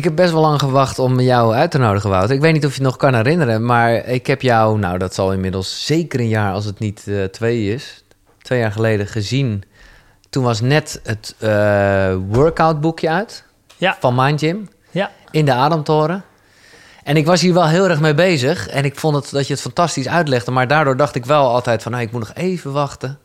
Ik heb best wel lang gewacht om jou uit te nodigen, Wouter. Ik weet niet of je het nog kan herinneren, maar ik heb jou, nou dat zal inmiddels zeker een jaar als het niet uh, twee is, twee jaar geleden gezien. Toen was net het uh, workout boekje uit ja. van Mind Gym ja. in de Ademtoren. En ik was hier wel heel erg mee bezig en ik vond het, dat je het fantastisch uitlegde, maar daardoor dacht ik wel altijd van, nou, ik moet nog even wachten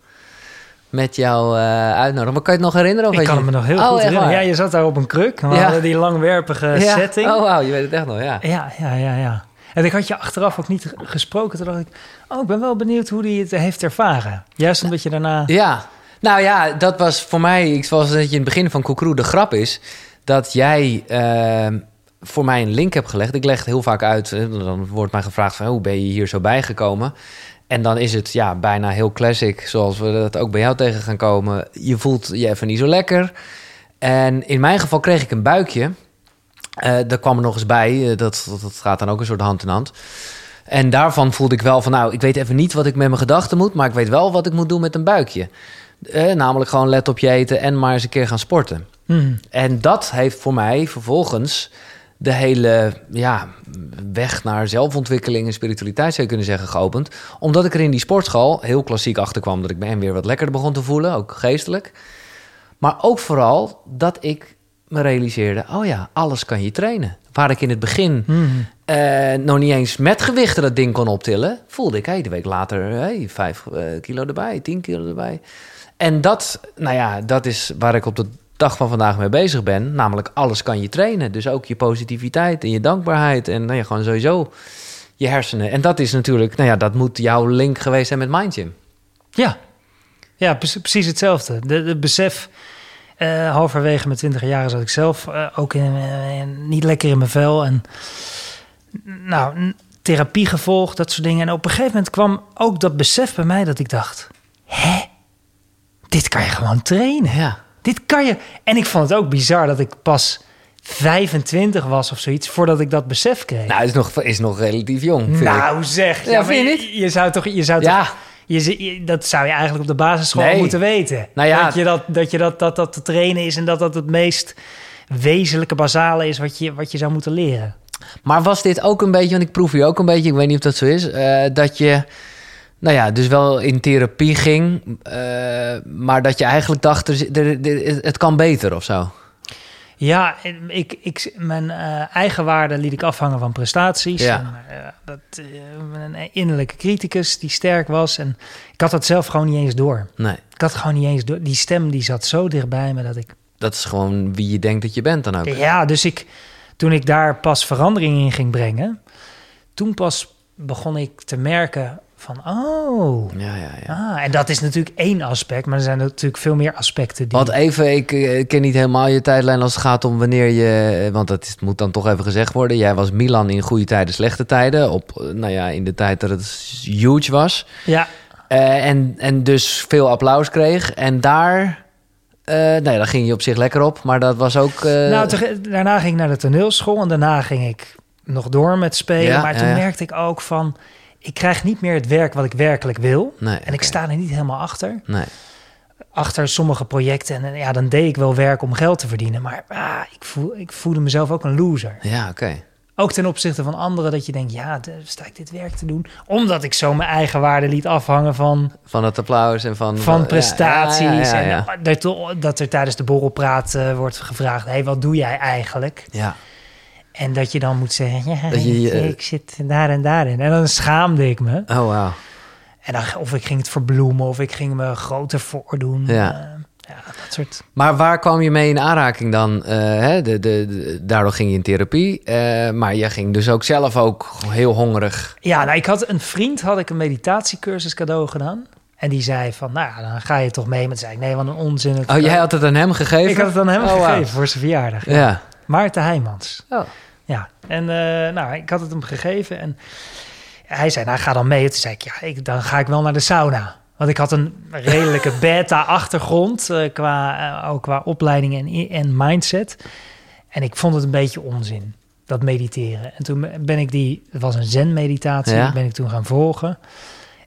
met jou uh, uitnodigen. Maar kan je het nog herinneren? Of ik kan je... me nog heel oh, goed herinneren. Waar? Ja, je zat daar op een kruk. We ja. hadden die langwerpige ja. setting. Oh, wauw, je weet het echt nog, ja. Ja, ja, ja, ja. En ik had je achteraf ook niet gesproken. Toen dacht ik, oh, ik ben wel benieuwd hoe hij het heeft ervaren. Juist omdat je daarna... Ja, nou ja, dat was voor mij, ik zoals dat je in het begin van Koekroe de grap is, dat jij uh, voor mij een link hebt gelegd. Ik leg het heel vaak uit, dan wordt mij gevraagd van, hoe ben je hier zo bijgekomen? En dan is het ja, bijna heel classic, zoals we dat ook bij jou tegen gaan komen. Je voelt je even niet zo lekker. En in mijn geval kreeg ik een buikje. Uh, daar kwam er nog eens bij, uh, dat, dat, dat gaat dan ook een soort hand in hand. En daarvan voelde ik wel van, nou, ik weet even niet wat ik met mijn gedachten moet, maar ik weet wel wat ik moet doen met een buikje. Uh, namelijk gewoon let op je eten en maar eens een keer gaan sporten. Mm. En dat heeft voor mij vervolgens de hele ja, weg naar zelfontwikkeling en spiritualiteit zou je kunnen zeggen geopend. Omdat ik er in die sportschool heel klassiek achter kwam dat ik me weer wat lekkerder begon te voelen, ook geestelijk. Maar ook vooral dat ik me realiseerde, oh ja, alles kan je trainen. Waar ik in het begin mm. uh, nog niet eens met gewichten dat ding kon optillen, voelde ik, hey, de week later, hey, vijf uh, kilo erbij, tien kilo erbij. En dat, nou ja, dat is waar ik op de dag van vandaag mee bezig ben. Namelijk alles kan je trainen. Dus ook je positiviteit en je dankbaarheid. En nou ja, gewoon sowieso je hersenen. En dat is natuurlijk, nou ja, dat moet jouw link geweest zijn met Mindgym. Ja, ja precies hetzelfde. De, de besef, uh, halverwege mijn twintig jaren zat ik zelf uh, ook in, in, niet lekker in mijn vel. En nou, therapie gevolgd, dat soort dingen. En op een gegeven moment kwam ook dat besef bij mij dat ik dacht... Hè? Dit kan je gewoon trainen. Ja. Dit kan je. En ik vond het ook bizar dat ik pas 25 was of zoiets voordat ik dat besef kreeg. Nou, is nog, is nog relatief jong. Nou, ik. zeg. Ja, Ja, vind je niet? Je zou toch. Je zou Ja. toch je, je- dat zou je eigenlijk op de basisschool Nee. moeten weten. Nou ja. dat, je dat, dat, je dat, dat dat te trainen is en dat dat het meest wezenlijke, basale is wat je, wat je zou moeten leren. Maar was dit ook een beetje, want ik proef hier ook een beetje, ik weet niet of dat zo is, eh, dat je, nou ja, dus wel in therapie ging, eh, maar dat je eigenlijk dacht, het kan beter of zo. Ja, ik, ik, mijn eh, eigen waarde liet ik afhangen van prestaties. Ja. En, eh, dat, een innerlijke criticus die sterk was. En ik had dat zelf gewoon niet eens door. Nee, Ik had gewoon niet eens door. Die stem die zat zo dichtbij me dat ik... dat is gewoon wie je denkt dat je bent dan ook. Ja, dus ik, toen ik daar pas verandering in ging brengen... toen pas begon ik te merken van... oh, Ja, ja, ja. ah, en dat is natuurlijk één aspect... maar er zijn natuurlijk veel meer aspecten die... Want even, ik eh, ken niet helemaal je tijdlijn als het gaat om wanneer je... eh, Want dat is, moet dan toch even gezegd worden. Jij was Milan in goede tijden, slechte tijden. Op, eh, nou ja, in de tijd dat het huge was. Ja, en, en dus veel applaus kreeg. En daar... nee, daar ging je op zich lekker op. Maar dat was ook... eh, Nou, daarna ging ik naar de toneelschool en daarna ging ik nog door met spelen. Ja, maar toen merkte ik ook van, ik krijg niet meer het werk wat ik werkelijk wil. nee, En ik sta er niet helemaal achter. Nee. Achter sommige projecten. En ja, dan deed ik wel werk om geld te verdienen. Maar ah, ik, voel, ik voelde mezelf ook een loser. Ja, oké. Ook ten opzichte van anderen dat je denkt, ja, sta ik dit werk te doen? Omdat ik zo mijn eigen waarde liet afhangen van, Van het applaus en van... van ja, prestaties. Ja, ja, ja, En dat, dat er tijdens de borrelpraat eh, wordt gevraagd, hey, wat doe jij eigenlijk? Ja. En dat je dan moet zeggen, ja, Dat je, ik, ik zit daar en daarin. En dan schaamde ik me. Oh, wauw. En dan, of ik ging het verbloemen, of ik ging me groter voordoen. Ja. Eh, ja, dat soort... Maar waar kwam je mee in aanraking dan? Eh, hè? De, de, de- daardoor ging je in therapie. eh, maar je ging dus ook zelf ook heel hongerig. Ja, nou, ik had een vriend, had ik een meditatiecursus cadeau gedaan. En die zei van, nou ja, dan ga je toch mee. Toen zei ik, nee, wat een onzin. Het- Oh, jij had het aan hem gegeven? Ik had het aan hem Oh, gegeven voor zijn verjaardag. Ja. Maarten Heijmans. Oh. En eh, nou, ik had het hem gegeven en hij zei, nou, ga dan mee. Toen zei ik, ja, ik, dan ga ik wel naar de sauna. Want ik had een redelijke beta-achtergrond, eh, qua, eh, ook qua opleiding en, en mindset. En ik vond het een beetje onzin, dat mediteren. En toen ben ik die, het was een zen-meditatie, Ja. ben ik toen gaan volgen.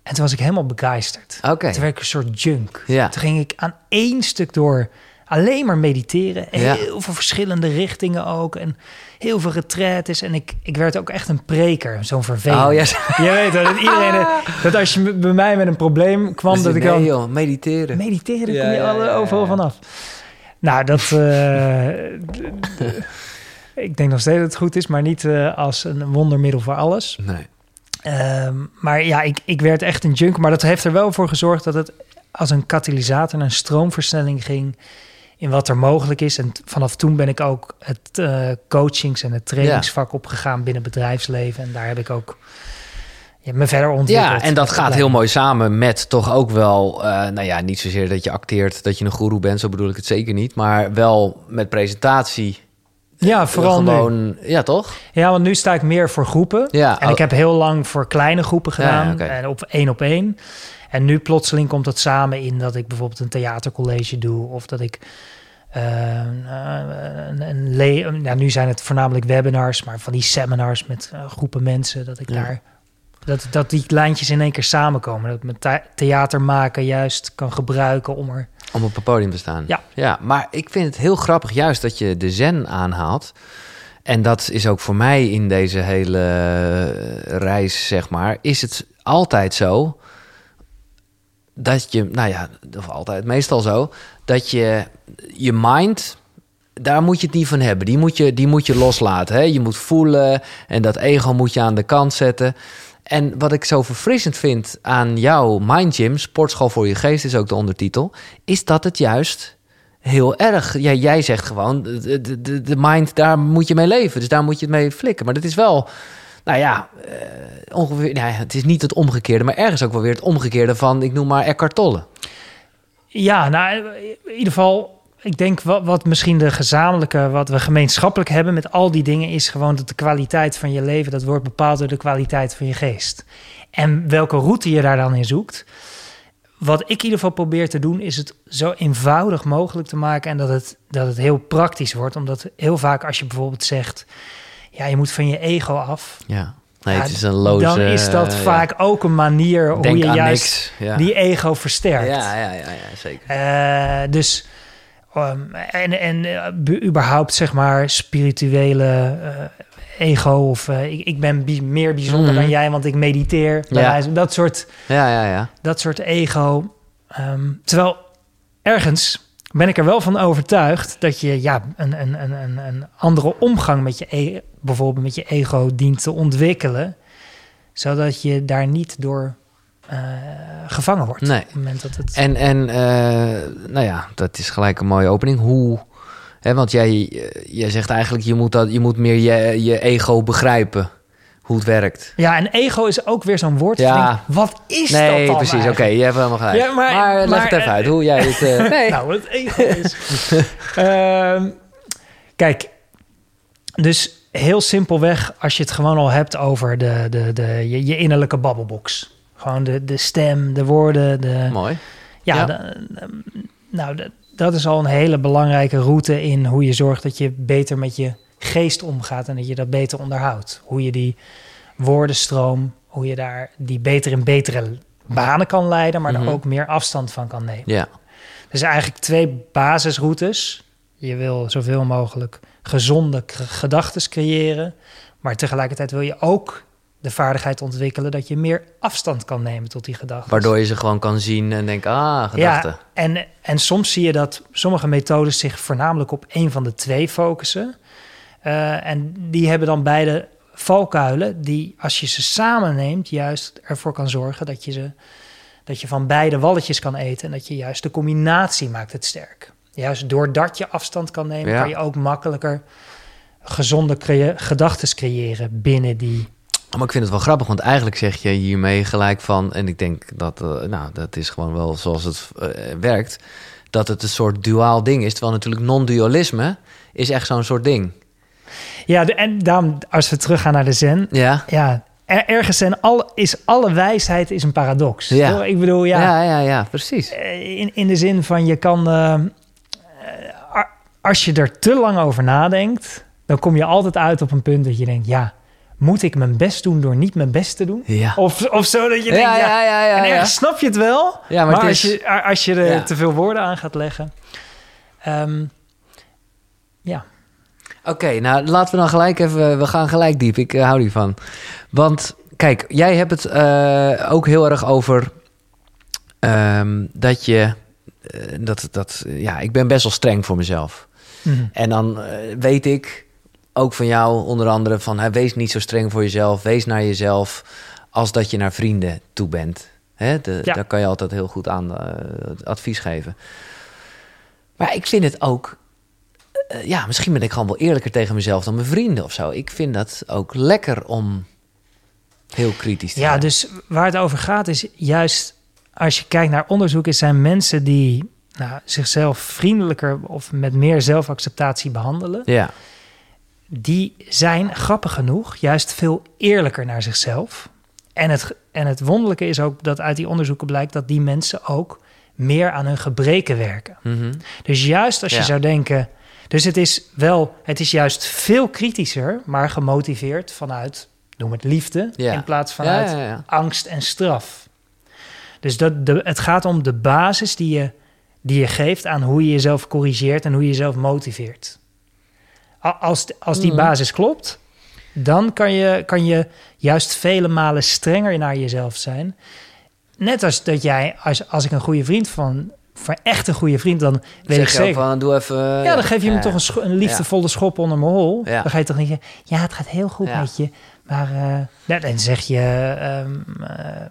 En toen was ik helemaal begeisterd. Oké. Toen werd ik een soort junk. Ja. Toen ging ik aan één stuk door alleen maar mediteren. Ja. Heel veel verschillende richtingen ook. En heel veel retraites. En ik, ik werd ook echt een preker, zo'n vervelend. Oh. Je weet dat iedereen... Dat als je bij mij met een probleem kwam, dat ik nee, dan... joh, mediteren. Mediteren, Ja, kom je alle, ja, ja, overal vanaf. Nou, dat... eh, ik denk nog steeds dat het goed is, maar niet eh, als een wondermiddel voor alles. Nee. Ehm, maar ja, ik, ik werd echt een junk. Maar dat heeft er wel voor gezorgd dat het als een katalysator, een stroomversnelling ging in wat er mogelijk is. En vanaf toen ben ik ook het eh, coachings- en het trainingsvak opgegaan binnen bedrijfsleven. En daar heb ik ook ja, me verder ontwikkeld. Ja, en dat gaat heel mooi samen met toch ook wel, eh, nou ja, niet zozeer dat je acteert, dat je een guru bent, zo bedoel ik het zeker niet, maar wel met presentatie. Ja, vooral nu. ja toch? Ja, want nu sta ik meer voor groepen. Ja, En oh, ik heb heel lang voor kleine groepen gedaan. ja. En op één op één. En nu plotseling komt het samen in dat ik bijvoorbeeld een theatercollege doe. Of dat ik eh, een, een le- ja, nu zijn het voornamelijk webinars, maar van die seminars met eh, groepen mensen. Dat ik Ja. daar. Dat, dat die lijntjes in één keer samenkomen. Dat ik mijn thea- theater maken juist kan gebruiken om er. om op een podium te staan. Ja. ja, maar ik vind het heel grappig juist dat je de zen aanhaalt. En dat is ook voor mij in deze hele eh, reis, zeg maar, is het altijd zo dat je, nou ja, of altijd, meestal zo, dat je je mind, daar moet je het niet van hebben. Die moet je, die moet je loslaten. Hè? Je moet voelen en dat ego moet je aan de kant zetten. En wat ik zo verfrissend vind aan jouw Mind Gym, Sportschool voor je geest is ook de ondertitel, is dat het juist heel erg. Ja, jij zegt gewoon, de, de, de, mind, daar moet je mee leven. Dus daar moet je het mee flikken. Maar dat is wel, nou ja, eh, ongeveer, nou het is niet het omgekeerde, maar ergens ook wel weer het omgekeerde van, ik noem maar Eckhart Tolle. Ja, nou, in ieder geval. Ik denk wat, wat misschien de gezamenlijke, wat we gemeenschappelijk hebben met al die dingen, is gewoon dat de kwaliteit van je leven, dat wordt bepaald door de kwaliteit van je geest. En welke route je daar dan in zoekt. Wat ik in ieder geval probeer te doen, is het zo eenvoudig mogelijk te maken en dat het, dat het heel praktisch wordt. Omdat heel vaak als je bijvoorbeeld zegt, ja, je moet van je ego af. Ja, nee, Ja, het is een loze... dan is dat eh, vaak ook een manier ja. hoe Denk je juist. Ja. die ego versterkt. Ja, ja, ja, ja, zeker. Eh, dus um, en, en uh, be- überhaupt zeg maar spirituele uh, ego of ik, ik ben bi- meer bijzonder Mhm. dan jij, want ik mediteer. wijze- Dat soort Ja, ja, ja. dat soort ego. Ehm, terwijl ergens ben ik er wel van overtuigd dat je ja, een, een, een, een, andere omgang met je e- bijvoorbeeld met je ego dient te ontwikkelen, zodat je daar niet door eh, gevangen wordt. Nee. Op het moment dat het. En, en eh, nou ja, dat is gelijk een mooie opening. Hoe, hè, want jij, eh, jij zegt eigenlijk, je moet, dat, je moet meer je, je ego begrijpen. Hoe het werkt. Ja, en ego is ook weer zo'n woord. Ja. Wat is dat Nee, dan precies. Oké, eigenlijk? je hebt helemaal gelijk. Ja, maar- maar, leg maar, het even uit. Hoe jij het... eh, nee. Nou, wat het ego is. Ehm, kijk, dus heel simpelweg, als je het gewoon al hebt over de, de, de, je, je innerlijke babbelbox. Gewoon de, de stem, de woorden, de... Mooi. Ja, Ja. de- de- nou, de- dat is al een hele belangrijke route in hoe je zorgt dat je beter met je geest omgaat en dat je dat beter onderhoudt. Hoe je die woordenstroom, hoe je daar die beter in betere banen kan leiden, maar Mhm. er ook meer afstand van kan nemen. Ja. Dus eigenlijk twee basisroutes. Je wil zoveel mogelijk gezonde gedachten creëren, maar tegelijkertijd wil je ook de vaardigheid ontwikkelen dat je meer afstand kan nemen tot die gedachten. Waardoor je ze gewoon kan zien en denken, ah, gedachten. Ja, en, en soms zie je dat sommige methodes zich voornamelijk op één van de twee focussen. Eh, en die hebben dan beide valkuilen die, als je ze samen neemt, juist ervoor kan zorgen dat je, ze, dat je van beide walletjes kan eten. En dat je juist de combinatie maakt het sterk. Juist doordat je afstand kan nemen, Ja. kan je ook makkelijker gezonde crea- gedachten creëren binnen die. Maar ik vind het wel grappig, want eigenlijk zeg je hiermee gelijk van... en ik denk dat, eh, nou, dat is gewoon wel zoals het eh, werkt... dat het een soort duaal ding is. Terwijl natuurlijk non-dualisme is echt zo'n soort ding. Ja, de, en daarom, als we teruggaan naar de zen, Ja, ja, er- ergens zijn alle, is alle wijsheid is een paradox. Ja. Ik bedoel, ja, ja, ja, ja, precies. eh, in, in de zin van je kan, eh, eh, als je er te lang over nadenkt, dan kom je altijd uit op een punt dat je denkt, ja, moet ik mijn best doen door niet mijn best te doen? Ja. Of, of zo dat je Ja, denkt, ja, ja, ja, en ergens snap je het wel, Ja, maar maar, het als, je, als je er te veel woorden aan gaat leggen. Ehm, ja. Oké, nou laten we dan gelijk even... We gaan gelijk diep, ik uh, hou hiervan. Want kijk, jij hebt het uh, ook heel erg over... Um, dat je... Uh, dat, dat, ja, ik ben best wel streng voor mezelf. Mm -hmm. En dan weet ik ook van jou onder andere van... Hè, wees niet zo streng voor jezelf, wees naar jezelf... als dat je naar vrienden toe bent. Hè, de, ja. Daar kan je altijd heel goed aan advies geven. Maar ik vind het ook ja, misschien ben ik gewoon wel eerlijker tegen mezelf dan mijn vrienden of zo. Ik vind dat ook lekker om heel kritisch te ja, zijn. dus waar het over gaat is juist als je kijkt naar onderzoeken, zijn mensen die nou, zichzelf vriendelijker of met meer zelfacceptatie behandelen. Ja. Die zijn grappig genoeg juist veel eerlijker naar zichzelf. En het, en het wonderlijke is ook dat uit die onderzoeken blijkt dat die mensen ook meer aan hun gebreken werken. Mm -hmm. Dus juist als je Ja. zou denken. Dus het is wel, het is juist veel kritischer, maar gemotiveerd vanuit, noem het liefde, Ja. in plaats vanuit Ja, ja, ja. angst en straf. Dus dat de, het gaat om de basis die je, die je geeft aan hoe je jezelf corrigeert en hoe je jezelf motiveert. Als, als die Mhm. basis klopt, dan kan je, kan je juist vele malen strenger naar jezelf zijn. Net als dat jij, als, als ik een goede vriend van, voor echt een goede vriend, dan weet ik zeg je ook zeker. van, doe even... Ja, dan geef je me ja. toch een, scho- een liefdevolle schop onder mijn hol. Ja. Dan ga je toch niet zeggen, ja, het gaat heel goed met je. Maar eh, ja, dan zeg je, ehm, eh,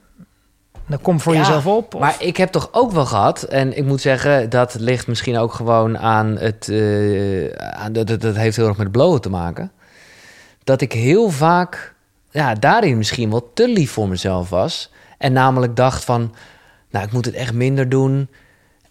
dan kom voor jezelf op. Of, Maar ik heb toch ook wel gehad, en ik moet zeggen, dat ligt misschien ook gewoon aan het. eh, aan, dat, dat, dat heeft heel erg met blowen te maken. Dat ik heel vaak, ja, daarin misschien wel te lief voor mezelf was. En namelijk dacht van, nou, ik moet het echt minder doen.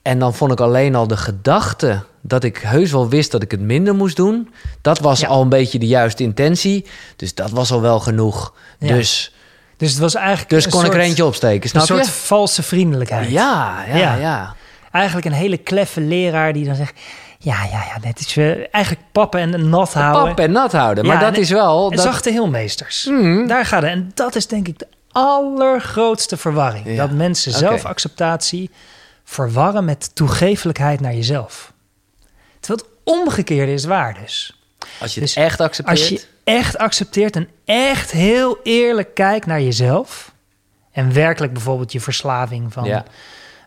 En dan vond ik alleen al de gedachte dat ik heus wel wist dat ik het minder moest doen. Dat was Ja. al een beetje de juiste intentie. Dus dat was al wel genoeg. Ja. Dus, dus het was eigenlijk dus een kon ik soort, er eentje opsteken, een snap soort je? valse vriendelijkheid. Ja, ja, Ja. ja. Eigenlijk een hele kleffe leraar die dan zegt, ja, ja, ja, dit is weer eigenlijk pappen en nat houden. Pap en nat houden. Maar dat en- is wel... En Dat, zachte heelmeesters. Mhm. Daar gaat het. En dat is denk ik de allergrootste verwarring. Dat mensen zelfacceptatie verwarren met toegeeflijkheid naar jezelf. Terwijl het omgekeerde is waar dus. Als je Dus het echt accepteert... Als je echt accepteert en echt heel eerlijk kijkt naar jezelf... en werkelijk bijvoorbeeld je verslaving van Ja.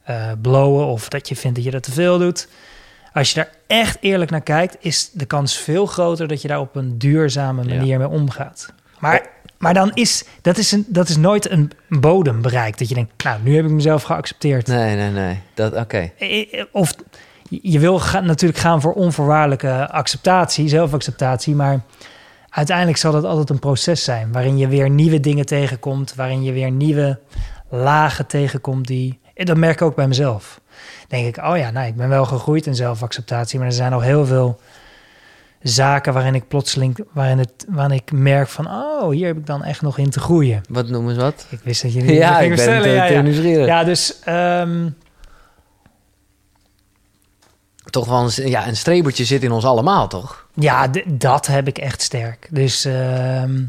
eh, blowen... of dat je vindt dat je dat te veel doet... Als je daar echt eerlijk naar kijkt, is de kans veel groter dat je daar op een duurzame Ja. manier mee omgaat. Maar, maar dan is dat, is een, dat is nooit een bodem bereikt. Dat je denkt, nou, nu heb ik mezelf geaccepteerd. Nee, nee, nee. Dat, Oké. Eh, Of je wil ga- natuurlijk gaan voor onvoorwaardelijke acceptatie, zelfacceptatie, maar uiteindelijk zal dat altijd een proces zijn waarin je weer nieuwe dingen tegenkomt, waarin je weer nieuwe lagen tegenkomt die. en Dat merk ik ook bij mezelf. Denk ik, oh ja, nou, ik ben wel gegroeid in zelfacceptatie, maar er zijn nog heel veel zaken waarin ik plotseling, waarin, het, waarin ik merk van, oh, hier heb ik dan echt nog in te groeien. Wat noemen ze wat? Ik wist dat je die Ja, ik ben te, ja, te ja. nieuwsgierig. Ja, dus ehm, Toch wel een, ja, een strebertje zit in ons allemaal, toch? Ja, dat heb ik echt sterk. Dus, ehm,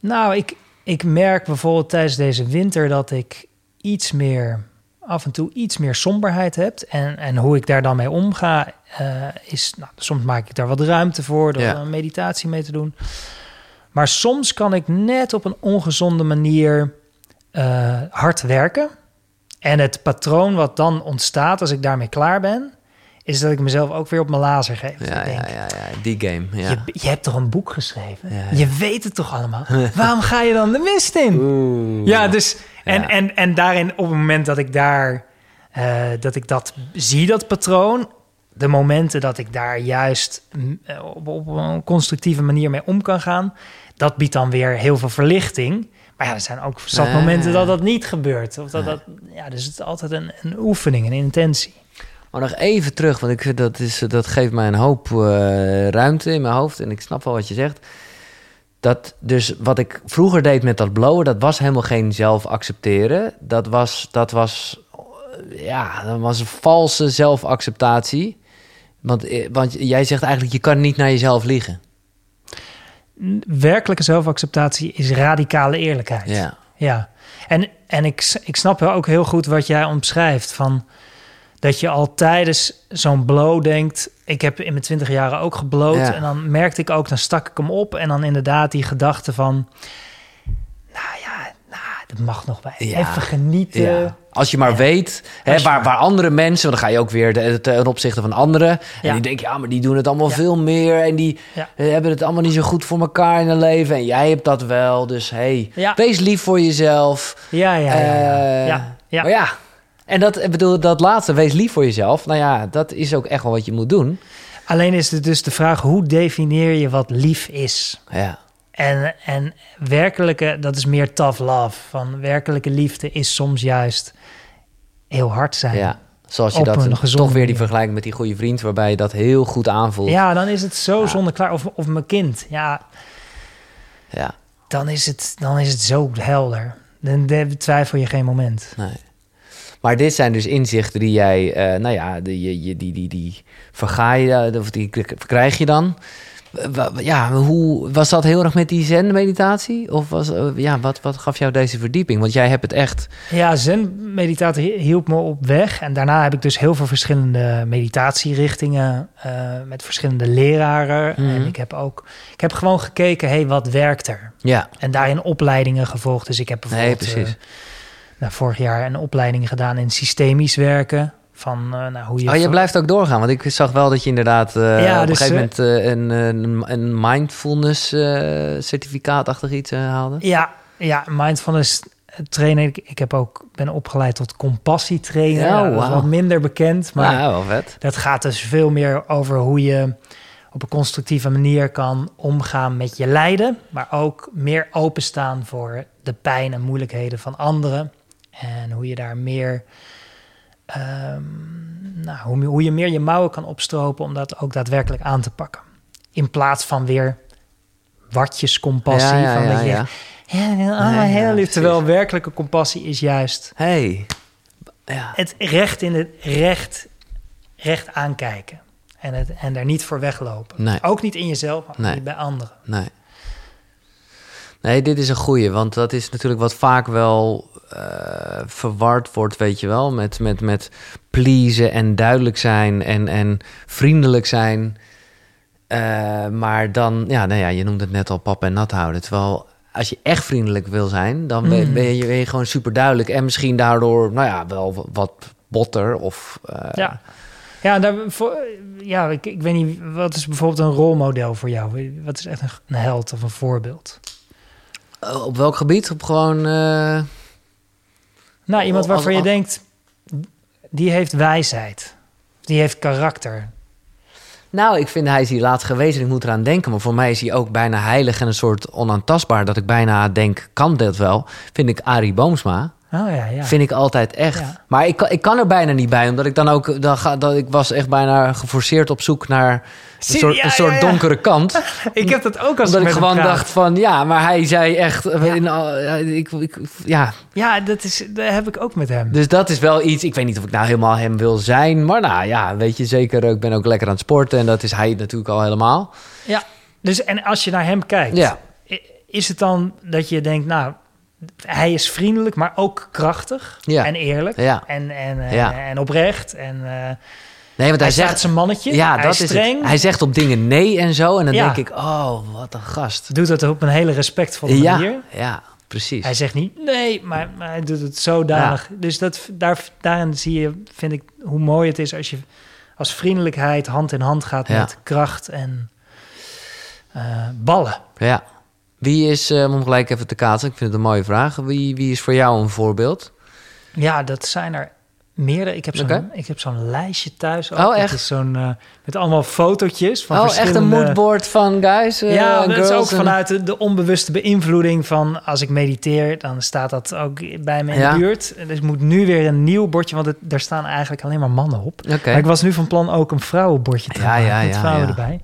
nou, ik, ik merk bijvoorbeeld tijdens deze winter dat ik iets meer, af en toe iets meer somberheid heb. En, en hoe ik daar dan mee omga, eh, is, nou, soms maak ik daar wat ruimte voor door Ja. een meditatie mee te doen. Maar soms kan ik net op een ongezonde manier eh, hard werken. En het patroon wat dan ontstaat als ik daarmee klaar ben, is dat ik mezelf ook weer op mijn lazer geef. Ja, denk, ja, ja, ja. Die game. Ja. je, je hebt toch een boek geschreven? Ja. Je weet het toch allemaal? Waarom ga je dan de mist in? Oeh. Ja, dus en. En, en daarin, op het moment dat ik daar eh, dat ik dat zie, dat patroon, de momenten dat ik daar juist mm, eh, op, op een constructieve manier mee om kan gaan, dat biedt dan weer heel veel verlichting. Maar ja, er zijn ook zat momenten dat dat niet gebeurt. Of dat, dat, ja, dus het is altijd een, een oefening, een intentie. Maar nog even terug, want ik dat, is, dat geeft mij een hoop eh, ruimte in mijn hoofd. En ik snap wel wat je zegt. Dat dus wat ik vroeger deed met dat blowen, dat was helemaal geen zelf accepteren. Dat was, dat was, ja, dat was een valse zelfacceptatie. Want, eh, want jij zegt eigenlijk, je kan niet naar jezelf liegen. Werkelijke zelfacceptatie is radicale eerlijkheid. Ja, Ja, en, en ik, ik snap ook heel goed wat jij omschrijft. Van dat je al tijdens zo'n blow denkt... ik heb in mijn twintig jaren ook gebloot. Ja. En dan merkte ik ook, dan stak ik hem op... en dan inderdaad die gedachte van... nou ja, nou, dat mag nog bij. Ja. Even genieten. Ja. Als je maar Ja. weet, hè, waar, maar- waar andere mensen, dan ga je ook weer de- ten opzichte van anderen. En die denken, ja, maar die doen het allemaal Ja. veel meer en die eh, hebben het allemaal niet zo goed voor elkaar in hun leven. En jij hebt dat wel, dus hey, Ja. wees lief voor jezelf. Ja, ja, ja. ja. Eh, ja. Maar ja, en dat, bedoel, dat laatste, wees lief voor jezelf. Nou ja, dat is ook echt wel wat je moet doen. Alleen is het dus de vraag, hoe definieer je wat lief is? Ja, En, en werkelijke, dat is meer tough love. Van werkelijke liefde is soms juist heel hard zijn. ja. Zoals je dat, toch weer die vergelijking met die goede vriend, waarbij je dat heel goed aanvoelt. Ja, dan is het zo Ja. zonder klaar. Of, of mijn kind. Ja, ja. dan is het, dan is het zo helder. Dan, dan twijfel je geen moment. Nee. Maar dit zijn dus inzichten die jij, eh, nou ja, die, die, die, die, verga je, eh, of die krijg je dan. Ja, hoe was dat heel erg met die zen-meditatie? Of was, eh, ja, wat, wat gaf jou deze verdieping? Want jij hebt het echt. Ja, zen-meditatie hielp me op weg. En daarna heb ik dus heel veel verschillende meditatierichtingen eh, met verschillende leraren. Mhm. En ik heb ook, ik heb gewoon gekeken, hey, wat werkt er? Ja, En daarin opleidingen gevolgd. Dus ik heb nee, bijvoorbeeld precies. eh, nou, vorig jaar een opleiding gedaan in systemisch werken. Van eh, nou, hoe je. oh, je blijft ook doorgaan. Want ik zag wel dat je inderdaad eh, Ja, op dus, een gegeven moment eh, een, een, een mindfulness eh, certificaat-achtig iets haalde. Ja, ja, mindfulness trainer. Ik, ik heb ook ben opgeleid tot compassietrainer. Ja, Nou, dat is wauw. wat minder bekend, maar Maar wel vet. dat gaat dus veel meer over hoe je op een constructieve manier kan omgaan met je lijden, maar ook meer openstaan voor de pijn en moeilijkheden van anderen en hoe je daar meer ehm, nou, hoe, hoe je meer je mouwen kan opstropen om dat ook daadwerkelijk aan te pakken. In plaats van weer watjescompassie. Ja, ja, van ja, dat je ja. ja, ja, ah, Nee, ja, heel lief. Terwijl werkelijke compassie is juist Hey. Ja. het recht in het recht, recht aankijken. En, het, en daar niet voor weglopen. Nee. Ook niet in jezelf, maar Nee. niet bij anderen. Nee. Nee, dit is een goeie, want dat is natuurlijk wat vaak wel verward wordt, weet je wel, met, met, met pleasen en duidelijk zijn en, en vriendelijk zijn. Eh, maar dan, ja, nou ja, je noemde het net al pap en nat houden. Terwijl als je echt vriendelijk wil zijn, dan ben, Mm. ben, je, ben je gewoon super duidelijk en misschien daardoor, nou ja, wel wat botter of... eh, Ja, ja, daar, voor, ja ik, ik weet niet, wat is bijvoorbeeld een rolmodel voor jou? Wat is echt een, een held of een voorbeeld? eh, Op welk gebied? Op gewoon... Nou, iemand Als- waarvan je denkt, die heeft wijsheid. Die heeft karakter. Nou, ik vind hij is hier laatst geweest en ik moet eraan denken. Maar voor mij is hij ook bijna heilig en een soort onaantastbaar. Dat ik bijna denk, kan dit wel? Vind ik Arie Boomsma. Oh ja, ja. Vind ik altijd echt. Ja. Maar ik, kan- ik kan er bijna niet bij. Omdat ik dan ook... Dan ga, dat ik was echt bijna geforceerd op zoek naar een Zie- soort, een soort donkere kant. Ik heb dat ook als omdat ik gewoon praat. dacht van... Ja, maar hij zei echt... in al- ja, ik, ik, ja, Ja, dat, is, dat heb ik ook met hem. dus dat is wel iets. Ik weet niet of ik nou helemaal hem wil zijn. Maar nou ja, weet je zeker. Ik ben ook lekker aan het sporten. En dat is hij natuurlijk al helemaal. Ja, dus en als je naar hem kijkt, is het dan dat je denkt, nou, hij is vriendelijk, maar ook krachtig Ja. en eerlijk Ja. en, en, eh, Ja. en oprecht. En eh, Nee, want hij, zegt... zijn mannetje, Ja, hij dat is streng, het. Hij zegt op dingen nee en zo. En dan denk ik, oh, wat een gast. doet dat op een hele respectvolle manier. Ja, precies. Hij zegt niet nee, maar, maar hij doet het zodanig. Dus dat, daar, daarin zie je, vind ik, hoe mooi het is als je als vriendelijkheid hand in hand gaat met kracht en eh, ballen. Ja. Wie is, eh, om gelijk even te kaatsen, ik vind het een mooie vraag. Wie, wie is voor jou een voorbeeld? Ja, dat zijn er meerdere. Ik heb zo'n ik heb zo'n lijstje thuis. Ook. Oh, echt? is zo'n eh, met allemaal fotootjes van oh, echt een moodboard van guys eh, Ja, dat is ook en- vanuit de, de onbewuste beïnvloeding van als ik mediteer, dan staat dat ook bij me in Ja. de buurt. Dus ik moet nu weer een nieuw bordje, want het, daar staan eigenlijk alleen maar mannen op. Oké. Maar ik was nu van plan ook een vrouwenbordje te Ja, maken ja, met vrouwen erbij.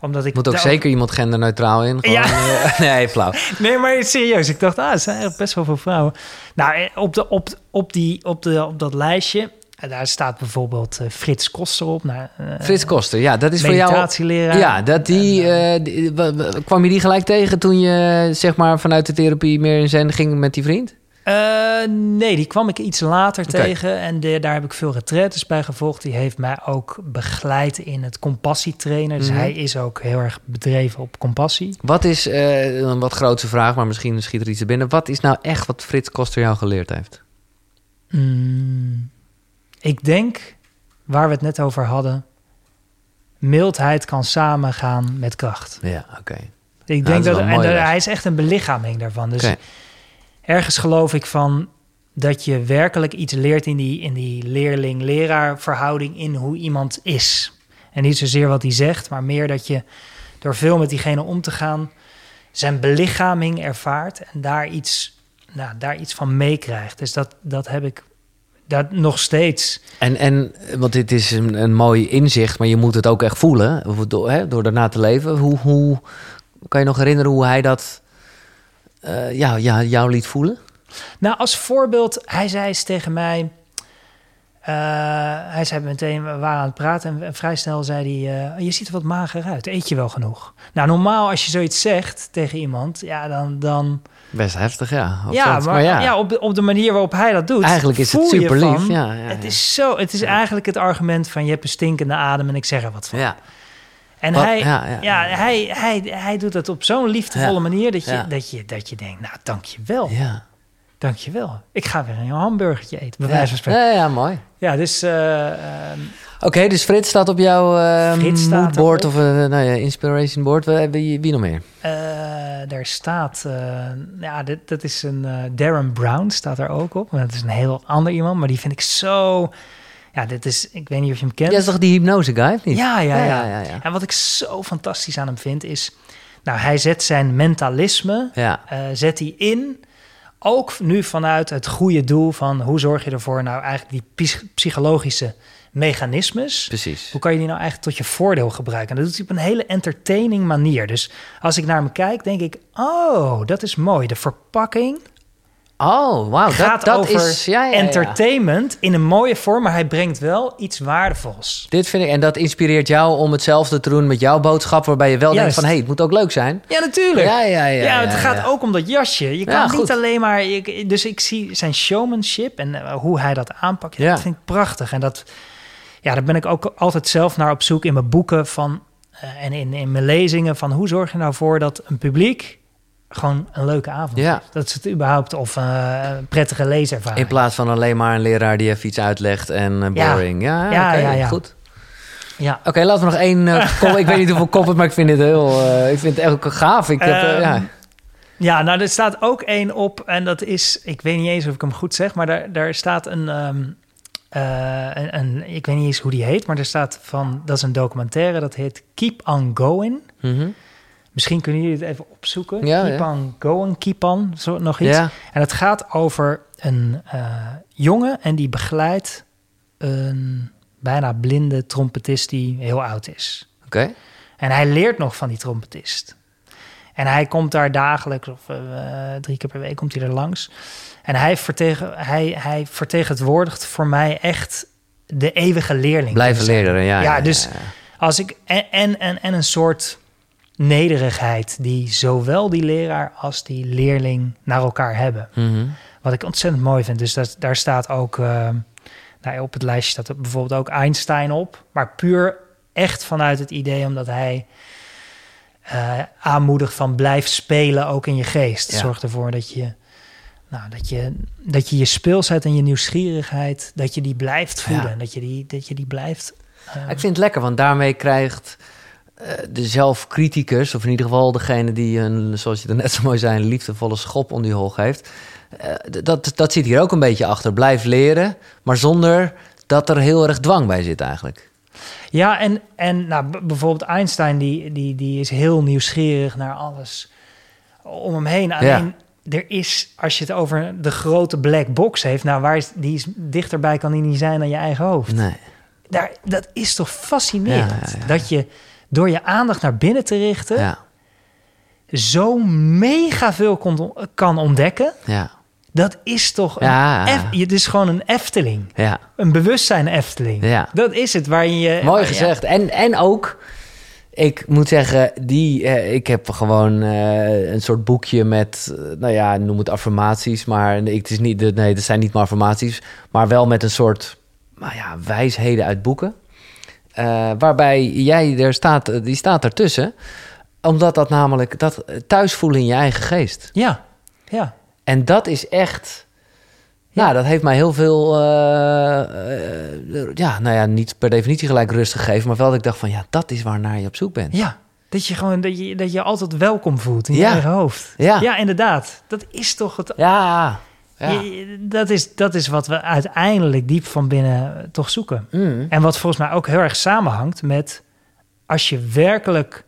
Omdat ik Moet ook zeker iemand genderneutraal in. Gewoon, Ja. eh, nee, flauw. Nee, maar serieus. Ik dacht, ah, er zijn best wel veel vrouwen. Nou, eh, op, de, op, op, die, op, de, op dat lijstje, eh, daar staat bijvoorbeeld Frits Koster op. Nou, Frits Koster, ja, dat is voor jou... meditatieleraar. Ja, dat die, die- wa- wa- kwam je die gelijk tegen toen je zeg maar vanuit de therapie meer in zen ging met die vriend? Eh, nee, die kwam ik iets later tegen. En de- daar heb ik veel retraites bij gevolgd. Die heeft mij ook begeleid in het compassietrainen. Dus Mhm. hij is ook heel erg bedreven op compassie. Wat is, eh, een wat grootste vraag, maar misschien schiet er iets te binnen. Wat is nou echt wat Frits Koster jou geleerd heeft? Mm, ik denk, waar we het net over hadden... mildheid kan samengaan met kracht. Ja, oké. Ik dat denk dat, en dat- hij is echt een belichaming daarvan. Dus. Ergens geloof ik van dat je werkelijk iets leert in die, in die leerling-leraar verhouding in hoe iemand is. En niet zozeer wat hij zegt, maar meer dat je door veel met diegene om te gaan, zijn belichaming ervaart en daar iets, nou, daar iets van meekrijgt. Dus dat, dat heb ik dat nog steeds. En, en, want dit is een, een mooi inzicht, maar je moet het ook echt voelen. Door, hè, door daarna te leven. Hoe, hoe kan je nog herinneren hoe hij dat eh, ja, ja, jou liet voelen? Nou, als voorbeeld, hij zei eens tegen mij. eh, hij zei meteen, we waren aan het praten en, vrij snel zei hij: eh, Je ziet er wat mager uit, eet je wel genoeg? Nou, normaal als je zoiets zegt tegen iemand, ja, dan. dan Best heftig, ja. Op ja, maar, ja. op, de, op de manier waarop hij dat doet. Eigenlijk is het super lief. Ja, ja, Het ja. is zo, het is eigenlijk het argument van je hebt een stinkende adem en ik zeg er wat van. Ja, En Wat- hij, ja, ja. Hij, hij, hij doet het op zo'n liefdevolle manier dat je, dat, je, dat je denkt, nou, dankjewel. ja. Dankjewel. Ik ga weer een hamburgertje eten, bij Ja. wijze van spreken. Ja, ja, mooi. Ja, dus eh, ehm, Oké, dus Frits staat op jouw moodboard erop. of eh, nou ja, inspiration board. Wie, wie, wie nog meer? eh, daar staat, ja, dit, dat is een Darren Brown staat er ook op. Dat is een heel ander iemand, maar die vind ik zo, ja, dit is, ik weet niet of je hem kent. Ja, is toch die hypnose guy, of niet? ja, ja, ja, ja, ja, ja. En wat ik zo fantastisch aan hem vind is, nou, hij zet zijn mentalisme, Ja, eh, zet hij in. Ook nu vanuit het goede doel van hoe zorg je ervoor nou eigenlijk die psych- psychologische mechanismes. precies. Hoe kan je die nou eigenlijk tot je voordeel gebruiken? En dat doet hij op een hele entertaining manier. Dus als ik naar hem kijk, denk ik: oh, dat is mooi. De verpakking Oh, wauw. gaat Dat, dat over is... Ja, ja, ja. entertainment in een mooie vorm, maar hij brengt wel iets waardevols. Dit vind ik... En dat inspireert jou om hetzelfde te doen met jouw boodschap... waarbij je wel denkt van... hé, hey, het moet ook leuk zijn. Ja, natuurlijk. Ja, ja, ja. Ja, het gaat ook om dat jasje. Je kan niet goed. alleen maar. je- dus ik zie zijn showmanship en eh, hoe hij dat aanpakt. Dat vind ik prachtig. En dat, ja, daar ben ik ook altijd zelf naar op zoek in mijn boeken van, eh, en in, in mijn lezingen. Van hoe zorg je nou voor dat een publiek gewoon een leuke avond Ja. Dat ze het überhaupt of eh, een prettige leeservaring. In plaats van alleen maar een leraar die even iets uitlegt en eh, Ja. boring. Ja, Ja, ja, ja. goed. Ja. Oké, laten we nog één kop. Ik weet niet hoeveel koppen, maar ik vind het heel... ik vind het echt gaaf. Ik heb, eh, Ehm, ja. Ja, nou, er staat ook één op en dat is, ik weet niet eens of ik hem goed zeg, maar daar, daar staat een, ehm, eh, een, een- ik weet niet eens hoe die heet, maar er staat van, dat is een documentaire, dat heet Keep on Going. Mhm. Misschien kunnen jullie het even opzoeken. Ja, keep ja. Keep on, zo, nog iets. ja. En het gaat over een eh, jongen en die begeleidt een bijna blinde trompetist die heel oud is. Oké. En hij leert nog van die trompetist. En hij komt daar dagelijks of eh, drie keer per week komt hij er langs. En hij, vertegen, hij, hij vertegenwoordigt voor mij echt de eeuwige leerling. Blijven leren, ja. Ja, ja, dus als ik en, en, en, en een soort nederigheid die zowel die leraar als die leerling naar elkaar hebben. Mhm. Wat ik ontzettend mooi vind. Dus dat, daar staat ook, eh, nou, op het lijstje staat er bijvoorbeeld ook Einstein op. Maar puur echt vanuit het idee omdat hij eh, aanmoedigt van blijf spelen ook in je geest. Ja. Zorg ervoor dat je, nou, dat, je, dat je je speelsheid en je nieuwsgierigheid, dat je die blijft voeden. Ja. En dat je die, dat je die blijft... eh, Ik vind het lekker, want daarmee krijgt de zelfcriticus... of in ieder geval degene die, een, zoals je er net zo mooi zei... een liefdevolle schop om die hol geeft... eh, dat, dat zit hier ook een beetje achter. Blijf leren, maar zonder dat er heel erg dwang bij zit eigenlijk. Ja, en, en nou, bijvoorbeeld Einstein, die, die, die is heel nieuwsgierig naar alles om hem heen. Alleen, er is, als je het over de grote black box heeft, nou, waar is, die is dichterbij kan die niet zijn dan je eigen hoofd. Nee. Daar, dat is toch fascinerend, Ja, ja, ja. dat je door je aandacht naar binnen te richten, Ja, zo mega veel kon, kan ontdekken. ja, Dat is toch een, Ja. Het is gewoon een Efteling, ja. een bewustzijn Efteling. Ja. Dat is het, waar je... Mooi gezegd. En, en ook, Ik moet zeggen, die, eh, ik heb gewoon eh, een soort boekje met, eh, nou ja, noem het affirmaties, maar ik- het is niet, nee, dat zijn niet maar affirmaties, maar wel met een soort, nou ja, wijsheden uit boeken. Eh, waarbij jij er staat, eh, die staat ertussen, omdat dat namelijk dat eh, thuis voelen in je eigen geest. Ja, ja. En dat is echt. Ja. Nou, dat heeft mij heel veel. ja, nou ja, niet per definitie gelijk rust gegeven. Maar wel dat ik dacht van ja, dat is waar naar je op zoek bent. Ja, dat je gewoon dat je, dat je altijd welkom voelt in je Ja. eigen hoofd. Ja. ja, inderdaad. Dat is toch het. Ja. Ja. dat, is, dat is wat we uiteindelijk diep van binnen toch zoeken. Mm. En wat volgens mij ook heel erg samenhangt met als je werkelijk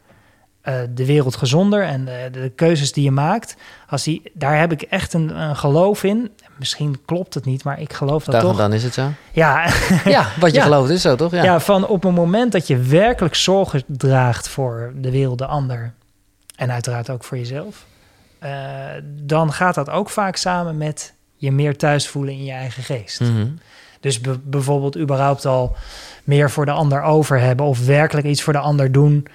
eh, de wereld gezonder en de, de keuzes die je maakt, als die, daar heb ik echt een, een geloof in. Misschien klopt het niet, maar ik geloof dat Dan, toch. dan is het zo. Ja, Ja, wat je Ja. gelooft is zo, toch? Ja. ja. van op een moment dat je werkelijk zorgen draagt voor de wereld, de ander en uiteraard ook voor jezelf, eh, dan gaat dat ook vaak samen met je meer thuis voelen in je eigen geest. Mhm. Dus be- bijvoorbeeld überhaupt al meer voor de ander over hebben of werkelijk iets voor de ander doen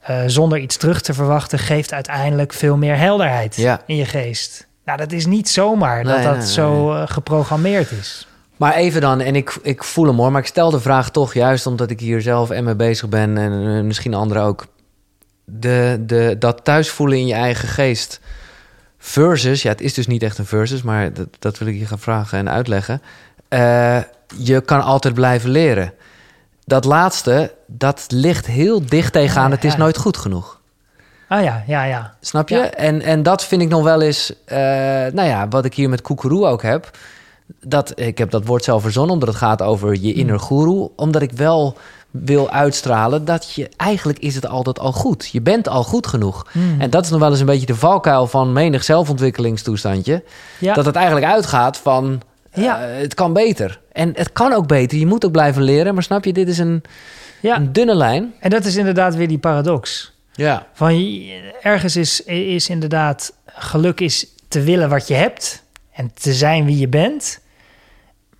eh, zonder iets terug te verwachten, geeft uiteindelijk veel meer helderheid Ja. in je geest. Nou, dat is niet zomaar dat Nee, dat nee, zo eh, geprogrammeerd is. Maar even dan, en ik, ik voel hem hoor, maar ik stel de vraag toch juist omdat ik hier zelf en mee bezig ben en eh, misschien anderen ook. De, de, dat thuisvoelen in je eigen geest versus, ja, het is dus niet echt een versus, maar dat, dat wil ik je gaan vragen en uitleggen. Eh, je kan altijd blijven leren. Dat laatste, dat ligt heel dicht tegenaan. Ja, het is nooit goed genoeg. Ah ja, ja, ja. Snap je? En, en dat vind ik nog wel eens, eh, nou ja, wat ik hier met koekeroe ook heb. Dat, ik heb dat woord zelf verzonnen, omdat het gaat over je inner guru. Omdat ik wel wil uitstralen dat je, eigenlijk is het altijd al goed. Je bent al goed genoeg. Hmm. En dat is nog wel eens een beetje de valkuil van menig zelfontwikkelingstoestandje. ja. Dat het eigenlijk uitgaat van, Ja. eh, het kan beter. En het kan ook beter, je moet ook blijven leren. Maar snap je, dit is een, ja. een dunne lijn. En dat is inderdaad weer die paradox. Ja. Van ergens is, is inderdaad geluk is te willen wat je hebt en te zijn wie je bent.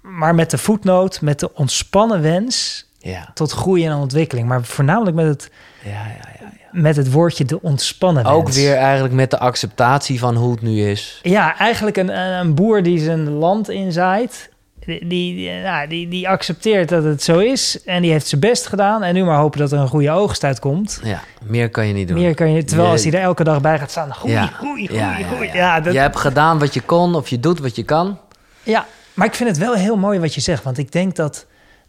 Maar met de voetnoot, met de ontspannen wens Ja. tot groei en ontwikkeling. Maar voornamelijk met het, Ja, ja, ja. met het woordje de ontspannen wens. Ook weer eigenlijk met de acceptatie van hoe het nu is. Ja, eigenlijk een, een boer die zijn land inzaait. Die, die, nou, die, die accepteert dat het zo is. En die heeft zijn best gedaan. En nu maar hopen dat er een goede oogst uitkomt. Ja, meer kan je niet doen. Meer kan je, terwijl Je- als hij er elke dag bij gaat staan. Groei, Ja. groei, groei, Ja, ja, groei. ja. Ja, dat, Je hebt gedaan wat je kon of je doet wat je kan. Ja, maar ik vind het wel heel mooi wat je zegt. Want ik denk dat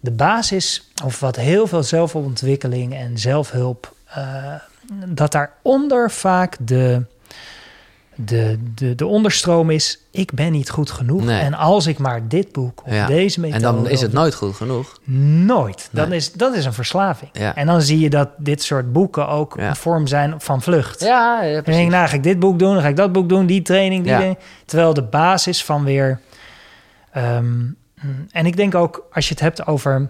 de basis, of wat heel veel zelfontwikkeling en zelfhulp, eh, dat daaronder vaak de, de, de, de onderstroom is: ik ben niet goed genoeg. Nee. En als ik maar dit boek of Ja. deze En methode. dan is het nooit goed genoeg. nooit. Dan Nee. is, dat is een verslaving. Ja. En dan zie je dat dit soort boeken ook Ja. een vorm zijn van vlucht. Ja, ja En dan denk precies. ik, nou ga ik dit boek doen, dan ga ik dat boek doen, die training, die. Terwijl de basis van weer... ehm, en ik denk ook, als je het hebt over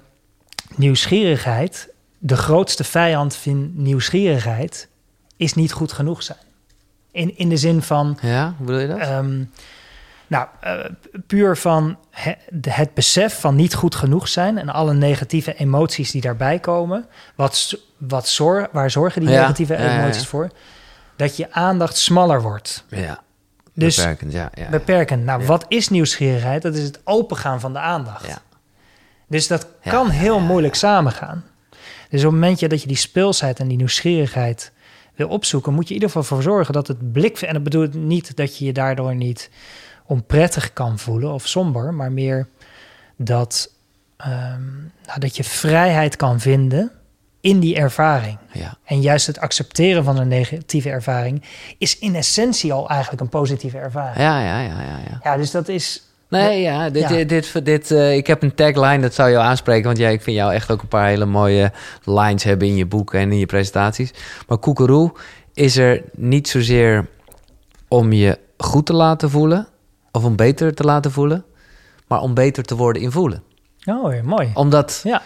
nieuwsgierigheid... de grootste vijand van nieuwsgierigheid is niet goed genoeg zijn. In, in de zin van, Ja, hoe bedoel je dat? ehm, nou, eh, puur van he- het besef van niet goed genoeg zijn... en alle negatieve emoties die daarbij komen. Wat, wat zor, waar zorgen die Ja, negatieve ja, ja, ja. emoties voor? Dat je aandacht smaller wordt. ja, Dus beperkend, ja. ja, beperkend. Nou, wat is nieuwsgierigheid? Dat is het opengaan van de aandacht. Ja. Dus dat kan heel moeilijk samengaan. Dus op het moment dat je die speelsheid en die nieuwsgierigheid wil opzoeken, moet je in ieder geval voor zorgen dat het blik. En dat bedoelt niet dat je je daardoor niet onprettig kan voelen of somber, maar meer dat, ehm, nou, dat je vrijheid kan vinden in die ervaring. ja. En juist het accepteren van een negatieve ervaring is in essentie al eigenlijk een positieve ervaring. Ja, ja, ja, ja, ja. Ja, dus dat is. Nee, ja, dit, Ja. dit, dit, dit, eh, ik heb een tagline, dat zou jou aanspreken. Want jij, ik vind jou echt ook een paar hele mooie lines hebben in je boek en in je presentaties. Maar koekeroe is er niet zozeer om je goed te laten voelen... of om beter te laten voelen... maar om beter te worden in voelen. Oh, mooi. Omdat Ja,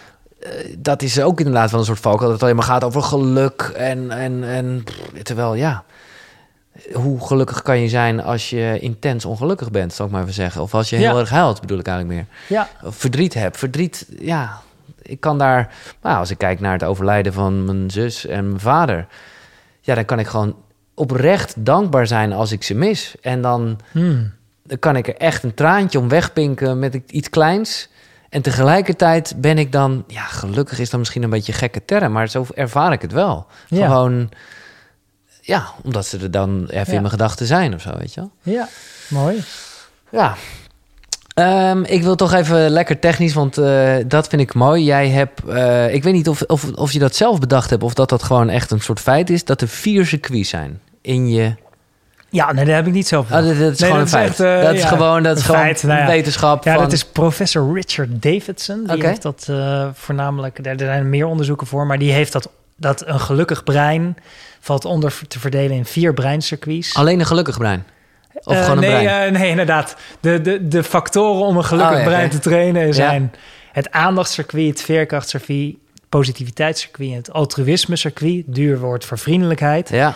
dat is ook inderdaad wel een soort valkuil... dat het alleen maar gaat over geluk en... en, en terwijl, ja... Hoe gelukkig kan je zijn als je intens ongelukkig bent, zal ik maar even zeggen. Of als je heel Ja. erg huilt, bedoel ik eigenlijk meer. ja, Of verdriet hebt. Verdriet, ja, ik kan daar, nou, als ik kijk naar het overlijden van mijn zus en mijn vader, ja, dan kan ik gewoon oprecht dankbaar zijn als ik ze mis. En dan, Hmm. dan kan ik er echt een traantje om wegpinken met iets kleins. En tegelijkertijd ben ik dan, ja, gelukkig is dat misschien een beetje een gekke term, maar zo ervaar ik het wel. Ja. Gewoon, ja, omdat ze er dan even Ja. in mijn gedachten zijn of zo, weet je wel. Ja, mooi. Ja. Ehm, ik wil toch even lekker technisch, want eh, dat vind ik mooi. Jij hebt, eh, ik weet niet of, of, of je dat zelf bedacht hebt of dat dat gewoon echt een soort feit is, dat er vier circuits zijn in je. Ja, nee, dat heb ik niet zelf Oh, dat, dat is Nee, gewoon een dat is feit. echt, eh, dat is ja, gewoon, dat is een gewoon feit, nou ja. wetenschap. Ja, van, dat is professor Richard Davidson. Die heeft dat eh, voornamelijk... Er er zijn meer onderzoeken voor, maar die heeft dat... dat een gelukkig brein valt onder te verdelen in vier breincircuits. Alleen een gelukkig brein. Of Eh, gewoon een nee, brein. nee, inderdaad. De, de, de factoren om een gelukkig Oh, ja, brein te trainen zijn... het aandachtscircuit, het veerkrachtcircuit... positiviteitscircuit en het altruïsme-circuit. Duur woord voor vriendelijkheid. ja,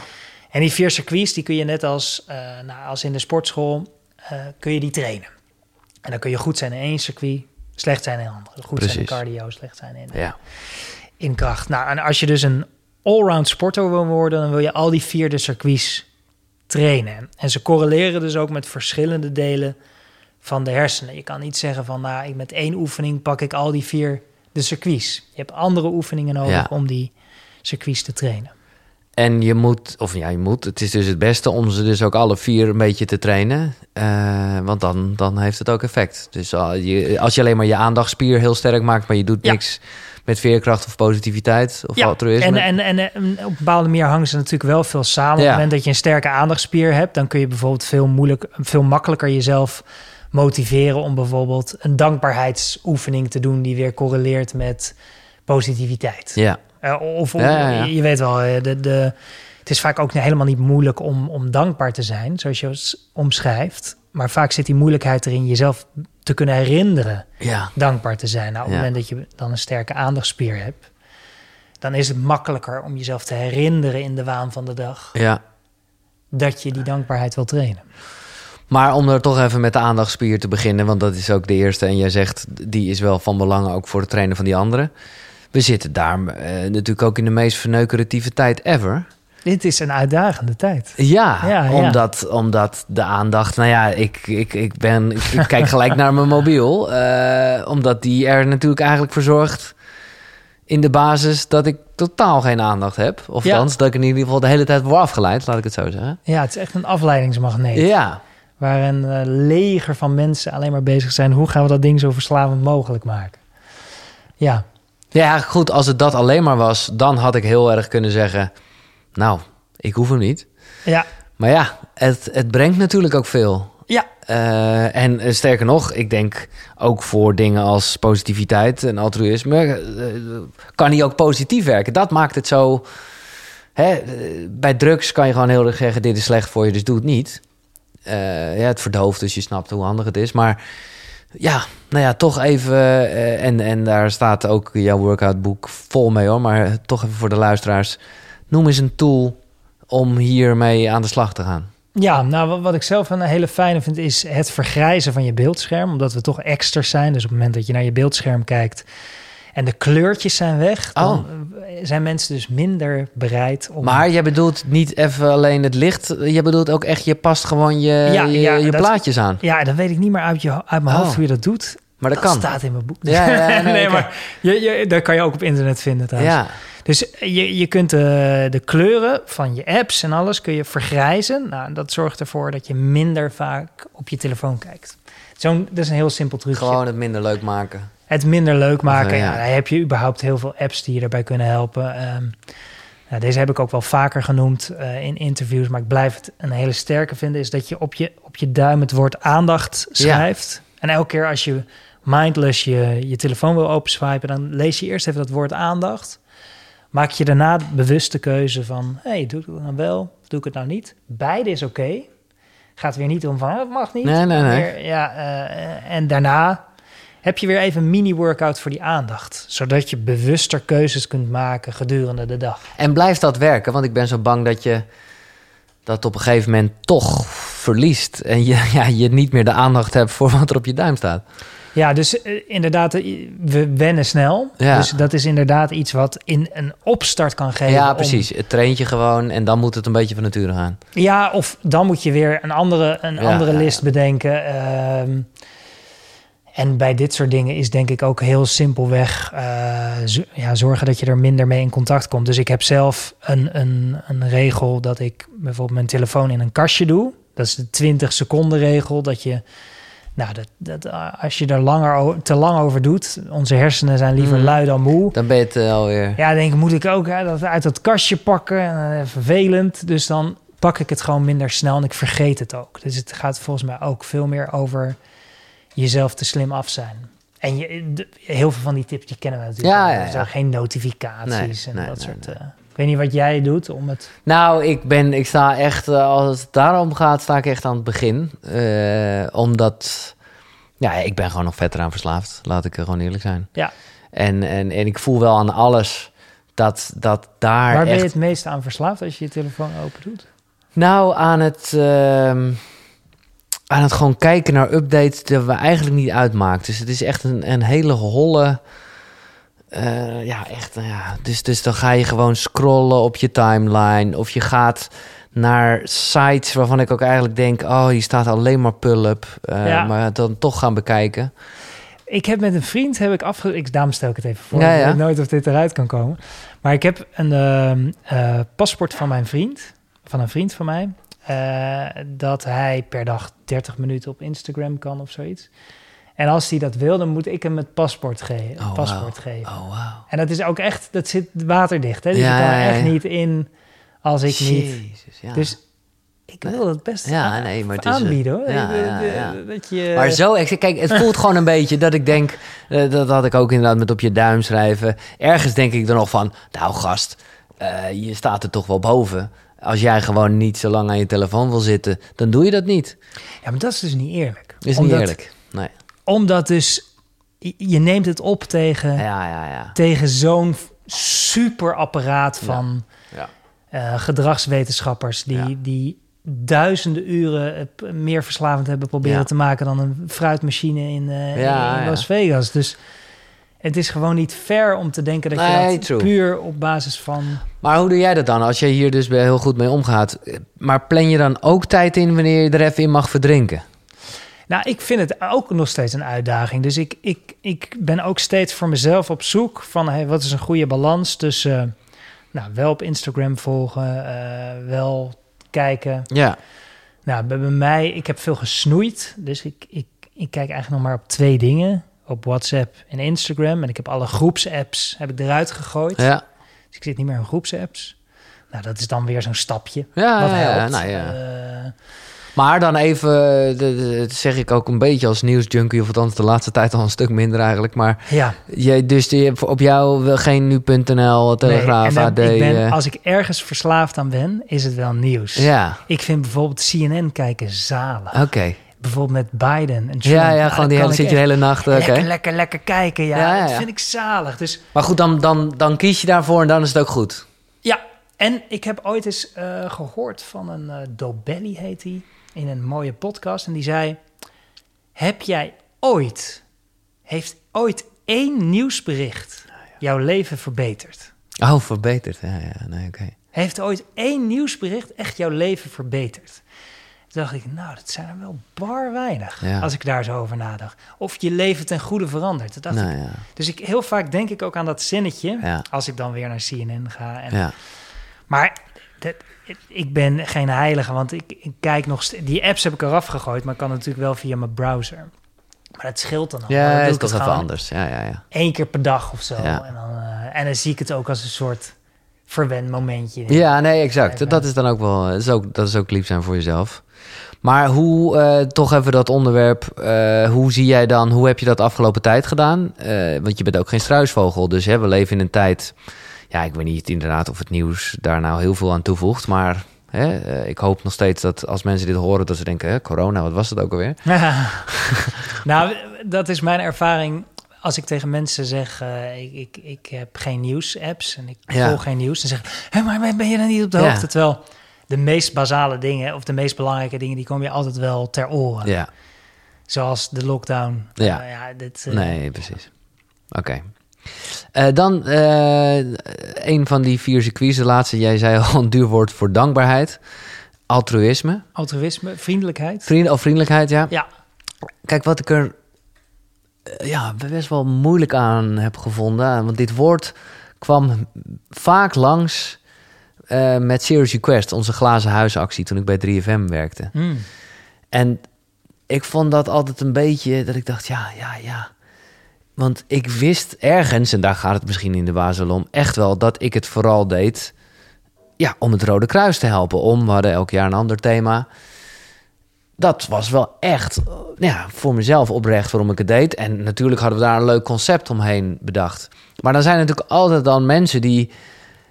En die vier circuits, die kun je net als, eh, nou, als in de sportschool, eh, kun je die trainen. En dan kun je goed zijn in één circuit, slecht zijn in een andere. Goed zijn in cardio, slecht zijn in, ja. in kracht. Nou, en als je dus een allround sporter wil worden, dan wil je al die vier de circuits trainen. En ze correleren dus ook met verschillende delen van de hersenen. Je kan niet zeggen van, nou, ik met één oefening pak ik al die vier de circuits. Je hebt andere oefeningen nodig Ja. om die circuits te trainen. En je moet, of ja, je moet, het is dus het beste om ze dus ook alle vier een beetje te trainen. Eh, want dan, dan heeft het ook effect. Dus al- je, als je alleen maar je aandachtspier heel sterk maakt, maar je doet Ja. niks met veerkracht of positiviteit of Ja, altruïsme. en, en, en, en op een bepaalde manier hangen ze natuurlijk wel veel samen. Op Ja. het moment dat je een sterke aandachtspier hebt, dan kun je bijvoorbeeld veel, moeilijk, veel makkelijker jezelf motiveren om bijvoorbeeld een dankbaarheidsoefening te doen die weer correleert met positiviteit. ja, of of- Ja, ja, ja. je weet wel, eh, de, de, het is vaak ook helemaal niet moeilijk om, om dankbaar te zijn, zoals je het omschrijft. Maar vaak zit die moeilijkheid erin jezelf te kunnen herinneren ja, dankbaar te zijn. Nou, op het moment dat je dan een sterke aandachtspier hebt, dan is het makkelijker om jezelf te herinneren in de waan van de dag ja. dat je die dankbaarheid wil trainen. Maar om er toch even met de aandachtspier te beginnen, want dat is ook de eerste. En jij zegt, die is wel van belang ook voor het trainen van die anderen. We zitten daar eh, natuurlijk ook in de meest verneukeratieve tijd ever. Dit is een uitdagende tijd. Ja, Ja, ja. Omdat, omdat de aandacht... Nou ja, ik, ik, ik, ben, ik, ik kijk gelijk naar mijn mobiel. eh, omdat die er natuurlijk eigenlijk voor zorgt... in de basis dat ik totaal geen aandacht heb. Of Ja. althans, dat ik in ieder geval de hele tijd word afgeleid. Laat ik het zo zeggen. Ja, het is echt een afleidingsmagneet. Ja, Waar een eh, leger van mensen alleen maar bezig zijn. Hoe gaan we dat ding zo verslavend mogelijk maken? Ja, ja, goed. Als het dat alleen maar was... dan had ik heel erg kunnen zeggen... nou, ik hoef hem niet. ja, Maar ja, het, het brengt natuurlijk ook veel. ja. Eh, en sterker nog, ik denk ook voor dingen als positiviteit en altruïsme, eh, kan hij ook positief werken. Dat maakt het zo. Hè, eh, bij drugs kan je gewoon heel erg zeggen: dit is slecht voor je, dus doe het niet. Ja, het verdooft, dus je snapt hoe handig het is. Maar ja, nou ja, toch even. eh, en, en daar staat ook jouw workoutboek vol mee hoor. Maar toch even voor de luisteraars: noem eens een tool om hiermee aan de slag te gaan. Ja, nou wat, ik zelf een hele fijne vind is het vergrijzen van je beeldscherm. Omdat we toch exters zijn. Dus op het moment dat je naar je beeldscherm kijkt en de kleurtjes zijn weg, dan eh, zijn mensen dus minder bereid om... Maar jij bedoelt niet even alleen het licht. Je bedoelt ook echt, je past gewoon je, Ja, je, ja, je dat- plaatjes aan. Ja, dan weet ik niet meer uit, je, uit mijn Oh. hoofd hoe je dat doet. Maar dat, Dat kan. staat in mijn boek. Ja, ja, nee, maar je, je, dat kan je ook op internet vinden trouwens. Ja, Dus je, je kunt de, de kleuren van je apps en alles kun je vergrijzen. Nou, dat zorgt ervoor dat je minder vaak op je telefoon kijkt. Zo'n, dat is een heel simpel trucje. gewoon het minder leuk maken. Het minder leuk maken. Eh, ja. heb je überhaupt heel veel apps die je daarbij kunnen helpen. Ehm, nou, deze heb ik ook wel vaker genoemd eh, in interviews, maar ik blijf het een hele sterke vinden. Is dat je op je, op je duim het woord aandacht schrijft. En elke keer als je mindless je, je telefoon wil openswipen, dan lees je eerst even dat woord aandacht. Maak je daarna de bewuste keuze van, hey, doe ik het dan wel, of doe ik het nou niet? Beide is oké. Gaat weer niet om van, "Oh, het mag niet. Nee, nee, nee. Weer, ja, eh, en daarna heb je weer even een mini-workout voor die aandacht. Zodat je bewuster keuzes kunt maken gedurende de dag. En blijft dat werken? Want ik ben zo bang dat je dat op een gegeven moment toch verliest. En je, ja, je niet meer de aandacht hebt voor wat er op je duim staat. Ja, dus eh, inderdaad, eh, we wennen snel. Ja. Dus dat is inderdaad iets wat in een opstart kan geven. Ja, om- precies. Het traint je gewoon en dan moet het een beetje van nature gaan. ja, of dan moet je weer een andere, een Ja, andere ja, list bedenken. Ehm, en bij dit soort dingen is denk ik ook heel simpelweg eh, ja, zorgen dat je er minder mee in contact komt. Dus ik heb zelf een, een, een regel dat ik bijvoorbeeld mijn telefoon in een kastje doe. Dat is de 20 seconden regel. Dat je, nou, dat, dat, eh, als je er langer, te lang over doet, onze hersenen zijn liever Mhm. lui dan moe. Dan ben je het eh, alweer. Ja, denk ik, moet ik ook hè, dat uit dat kastje pakken. En, vervelend. Dus dan pak ik het gewoon minder snel en ik vergeet het ook. Dus het gaat volgens mij ook veel meer over jezelf te slim af zijn. En je, de- heel veel van die tips die kennen we natuurlijk. Ja, ja, Er zijn geen notificaties Nee, en nee, dat nee, soort. eh, ik weet niet wat jij doet om het. Nou, ik ben, ik sta echt, eh, als het daarom gaat, sta ik echt aan het begin. Eh, omdat, ja, ik ben gewoon nog vetter aan verslaafd. Laat ik er gewoon eerlijk zijn. Ja. En, en, en ik voel wel aan alles dat, dat daar Waar ben echt... je het meest aan verslaafd als je je telefoon open doet? Nou, aan het, ehm, aan het gewoon kijken naar updates die we eigenlijk niet uitmaakt. Dus het is echt een, een hele holle... eh, ja, echt, nou ja. Dus, dus dan ga je gewoon scrollen op je timeline. Of je gaat naar sites waarvan ik ook eigenlijk denk... oh, hier staat alleen maar pull-up. eh, Ja. Maar dan toch gaan bekijken. Ik heb met een vriend heb ik afge... Ik, daarom stel ik het even voor. Ja, Ik ja. weet nooit of dit eruit kan komen. Maar ik heb een ehm, eh, paspoort van mijn vriend. Van een vriend van mij. Eh, dat hij per dag 30 minuten op Instagram kan of zoiets. En als hij dat wil, dan moet ik hem het paspoort, ge Oh, paspoort geven. Oh, wauw. En dat is ook echt... Dat zit waterdicht. Hè? Dus Ja, je kan ja, er echt ja. niet in als ik niet... Jezus, ja. Dus ik wil het best Ja, nee, maar het is, aanbieden. hoor. ja, ja, ja. Dat je... Maar zo, kijk, het voelt gewoon een beetje dat ik denk, eh, dat had ik ook inderdaad met op je duim schrijven. Ergens denk ik dan nog van, nou gast, eh, je staat er toch wel boven. Als jij gewoon niet zo lang aan je telefoon wil zitten, dan doe je dat niet. Ja, maar dat is dus niet eerlijk. Is Omdat- niet eerlijk. Nee. Omdat dus je- neemt het op tegen, Ja, ja, ja. tegen zo'n superapparaat van Ja. eh, gedragswetenschappers die, die duizenden uren eh, meer verslavend hebben proberen te maken dan een fruitmachine in, eh, in. Las Vegas. Dus het is gewoon niet fair om te denken dat je dat true. puur op basis van. Maar hoe doe jij dat dan als je hier dus heel goed mee omgaat? Maar plan je dan ook tijd in wanneer je er even in mag verdrinken? Nou, ik vind het ook nog steeds een uitdaging. Dus ik, ik, ik ben ook steeds voor mezelf op zoek van hey, wat is een goede balans tussen eh, nou, wel op Instagram volgen, eh, wel kijken. Ja. Nou, bij, bij mij, ik heb veel gesnoeid. Dus ik, ik, ik kijk eigenlijk nog maar op twee dingen. Op WhatsApp en Instagram. En ik heb alle groepsapps heb ik eruit gegooid. Ja. Dus ik zit niet meer in groepsapps. Nou, dat is dan weer zo'n stapje. Ja, wat ja, ja, helpt. nou ja. Eh, Maar dan even, dat zeg ik ook een beetje als nieuwsjunkie, of althans de laatste tijd al een stuk minder eigenlijk. Maar ja, je, dus die, op jou geen nu.nl, Telegraaf, Nee, en AD. ik ben, eh, als ik ergens verslaafd aan ben, is het wel nieuws. ja, Ik vind bijvoorbeeld CNN kijken zalig. oké. Bijvoorbeeld met Biden en Trump. Ja, ja, Nou, gewoon die hele, zit je de hele nacht. Oké. Lekker, lekker, lekker kijken. Ja, Ja, ja, dat vind ik zalig. Dus Maar goed, dan, dan, dan kies je daarvoor en dan is het ook goed. ja, en ik heb ooit eens eh, gehoord van een eh Dobelli, heet hij, in een mooie podcast. En die zei, heb jij ooit, heeft ooit één nieuwsbericht jouw leven verbeterd? Oh, verbeterd. Ja, ja, nee, oké. Heeft ooit één nieuwsbericht echt jouw leven verbeterd? Toen dacht ik, nou, dat zijn er wel bar weinig. Ja. Als ik daar zo over nadacht. Of je leven ten goede verandert. Dat dacht Nou ik. ja, Dus ik, heel vaak denk ik ook aan dat zinnetje. ja, Als ik dan weer naar CNN ga. En, ja. Maar dat- ik ben geen heilige, want ik, ik kijk nog... Die apps heb ik eraf gegooid, maar kan natuurlijk wel via mijn browser. Maar dat scheelt dan al. Ja, doe is toch even anders. Ja, ja, ja. één keer per dag of zo. En, dan, eh, en dan zie ik het ook als een soort verwen momentje. Ja, nee, exact. Dat is dan ook wel, dat is ook, dat is ook lief zijn voor jezelf. Maar hoe, eh, toch even dat onderwerp, eh, hoe zie jij dan, hoe heb je dat afgelopen tijd gedaan? Eh, want je bent ook geen struisvogel, dus hè, we leven in een tijd, ja, ik weet niet inderdaad of het nieuws daar nou heel veel aan toevoegt, maar hè, ik hoop nog steeds dat als mensen dit horen, dat ze denken, hè, corona, wat was dat ook alweer? nou, dat is mijn ervaring. Als ik tegen mensen zeg, ik, ik, ik heb geen nieuws-apps en ik Ja. volg geen nieuws, dan zeg ik, hé, maar ben je dan niet op de Ja. hoogte? Terwijl de meest basale dingen of de meest belangrijke dingen, die komen je altijd wel ter oren. Ja, Zoals de lockdown. Ja. Ja dit, eh, Nee, precies. Oké. Eh, dan eh, een van die vier circuits, de laatste, jij zei al een duur woord voor dankbaarheid. Altruïsme. Altruïsme, vriendelijkheid. Vriend, of vriendelijkheid, ja. Ja. Kijk, wat ik er ja, best wel moeilijk aan heb gevonden. Want dit woord kwam vaak langs eh, met Serious Request, onze glazen huisactie, toen ik bij 3FM werkte. Hmm. En ik vond dat altijd een beetje dat ik dacht, ja, ja, ja. Want ik wist ergens, en daar gaat het misschien in de basis om, echt wel dat ik het vooral deed ja, om het Rode Kruis te helpen. Om, we hadden elk jaar een ander thema. Dat was wel echt ja, voor mezelf oprecht waarom ik het deed. En natuurlijk hadden we daar een leuk concept omheen bedacht. Maar dan zijn er natuurlijk altijd dan mensen die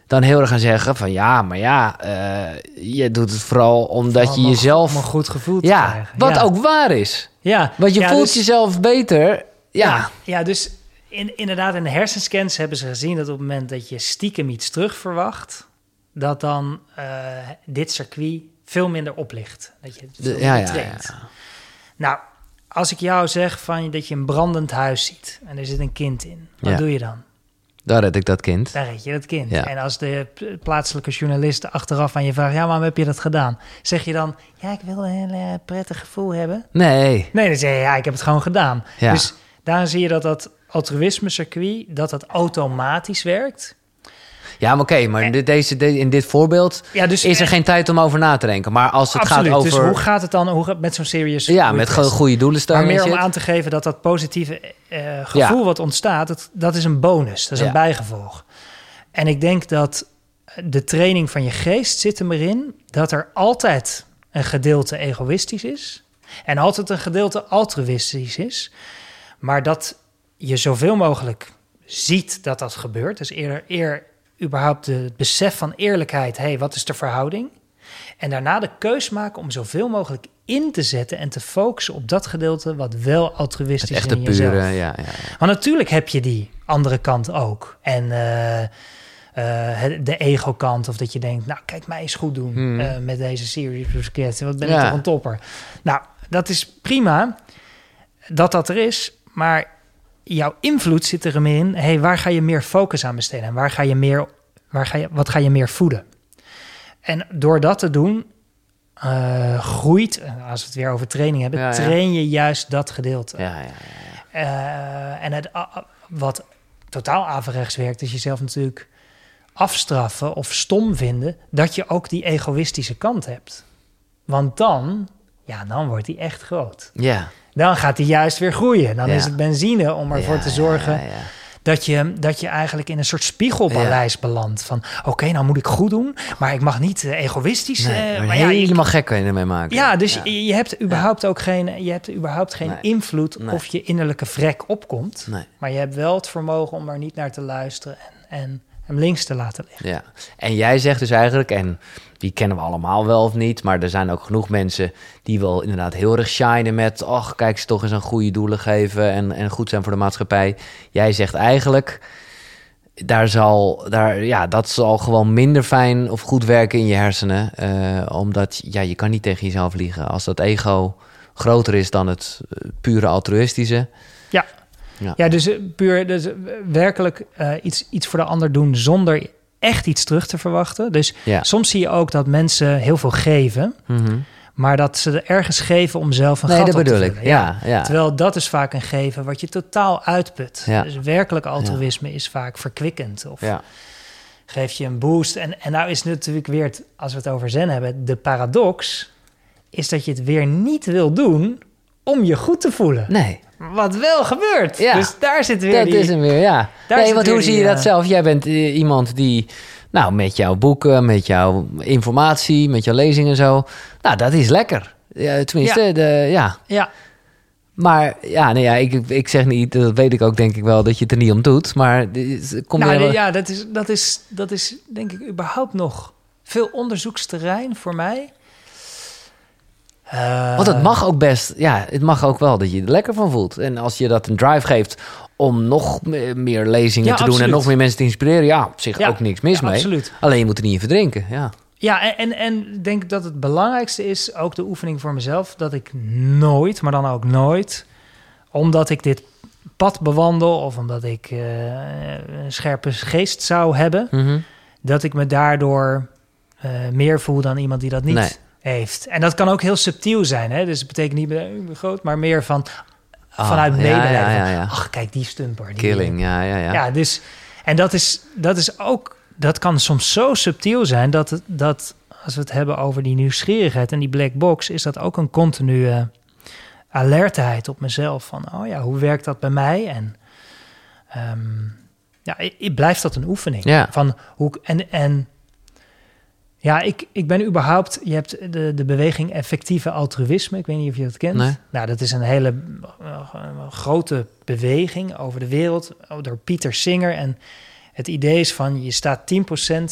dan heel erg gaan zeggen van... ja, maar ja, eh, je doet het vooral omdat je jezelf... Een goed gevoel te Ja, krijgen. wat ja. ook waar is. Ja. Want je Ja, voelt dus- jezelf beter. Ja. Ja, dus in, inderdaad in de hersenscans hebben ze gezien dat op het moment dat je stiekem iets terug verwacht, dat dan eh, dit circuit veel minder oplicht. Dat je veel De- ja, ja, ja. Nou, als ik jou zeg van dat je een brandend huis ziet en er zit een kind in, wat doe je dan? Daar red ik dat kind. Daar red je dat kind. Ja. En als de plaatselijke journalisten achteraf aan je vragen, ja, waarom heb je dat gedaan? Zeg je dan, ja, ik wil een heel eh, prettig gevoel hebben. Nee. Nee, dan zeg je, ja, ik heb het gewoon gedaan. Ja. Dus daar zie je dat dat altruïsme-circuit, dat dat automatisch werkt. Ja, maar oké, maar in dit, deze, de- in dit voorbeeld Ja, dus is er geen tijd om over na te denken. Maar als het absoluut. gaat over... Dus hoe gaat het dan hoe gaat, met zo'n serious ja, met gewoon goede doelen. Maar meer en om aan te geven dat dat positieve eh, gevoel wat ontstaat, dat, dat is een bonus. Dat is Ja. een bijgevolg. En ik denk dat de training van je geest zit er maar in dat er altijd een gedeelte egoïstisch is en altijd een gedeelte altruïstisch is. Maar dat je zoveel mogelijk ziet dat dat gebeurt. Dus eerder eer überhaupt de, het besef van eerlijkheid. Hé, hey, wat is de verhouding? En daarna de keus maken om zoveel mogelijk in te zetten en te focussen op dat gedeelte wat wel altruïstisch is in jezelf. pure, ja, ja, ja. Maar natuurlijk heb je die andere kant ook. En eh, eh, de ego-kant, of dat je denkt, nou, kijk mij eens goed doen Hmm. eh, met deze series Busquets. Wat ben Ja. ik toch een topper. Nou, dat is prima dat dat er is, maar jouw invloed zit er meer in. hey, waar ga je meer focus aan besteden? En waar ga je meer, waar ga je, wat ga je meer voeden? En door dat te doen, eh, groeit, en als we het weer over training hebben, Ja, train je juist dat gedeelte. ja, ja, ja. Eh, en het, a- a- wat totaal averechts werkt, is jezelf natuurlijk afstraffen of stom vinden dat je ook die egoïstische kant hebt. Want dan, ja, dan wordt die echt groot. Ja. Dan gaat die juist weer groeien. Dan Ja. is het benzine om ervoor Ja, te zorgen ja, ja, ja. Dat, je, dat je eigenlijk in een soort spiegelpaleis belandt. Van oké, nou moet ik goed doen, maar ik mag niet eh, egoïstisch. Nee, eh, maar ja, je- helemaal gek kan je ermee maken. ja, dus Je, je hebt überhaupt ook geen, je hebt überhaupt geen Nee. invloed Nee. of je innerlijke vrek opkomt. Maar je hebt wel het vermogen om er niet naar te luisteren en, en hem links te laten liggen. Ja, en jij zegt dus eigenlijk, en die kennen we allemaal wel of niet, maar er zijn ook genoeg mensen die wel inderdaad heel erg shinen met, ach, kijk ze toch eens aan goede doelen geven en, en goed zijn voor de maatschappij. Jij zegt eigenlijk, daar zal, daar, ja, dat zal gewoon minder fijn of goed werken in je hersenen, eh, omdat ja, je kan niet tegen jezelf liegen. Als dat ego groter is dan het eh, pure altruïstische. Ja. Ja. Ja, dus eh, puur dus eh, werkelijk eh, iets, iets voor de ander doen zonder echt iets terug te verwachten. Dus Ja. soms zie je ook dat mensen heel veel geven, Mhm. maar dat ze er ergens geven om zelf een Nee, gat dat op te bedoel ik. vullen. Ja, ja. Terwijl dat is vaak een geven wat je totaal uitput. Ja. Dus werkelijk altruïsme is vaak verkwikkend. Of ja. geef je een boost. En, en nou is natuurlijk weer, het, als we het over zen hebben, de paradox is dat je het weer niet wil doen om je goed te voelen. Nee. Wat wel gebeurt. Ja. Dus daar zit weer Dat die... is hem weer, ja. Daar nee, want hoe zie je dat eh, zelf? Jij bent eh, iemand die, nou, met jouw boeken, met jouw informatie, met jouw lezingen en zo. Nou, dat is lekker. Ja, tenminste, Ja. De, ja. Ja, Maar ja, nee, ja ik, ik zeg niet, dat weet ik ook denk ik wel, dat je het er niet om doet. Maar dit- kom je nou, wel- ja dat, is, dat, is, dat is denk ik überhaupt nog veel onderzoeksterrein voor mij. Eh, Want het mag ook best, ja, het mag ook wel dat je er lekker van voelt. En als je dat een drive geeft om nog me- meer lezingen Ja, te doen en nog meer mensen te inspireren, ja, op zich Ja, ook niks mis ja, mee. absoluut. Alleen je moet er niet in verdrinken, ja. Ja, en, en, denk dat het belangrijkste is ook de oefening voor mezelf. Dat ik nooit, maar dan ook nooit, omdat ik dit pad bewandel of omdat ik eh, een scherpe geest zou hebben, Mhm. dat ik me daardoor eh, meer voel dan iemand die dat niet Nee. Heeft. En dat kan ook heel subtiel zijn. Hè? Dus het betekent niet eh, ik groot, maar meer van Ah, vanuit ja, medelijden. Ja, ja, van, ja. Ach, kijk die stumper. Die Killing, ja, ja, ja. ja, dus en dat is, dat is ook, dat kan soms zo subtiel zijn dat, dat als we het hebben over die nieuwsgierigheid en die black box, is dat ook een continue alertheid op mezelf. Van, oh ja, hoe werkt dat bij mij? En ehm, ja, i- i- blijft dat een oefening. Ja. Van hoe, en, en ja, ik, ik ben überhaupt, je hebt de, de beweging effectieve altruïsme. Ik weet niet of je dat kent. Nee. Nou, dat is een hele eh, grote beweging over de wereld oh, door Pieter Singer. En het idee is van je staat 10%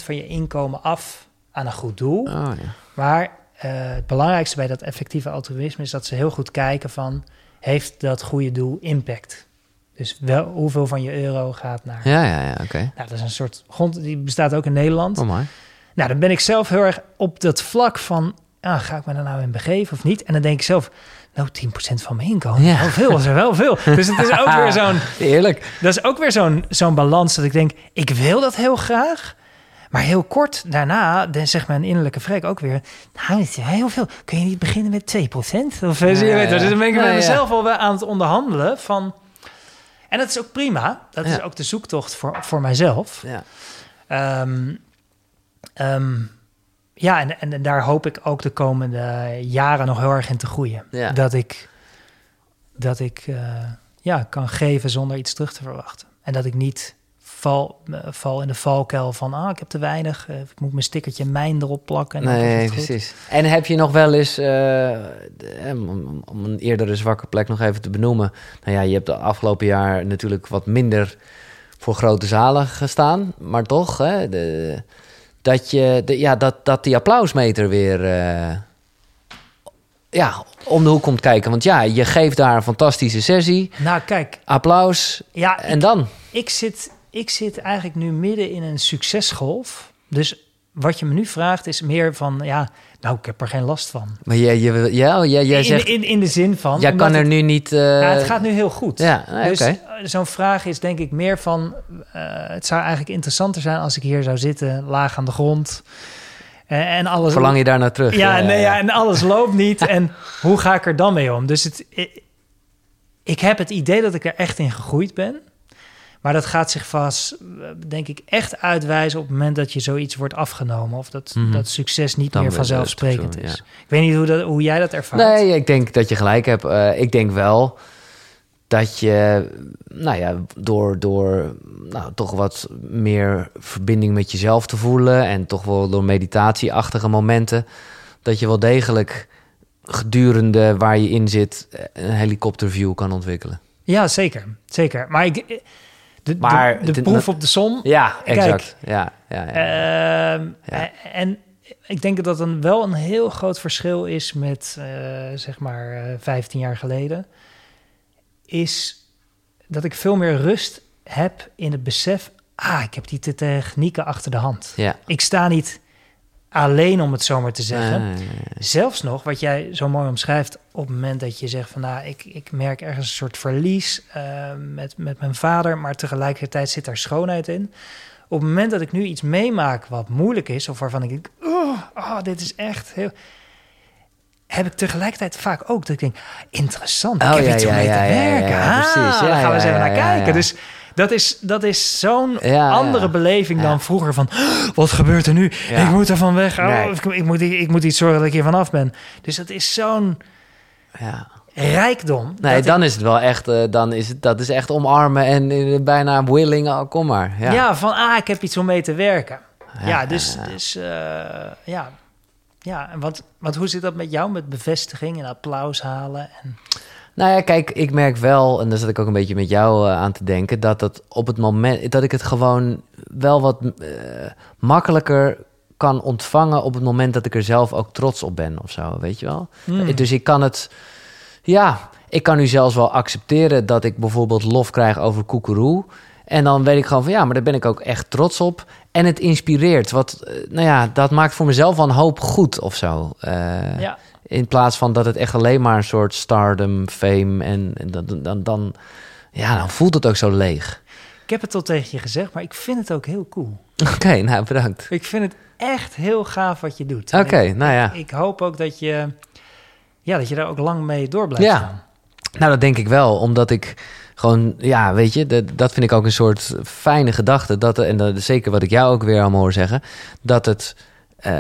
van je inkomen af aan een goed doel. Oh, ja. Maar eh, het belangrijkste bij dat effectieve altruïsme is dat ze heel goed kijken van heeft dat goede doel impact? Dus wel, hoeveel van je euro gaat naar. Ja, ja, ja, oké. Nou, dat is een soort grond, die bestaat ook in Nederland. Oh, mooi. Nou, dan ben ik zelf heel erg op dat vlak van, ah, ga ik me daar nou in begeven of niet? En dan denk ik zelf, nou, 10% van mijn inkomen, Ja. wel veel, is er wel veel. Dus het is ook weer zo'n, Eerlijk. dat is ook weer zo'n zo'n balans dat ik denk, ik wil dat heel graag. Maar heel kort daarna dan zegt mijn innerlijke vrek ook weer... nou, het is heel veel. Kun je niet beginnen met 2%? Of eh, je Ja, weet, ja. Dus dan ben ik met mezelf al wel aan het onderhandelen van... En dat is ook prima. Dat is ook de zoektocht voor, voor mijzelf. Ja. Ehm, ehm, ja, en, en, en daar hoop ik ook de komende jaren nog heel erg in te groeien. Ja. Dat ik, dat ik eh, ja, kan geven zonder iets terug te verwachten. En dat ik niet val, eh, val in de valkuil van... ah, ik heb te weinig, eh, ik moet mijn stickertje mijn erop plakken. En Nee, goed. precies. En heb je nog wel eens, om, om een eerdere zwakke plek nog even te benoemen. Nou ja, je hebt de afgelopen jaar natuurlijk wat minder voor grote zalen gestaan. Maar toch, hè, de, dat, je, de, ja, dat, dat die applausmeter weer eh, ja, om de hoek komt kijken. Want ja, je geeft daar een fantastische sessie. Nou, kijk, Applaus. ja, En dan? ik zit, ik zit eigenlijk nu midden in een succesgolf. Dus wat je me nu vraagt is meer van... ja, nou, ik heb er geen last van. Maar jij, je, ja, jij, jij in, zegt, in, in de zin van... jij kan er het- nu niet... Ja, het gaat nu heel goed. Ja, dus eh, zo'n vraag is denk ik meer van... eh, het zou eigenlijk interessanter zijn als ik hier zou zitten, laag aan de grond. eh, en alles... Verlang je daar naar terug? ja, nee, ja, en alles loopt niet. en hoe ga ik er dan mee om? Dus het, ik, ik heb het idee dat ik er echt in gegroeid ben. Maar dat gaat zich vast, eh, denk ik, echt uitwijzen op het moment dat je zoiets wordt afgenomen. Of dat, Mhm. dat succes niet Dan meer het vanzelfsprekend is. ja. Ik weet niet hoe, dat, hoe jij dat ervaart. Nee, ik denk dat je gelijk hebt. Eh, ik denk wel dat je, nou ja, door, door nou, toch wat meer verbinding met jezelf te voelen en toch wel door meditatieachtige momenten, dat je wel degelijk gedurende waar je in zit een helikopterview kan ontwikkelen. Ja, zeker. Zeker. Maar ik, de, de- Maar de, het- proef op de som. Ja, Kijk. exact. Ja, ja, ja. Ehm, Ja. En ik denk dat dat een, wel een heel groot verschil is met, eh, zeg maar, eh 15 jaar geleden. Is dat ik veel meer rust heb in het besef... ah, ik heb die te- technieken achter de hand. ja. Ik sta niet alleen, om het zo maar te zeggen. Nee, nee, nee. Zelfs nog, wat jij zo mooi omschrijft, op het moment dat je zegt van nou, ik, ik merk ergens een soort verlies eh, met, met mijn vader, maar tegelijkertijd zit daar schoonheid in. Op het moment dat ik nu iets meemaak wat moeilijk is, of waarvan ik denk, oh, oh, dit is echt heel. Heb ik tegelijkertijd vaak ook dat ik denk, interessant, ik Oh, heb ja, iets om ja, mee ja, te werken. ja, precies. Ah, daar gaan we eens even naar kijken. Dus dat is, dat is zo'n Ja, andere ja. beleving dan vroeger van, "Oh, wat gebeurt er nu? Ik moet er van weg. Oh, Nee. ik, ik moet, ik moet iets zorgen dat ik hier vanaf ben. Dus dat is zo'n Ja. rijkdom. Nee, dan is het wel echt, eh, dan is het, dat is echt omarmen en eh, bijna willing, oh, kom maar. Ja, ja. van ah, ik heb iets om mee te werken. Ja, Ja, dus, ja, dus eh, ja. Wat, wat, hoe zit dat met jou, met bevestiging en applaus halen? En, Nou ja, kijk, ik merk wel, en daar zat ik ook een beetje met jou eh, aan te denken, dat het op het moment dat ik het gewoon wel wat eh, makkelijker kan ontvangen op het moment dat ik er zelf ook trots op ben of zo, weet je wel? Hmm. Dus ik kan het, ja, ik kan nu zelfs wel accepteren dat ik bijvoorbeeld lof krijg over koekeroe. En dan weet ik gewoon van ja, maar daar ben ik ook echt trots op. En het inspireert. Wat, eh, nou ja, dat maakt voor mezelf wel een hoop goed of zo. Eh, Ja. In plaats van dat het echt alleen maar een soort stardom, fame en, en dan, dan, dan, ja, dan voelt het ook zo leeg. Ik heb het al tegen je gezegd, maar ik vind het ook heel cool. Oké, nou bedankt. Ik vind het echt heel gaaf wat je doet. Oké, nou ja. ik hoop ook dat je, ja, dat je daar ook lang mee door blijft Ja. gaan. Nou, dat denk ik wel, omdat ik gewoon, ja, weet je, dat, dat vind ik ook een soort fijne gedachte. Dat, en dat zeker wat ik jou ook weer allemaal hoor zeggen, dat het eh,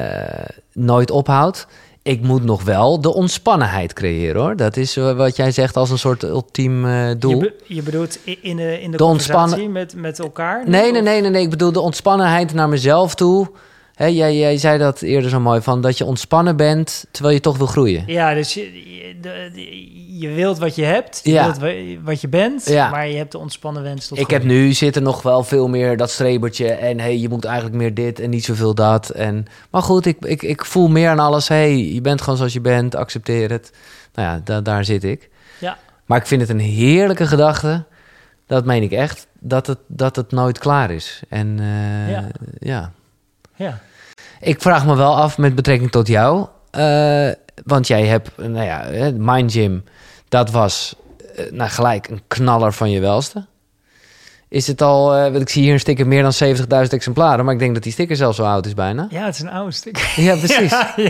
nooit ophoudt. Ik moet nog wel de ontspannenheid creëren hoor. Dat is eh, wat jij zegt als een soort ultiem eh, doel. Je, be- je bedoelt in de, in de, De conversatie met, met elkaar? Nee, nee, nee, nee, nee. Ik bedoel de ontspannenheid naar mezelf toe. Hè, jij, jij zei dat eerder zo mooi, van dat je ontspannen bent terwijl je toch wil groeien. Ja, dus je, je, wilt wat je hebt, je Ja. wilt wa- wat je bent, Ja. maar je hebt de ontspannen wens tot Ik heb nu zitten nog wel veel meer dat strebertje en hey, je moet eigenlijk meer dit en niet zoveel dat. En, maar goed, ik, ik, ik voel meer aan alles. hey, je bent gewoon zoals je bent, accepteer het. Nou ja, da- daar zit ik. Ja. Maar ik vind het een heerlijke gedachte, dat meen ik echt, dat het, dat het nooit klaar is. En eh, Ja. ja. Ja. Ik vraag me wel af met betrekking tot jou. eh, want jij hebt, nou ja, Mind Gym, dat was nou, gelijk een knaller van je welste. Is het al, want ik zie hier een sticker meer dan 70.000 exemplaren, maar ik denk dat die sticker zelfs zo oud is bijna. ja, het is een oude stuk. Ja, precies. Ja, ja.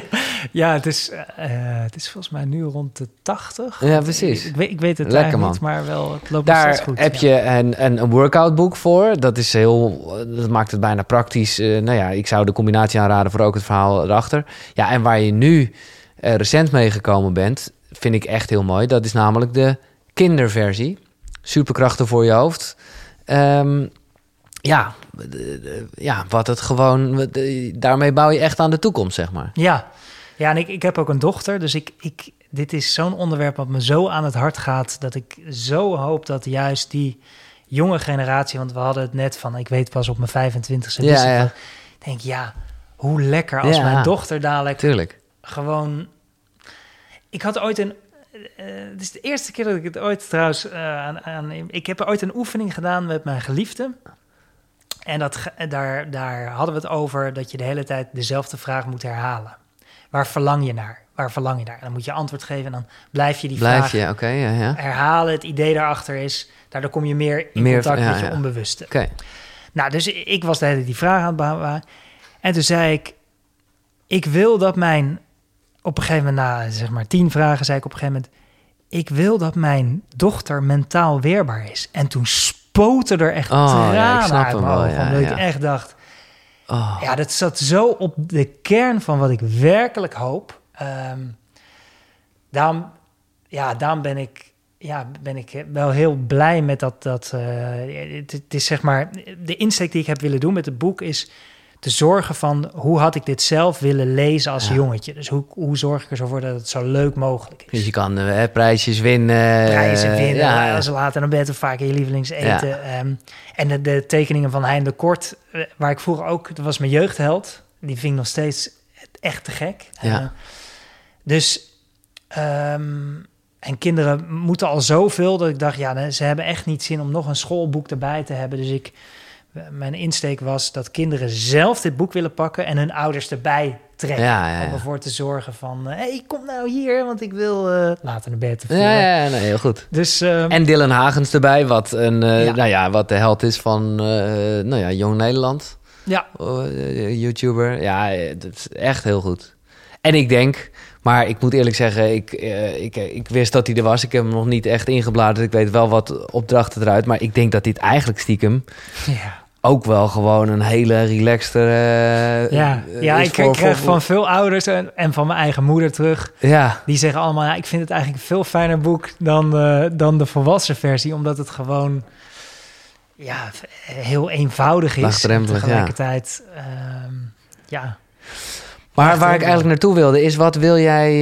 Ja, het, is, eh, het is volgens mij nu rond de 80. Ja, precies. Ik, weet, ik weet het Lekker, eigenlijk man. niet, maar wel, het loopt Daar goed. heb ja. je een, een, een workoutboek voor. Dat is heel, dat maakt het bijna praktisch. Eh, nou ja, ik zou de combinatie aanraden voor ook het verhaal erachter. Ja, en waar je nu recent mee gekomen bent, vind ik echt heel mooi. Dat is namelijk de kinderversie. Superkrachten voor je hoofd. Ehm, ja, ja, wat het gewoon. Daarmee bouw je echt aan de toekomst, zeg maar. Ja, ja en ik, ik heb ook een dochter, dus ik, ik, dit is zo'n onderwerp wat me zo aan het hart gaat, dat ik zo hoop dat juist die jonge generatie, want we hadden het net van, ik weet pas op mijn 25e, wist Ja, ik ja. Ik denk, ja, hoe lekker als Ja. mijn dochter dadelijk Tuurlijk. gewoon... Ik had ooit een... eh, het is de eerste keer dat ik het ooit trouwens eh, aan, aan... Ik heb ooit een oefening gedaan met mijn geliefde. En dat, daar, daar hadden we het over dat je de hele tijd dezelfde vraag moet herhalen. Waar verlang je naar? Waar verlang je naar? En dan moet je antwoord geven en dan blijf je die Blijf vraag je, ja, ja. Herhalen. Het idee daarachter is, daardoor kom je meer in Meer- contact ja, met je ja. onbewuste. Nou, dus ik was de hele die vraag aan het behandelen. En toen zei ik, ik wil dat mijn... Op een gegeven moment, na zeg maar tien vragen, zei ik op een gegeven moment... Ik wil dat mijn dochter mentaal weerbaar is. En toen spoten er echt Oh, tranen uit mijn ogen. ja, omdat ja. ik echt dacht, Oh. ja, dat zat zo op de kern van wat ik werkelijk hoop. Ehm, daarom, ja, daarom ben ik, ja, ben ik wel heel blij met dat. dat eh, het, het is zeg maar, de insteek die ik heb willen doen met het boek is te zorgen van hoe had ik dit zelf willen lezen als Ja. jongetje. Dus hoe, hoe zorg ik er zo voor dat het zo leuk mogelijk Dus is. je kan eh, hè, prijsjes winnen. Prijzen eh, winnen, Ja, als later dan bent vaak in je lievelingseten. Ehm, en de, de tekeningen van Hein de Kort, eh, waar ik vroeger ook, dat was mijn jeugdheld. Die vind ik nog steeds echt te gek. Ja. Eh, dus, ehm, en kinderen moeten al zoveel dat ik dacht, ja, ze hebben echt niet zin om nog een schoolboek erbij te hebben. Dus ik, mijn insteek was dat kinderen zelf dit boek willen pakken en hun ouders erbij trekken. Ja, ja, Om ervoor te zorgen van, hé, hey, kom nou hier, want ik wil eh, later naar bed. Of, Ja, eh, ja, nee, heel goed. Dus, ehm, En Dylan Hagens erbij, wat, een, eh. Nou ja, wat de held is van eh, nou ja, Jong Nederland. ja, Oh, eh, YouTuber. Ja, eh, dat is echt heel goed. En ik denk, maar ik moet eerlijk zeggen, ik, eh, ik, ik wist dat hij er was. Ik heb hem nog niet echt ingebladerd. Ik weet wel wat opdrachten eruit. Maar ik denk dat dit eigenlijk stiekem ja. Ook wel gewoon een hele relaxte... eh, Ja, eh, ja ik voor- krijg voor- van veel ouders en, en van mijn eigen moeder terug. Ja, Die zeggen allemaal, ja, ik vind het eigenlijk een veel fijner boek dan, eh, dan de volwassen versie. Omdat het gewoon ja, heel eenvoudig is. Laagdrempelig, ja. tegelijkertijd, ehm, ja. Maar waar ik eigenlijk naartoe wilde is, wat wil jij,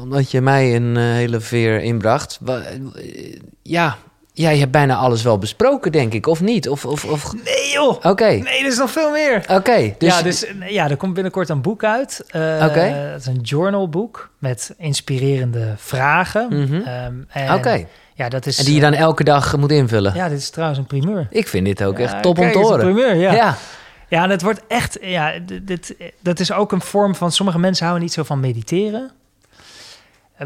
omdat je mij een hele veer inbracht. ja, Ja, je hebt bijna alles wel besproken, denk ik, of niet? Of, of, of... Nee joh! Oké, Nee, er is nog veel meer. oké. dus, ja, dus ja, er komt binnenkort een boek uit. Eh, Oké. Het is een journalboek met inspirerende vragen. Mhm. Ehm, en, Oké. Ja, dat is. En die je dan elke dag moet invullen. Ja, dit is trouwens een primeur. Ik vind dit ook Ja, echt top om te een horen. primeur, ja. ja. Ja, en het wordt echt. Ja, dit, dit- dat is ook een vorm van. Sommige mensen houden niet zo van mediteren.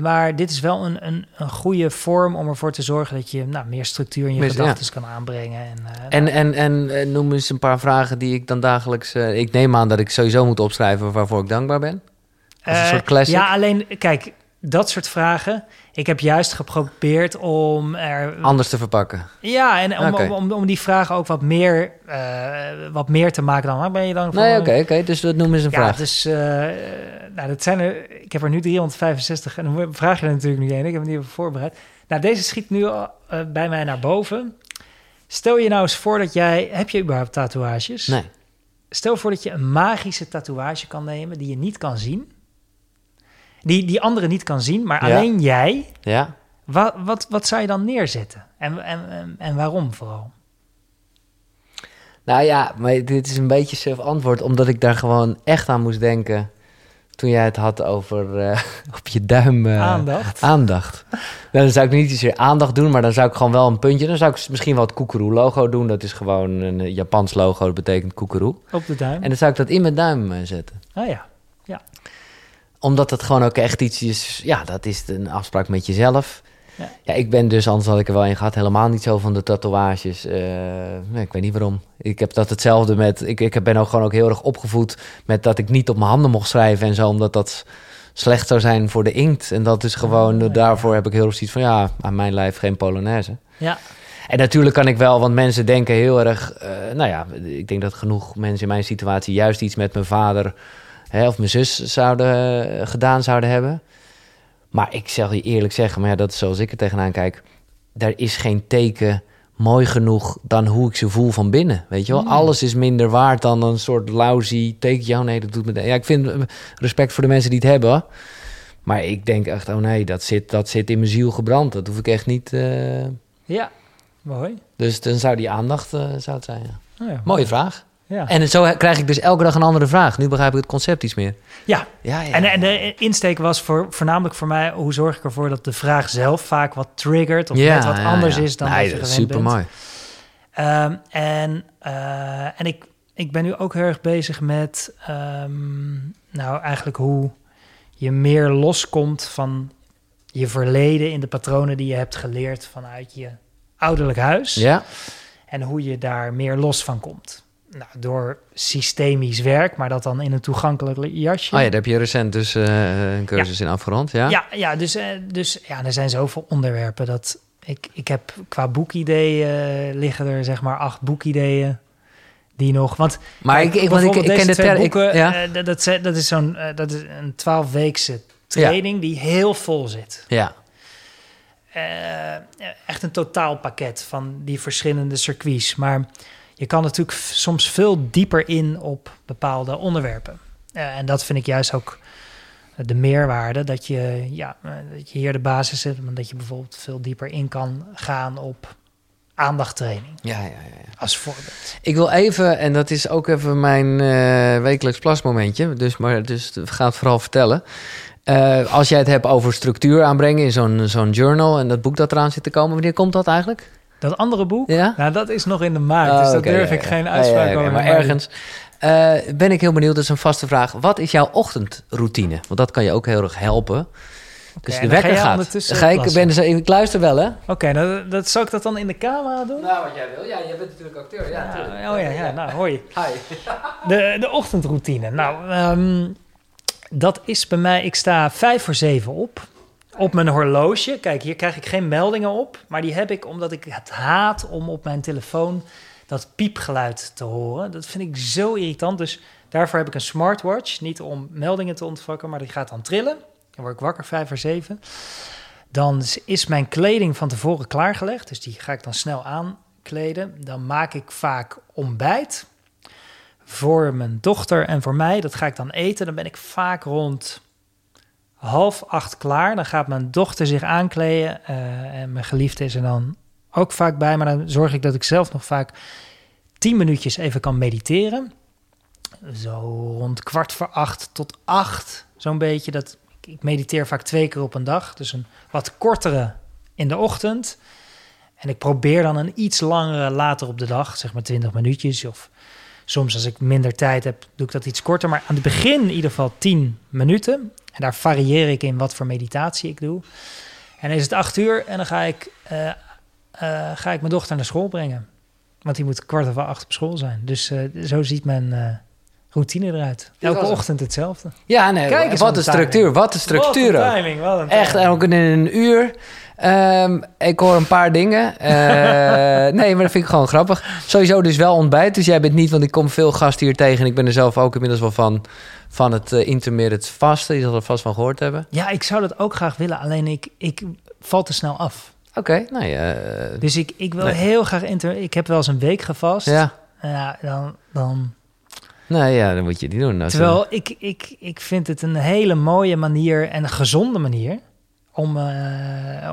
Maar dit is wel een, een, een goede vorm om ervoor te zorgen dat je nou, meer structuur in je gedachten kan aanbrengen. En, eh, En, en, en eh, noem eens een paar vragen die ik dan dagelijks... eh, ik neem aan dat ik sowieso moet opschrijven waarvoor ik dankbaar ben. Als een soort classic. Ja, alleen, kijk, dat soort vragen. Ik heb juist geprobeerd om er. Anders te verpakken. Ja, en om, om, om, om die vragen ook wat meer, eh, wat meer te maken dan. Waar ben je dan voor? Nee, oké, oké. Dus dat noem eens een Ja, vraag. dus, eh, nou, dat zijn er. Ik heb er nu 365 en dan vraag je er natuurlijk niet één. Ik heb hem niet even voorbereid. Nou, deze schiet nu al, eh, bij mij naar boven. Stel je nou eens voor dat jij. Heb je überhaupt tatoeages? Nee. Stel voor dat je een magische tatoeage kan nemen die je niet kan zien. Die, die anderen niet kan zien, maar Ja. alleen jij. Ja? Wat, wat, wat zou je dan neerzetten? En, en, en, en waarom vooral? Nou ja, maar dit is een beetje zelf antwoord, omdat ik daar gewoon echt aan moest denken toen jij het had over eh, op je duim. eh, Aandacht. Aandacht. Nou, dan zou ik niet zozeer aandacht doen, maar dan zou ik gewoon wel een puntje. Dan zou ik misschien wel het koekeroe-logo doen. Dat is gewoon een Japans logo, dat betekent koekeroe. Op de duim. En dan zou ik dat in mijn duim eh, zetten. oh ja. Omdat het gewoon ook echt iets is. Ja, dat is een afspraak met jezelf. Ja. Ja, ik ben dus, anders had ik er wel in gehad, helemaal niet zo van de tatoeages. Eh, nee, ik weet niet waarom. Ik heb dat hetzelfde met. Ik, ik ben ook gewoon ook heel erg opgevoed met dat ik niet op mijn handen mocht schrijven en zo, omdat dat slecht zou zijn voor de inkt. En dat is gewoon, ja. daarvoor heb ik heel erg zoiets van, ja, aan mijn lijf geen Polonaise. Ja. En natuurlijk kan ik wel, want mensen denken heel erg... eh, nou ja, ik denk dat genoeg mensen in mijn situatie... juist iets met mijn vader hè, of mijn zus zouden, eh, gedaan zouden hebben. Maar ik zal je eerlijk zeggen, maar ja, dat is zoals ik er tegenaan kijk... er is geen teken mooi genoeg dan hoe ik ze voel van binnen. Weet je wel? Mm. Alles is minder waard dan een soort lousy tekentje. Oh nee, dat doet me... de- Ja, ik vind eh, respect voor de mensen die het hebben... Maar ik denk echt, oh nee, dat zit, dat zit in mijn ziel gebrand. Dat hoef ik echt niet... eh, Ja. Mooi. dus dan zou die aandacht zou het zijn. Ja. Oh ja. Mooie vraag. Ja. En zo krijg ik dus elke dag een andere vraag. Nu begrijp ik het concept iets meer. ja. Ja, ja. En, en de insteek was voor, voornamelijk voor mij... hoe zorg ik ervoor dat de vraag zelf vaak wat triggert... of net wat anders is dan nee, dat je super mooi. Ehm, en eh, en ik, ik ben nu ook heel erg bezig met, ehm, nou eigenlijk hoe je meer loskomt van je verleden in de patronen die je hebt geleerd vanuit je ouderlijk huis. Ja, En hoe je daar meer los van komt. Nou, door systemisch werk, maar dat dan in een toegankelijk jasje. oh ja, daar heb je recent dus eh, een cursus in afgerond. Ja, Ja, ja, dus, eh, dus ja, er zijn zoveel onderwerpen dat ik, ik heb qua boekideeën eh, liggen er zeg maar acht boekideeën die nog. Want maar kijk, ik, ik, want ik, ken de twee ik, boeken, ja, eh, dat, dat, dat is zo'n eh, dat is een twaalfweekse training die heel vol zit. ja, Eh, echt een totaalpakket van die verschillende circuits. Maar je kan natuurlijk soms veel dieper in op bepaalde onderwerpen. Eh, en dat vind ik juist ook de meerwaarde. Dat je, ja, eh, dat je hier de basis hebt. Maar dat je bijvoorbeeld veel dieper in kan gaan op aandachttraining. ja, ja, ja, ja. Als voorbeeld. Ik wil even, en dat is ook even mijn eh, wekelijks plasmomentje. Dus, maar, dus ga het vooral vertellen. Als jij het hebt over structuur aanbrengen in zo'n zo'n journal... en dat boek dat eraan zit te komen, wanneer komt dat eigenlijk? Dat andere boek, Ja? nou, dat is nog in de maart. Oh, dus dat oké, durf ja, ik ja. geen uitspraak over Maar ergens eh, ben ik heel benieuwd, dat is een vaste vraag. Wat is jouw ochtendroutine? Want dat kan je ook heel erg helpen. Dus de ga wekker gaat. Ga ik, ben, dus- ik luister wel, hè? Oké, nou, dat, zal ik dat dan in de camera doen? Nou, wat jij wil. Ja, jij bent natuurlijk acteur. Ja, oh ja, ja, nou hoi. Hi. De, de ochtendroutine. Nou, ehm, dat is bij mij, ik sta vijf voor zeven op. Op mijn horloge. Kijk, hier krijg ik geen meldingen op. Maar die heb ik omdat ik het haat om op mijn telefoon dat piepgeluid te horen. Dat vind ik zo irritant. Dus daarvoor heb ik een smartwatch. Niet om meldingen te ontvangen, maar die gaat dan trillen. Dan word ik wakker, vijf voor zeven. Dan is mijn kleding van tevoren klaargelegd. Dus die ga ik dan snel aankleden. Dan maak ik vaak ontbijt voor mijn dochter en voor mij. Dat ga ik dan eten. Dan ben ik vaak rond half acht klaar. Dan gaat mijn dochter zich aankleden. eh, en mijn geliefde is er dan ook vaak bij, maar dan zorg ik dat ik zelf nog vaak tien minuutjes even kan mediteren. Zo rond kwart voor acht tot acht, zo'n beetje. Dat, ik mediteer vaak twee keer op een dag, dus een wat kortere in de ochtend. En ik probeer dan een iets langere later op de dag, zeg maar 20 minuutjes. Of soms als ik minder tijd heb, doe ik dat iets korter. Maar aan het begin in ieder geval 10 minuten. En daar varieer ik in wat voor meditatie ik doe. En dan is het acht uur en dan ga ik, eh, eh, ga ik mijn dochter naar school brengen. Want die moet kwart over acht op school zijn. Dus eh, zo ziet mijn routine eruit. Elke ochtend hetzelfde. Ja, nee, Kijk eens wat een structuur. Wat een structuur Wat ook. een timing, wat een Echt, en ook in een uur. Ehm, ik hoor een paar dingen. Nee, maar dat vind ik gewoon grappig. Sowieso dus wel ontbijt. Dus jij bent niet, want ik kom veel gasten hier tegen. En ik ben er zelf ook inmiddels wel van, van het uh, intermittent vasten. Je zal er vast van gehoord hebben. Ja, ik zou dat ook graag willen. Alleen ik, ik val te snel af. Oké, nou ja. eh, Dus ik, ik wil Nee. heel graag... Inter ik heb wel eens een week gevast. ja. Ja, dan, dan... Nee, ja, dan moet je die doen. Als, Terwijl ik, ik, ik vind het een hele mooie manier en een gezonde manier... om,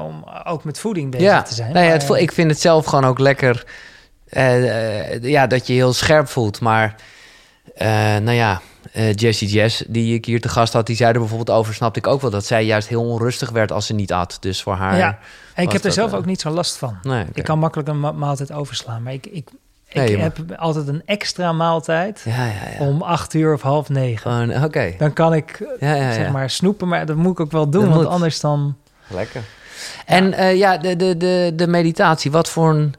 om ook met voeding bezig ja. te zijn. Nou ja, het, ik vind het zelf gewoon ook lekker... ja, dat je heel scherp voelt. Maar, nou ja, eh Jessie Jess, die ik hier te gast had... die zei er bijvoorbeeld over, snapte ik ook wel... dat zij juist heel onrustig werd als ze niet at. Dus voor haar... Ja, en ik heb er zelf eh, ook niet zo last van. Nee. Ik kan makkelijk een ma- maaltijd overslaan. Maar ik, ik, ik Nee, heb altijd een extra maaltijd Ja, ja, ja. om acht uur of half negen. Gewoon, Oké. Dan kan ik Ja, ja, ja. zeg maar snoepen, maar dat moet ik ook wel doen. Dat Want moet. anders dan... Lekker. En eh, ja, de, de, de, de meditatie. Wat voor een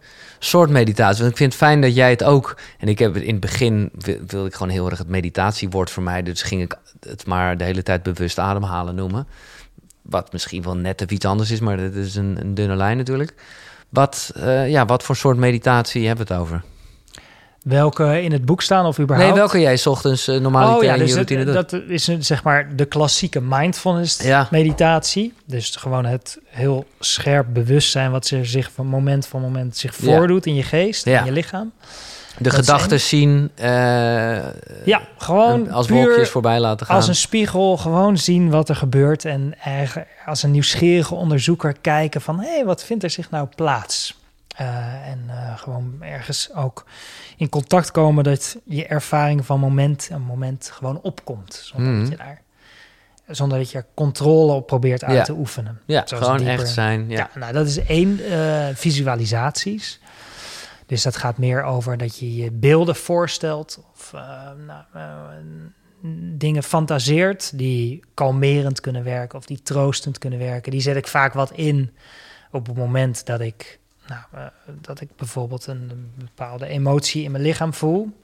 soort meditatie? Want ik vind het fijn dat jij het ook... En ik heb het in het begin... wil- wilde ik gewoon heel erg het meditatiewoord voor mij. Dus ging ik het maar de hele tijd bewust ademhalen noemen. Wat misschien wel net iets anders is, maar dat is een, een dunne lijn natuurlijk. Wat, eh, ja, wat voor soort meditatie hebben we het over? Welke in het boek staan of überhaupt? Nee, welke jij 's ochtends uh, normaal Oh ja, in dus dat, doet? dat is een, zeg maar de klassieke mindfulness Ja. meditatie. Dus gewoon het heel scherp bewustzijn wat zich van moment voor moment zich Ja. voordoet in je geest, Ja. in je lichaam. de dat gedachten zien, eh, Ja, gewoon als wolkjes voorbij laten gaan. als een spiegel gewoon zien wat er gebeurt en als een nieuwsgierige onderzoeker kijken van hé, hey, wat vindt er zich nou plaats? Eh, en eh, gewoon ergens ook in contact komen dat je ervaring van moment en moment gewoon opkomt. Zonder, Mhm. dat, je daar, zonder dat je er controle op probeert uit Ja. te oefenen. ja, zoals gewoon dieper- echt zijn. Ja. Ja, nou dat is één eh, visualisaties. Dus dat gaat meer over dat je je beelden voorstelt of nou, dingen fantaseert die kalmerend kunnen werken of die troostend kunnen werken. Die zet ik vaak wat in op het moment dat ik, nou, eh, dat ik bijvoorbeeld een bepaalde emotie in mijn lichaam voel.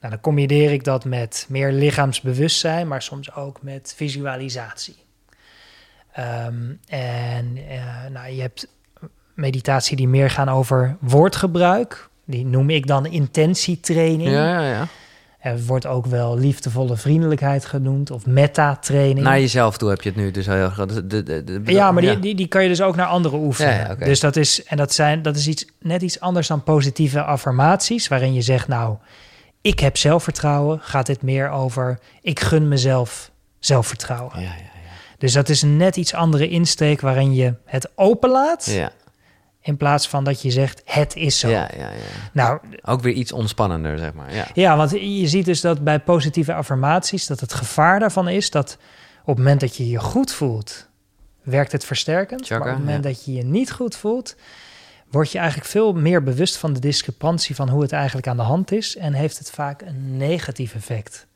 Nou, dan combineer ik dat met meer lichaamsbewustzijn, maar soms ook met visualisatie. Ehm, en eh, nou, je hebt meditatie die meer gaan over woordgebruik. Die noem ik dan intentietraining. Ja, ja, ja. Er wordt ook wel liefdevolle vriendelijkheid genoemd of meta-training. Naar jezelf toe heb je het nu dus heel erg. De, de, ja, maar Die, die, die kan je dus ook naar anderen oefenen. Ja, ja, oké. Dus dat is, en dat, zijn, dat is iets, net iets anders dan positieve affirmaties, waarin je zegt, nou, ik heb zelfvertrouwen. Gaat dit meer over, ik gun mezelf zelfvertrouwen. Ja, ja, Dus dat is een net iets andere insteek waarin je het openlaat, ja. In plaats van dat je zegt, het is zo. Ja, ja, ja. Nou, Ook weer iets ontspannender, zeg maar. Ja. Ja, want je ziet dus dat bij positieve affirmaties dat het gevaar daarvan is dat op het moment dat je je goed voelt, werkt het versterkend. Maar op het moment ja. dat je je niet goed voelt, word je eigenlijk veel meer bewust van de discrepantie van hoe het eigenlijk aan de hand is en heeft het vaak een negatief effect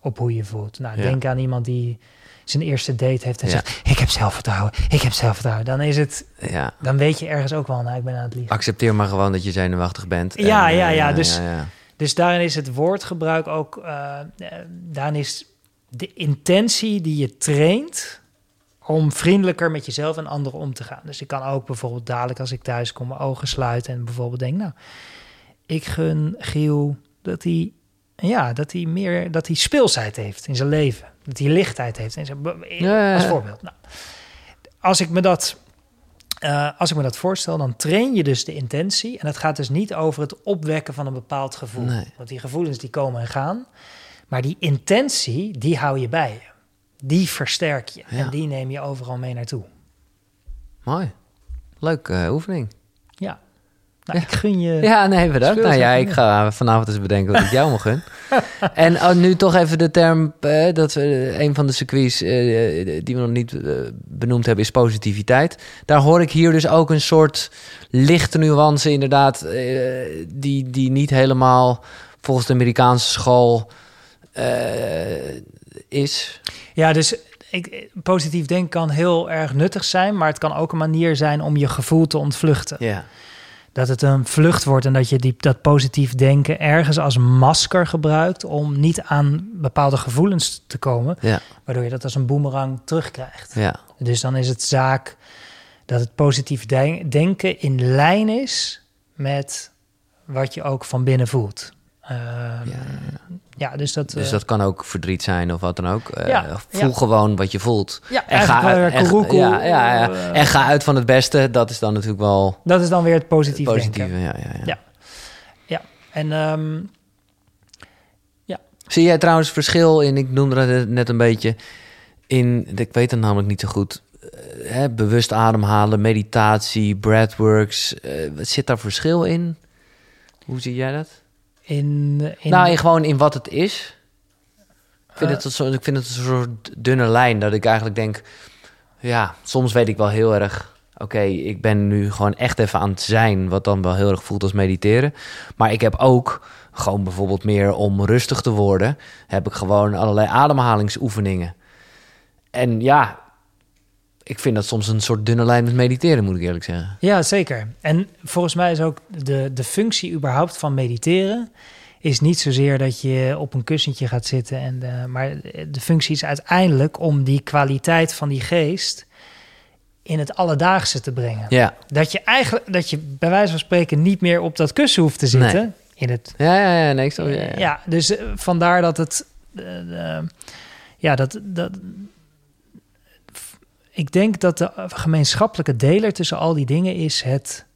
op hoe je voelt. Nou, Ja. denk aan iemand die zijn eerste date heeft en Ja. zegt: "Ik heb zelfvertrouwen, ik heb zelfvertrouwen." Dan is het, ja. dan weet je ergens ook wel, nou, ik ben aan het liegen. Accepteer maar gewoon dat je zenuwachtig bent. Ja, En, ja, eh, ja, dus- ja, ja. Dus daarin is het woordgebruik ook, eh, daarin is de intentie die je traint om vriendelijker met jezelf en anderen om te gaan. Dus ik kan ook bijvoorbeeld dadelijk als ik thuis kom mijn ogen sluiten en bijvoorbeeld denk, nou, ik gun Giel dat hij, ja, dat hij meer, dat hij speelsheid heeft in zijn leven, dat hij lichtheid heeft ja, als voorbeeld. Nou, als ik me dat eh, als ik me dat voorstel, dan train je dus de intentie. En het gaat dus niet over het opwekken van een bepaald gevoel. Nee. Want die gevoelens die komen en gaan. Maar die intentie, die hou je bij je. Die versterk je. Ja. En die neem je overal mee naartoe. Mooi. Leuke eh, oefening. Ja. Nou, ik gun je... Ja, nee, bedankt. Nou ja, ik ga vanavond eens bedenken wat ik jou mag gun. en oh, nu toch even de term, eh, dat we een van de circuits eh, die we nog niet eh, benoemd hebben, is positiviteit. Daar hoor ik hier dus ook een soort lichte nuance inderdaad, eh, die, die niet helemaal volgens de Amerikaanse school eh, is. Ja, dus ik, positief denken kan heel erg nuttig zijn, maar het kan ook een manier zijn om je gevoel te ontvluchten. Ja. Dat het een vlucht wordt en dat je die, dat positief denken ergens als masker gebruikt om niet aan bepaalde gevoelens te komen, Ja, waardoor je dat als een boemerang terugkrijgt. ja, Dus dan is het zaak dat het positief de- denken in lijn is met wat je ook van binnen voelt. Ehm, ja. Ja, dus dat. Dus eh, dat kan ook verdriet zijn of wat dan ook. Eh, Ja, voel ja. gewoon wat je voelt. ja, En ga, weer en, koeroekoe, ja, ja, ja. en ga uit van het beste. Dat is dan natuurlijk wel dat is dan weer het positief positieve. denken. Ja, ja, ja. Ja. En ehm, Zie jij trouwens verschil in, ik noemde het net een beetje, in, ik weet het namelijk niet zo goed, eh, hè, bewust ademhalen, meditatie, breathworks. eh, wat zit daar verschil in? Hoe zie jij dat? In, in, nou, in, gewoon in wat het is. Ik vind, Eh. het, zo, ik vind het een soort dunne lijn, dat ik eigenlijk denk, ja, soms weet ik wel heel erg, oké, ik ben nu gewoon echt even aan het zijn, wat dan wel heel erg voelt als mediteren. Maar ik heb ook gewoon bijvoorbeeld meer om rustig te worden, heb ik gewoon allerlei ademhalingsoefeningen. En ja, ik vind dat soms een soort dunne lijn met mediteren, moet ik eerlijk zeggen. Ja, zeker. En volgens mij is ook de, de functie überhaupt van mediteren... is niet zozeer dat je op een kussentje gaat zitten... En de, maar de functie is uiteindelijk om die kwaliteit van die geest... in het alledaagse te brengen. Ja, Dat je eigenlijk, dat je bij wijze van spreken... niet meer op dat kussen hoeft te zitten... Nee. In het, ja, ja, ja nee, ik snap- ja, ja, ja. dus eh, vandaar dat het... eh, eh, ja, dat, dat... Ik denk dat de gemeenschappelijke deler tussen al die dingen is het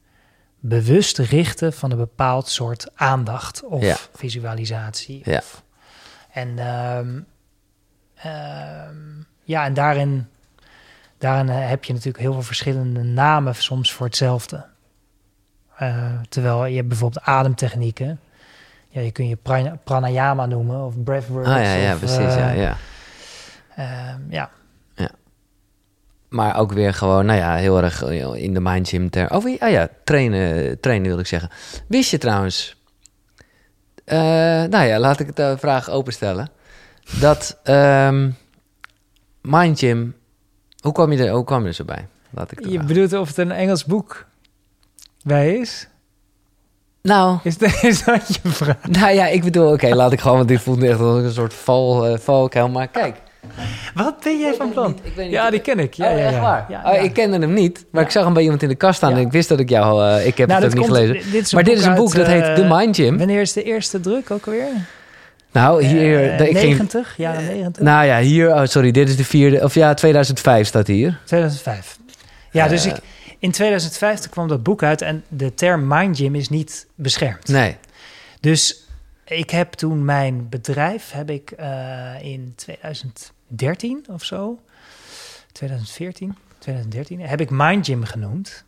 bewust richten van een bepaald soort aandacht of Ja. visualisatie. Ja. Of, en ehm, ehm, ja, en daarin, daarin eh, heb je natuurlijk heel veel verschillende namen soms voor hetzelfde. Eh, terwijl je hebt bijvoorbeeld ademtechnieken. Ja, je kun je prana- pranayama noemen of breathwork. Ah ja, ja, of, precies, eh, ja, ja. ehm, ja, Maar ook weer gewoon, nou ja, heel erg eh, in de mind gym. Ter... Oh ah ja, trainen, trainen wil ik zeggen. Wist je trouwens, eh, nou ja, laat ik de vraag openstellen. Dat ehm mind gym, hoe kwam je er, hoe kwam je er zo bij? Laat ik je vragen. bedoelt of het een Engels boek bij is? Nou, Is dat, is dat je vraag? nou ja, ik bedoel, oké, laat ik gewoon, want dit voelt echt als een soort val, eh valkuil. Maar kijk. Wat ben jij van plan? Ja, die ken ik. Ja, oh, ja, echt waar? Ja, oh, ja. Ik kende hem niet, maar ik zag hem bij iemand in de kast staan en ik wist dat ik jou... eh, ik heb Nou, het ook niet gelezen. Dit Maar dit is een boek, dat heet uit, The eh, Mind Gym. Wanneer is de eerste druk ook alweer? Nou, hier... Eh, de- ik ging, 90, jaren 90. nou ja, hier... Oh, sorry, dit is de vierde... Of ja, 2005 staat hier. 2005. Ja, dus Eh. ik, in 2005 kwam dat boek uit en de term Mind Gym is niet beschermd. Nee. Dus ik heb toen mijn bedrijf, heb ik eh, in 2013 of zo, 2014, 2013, heb ik Mind Gym genoemd.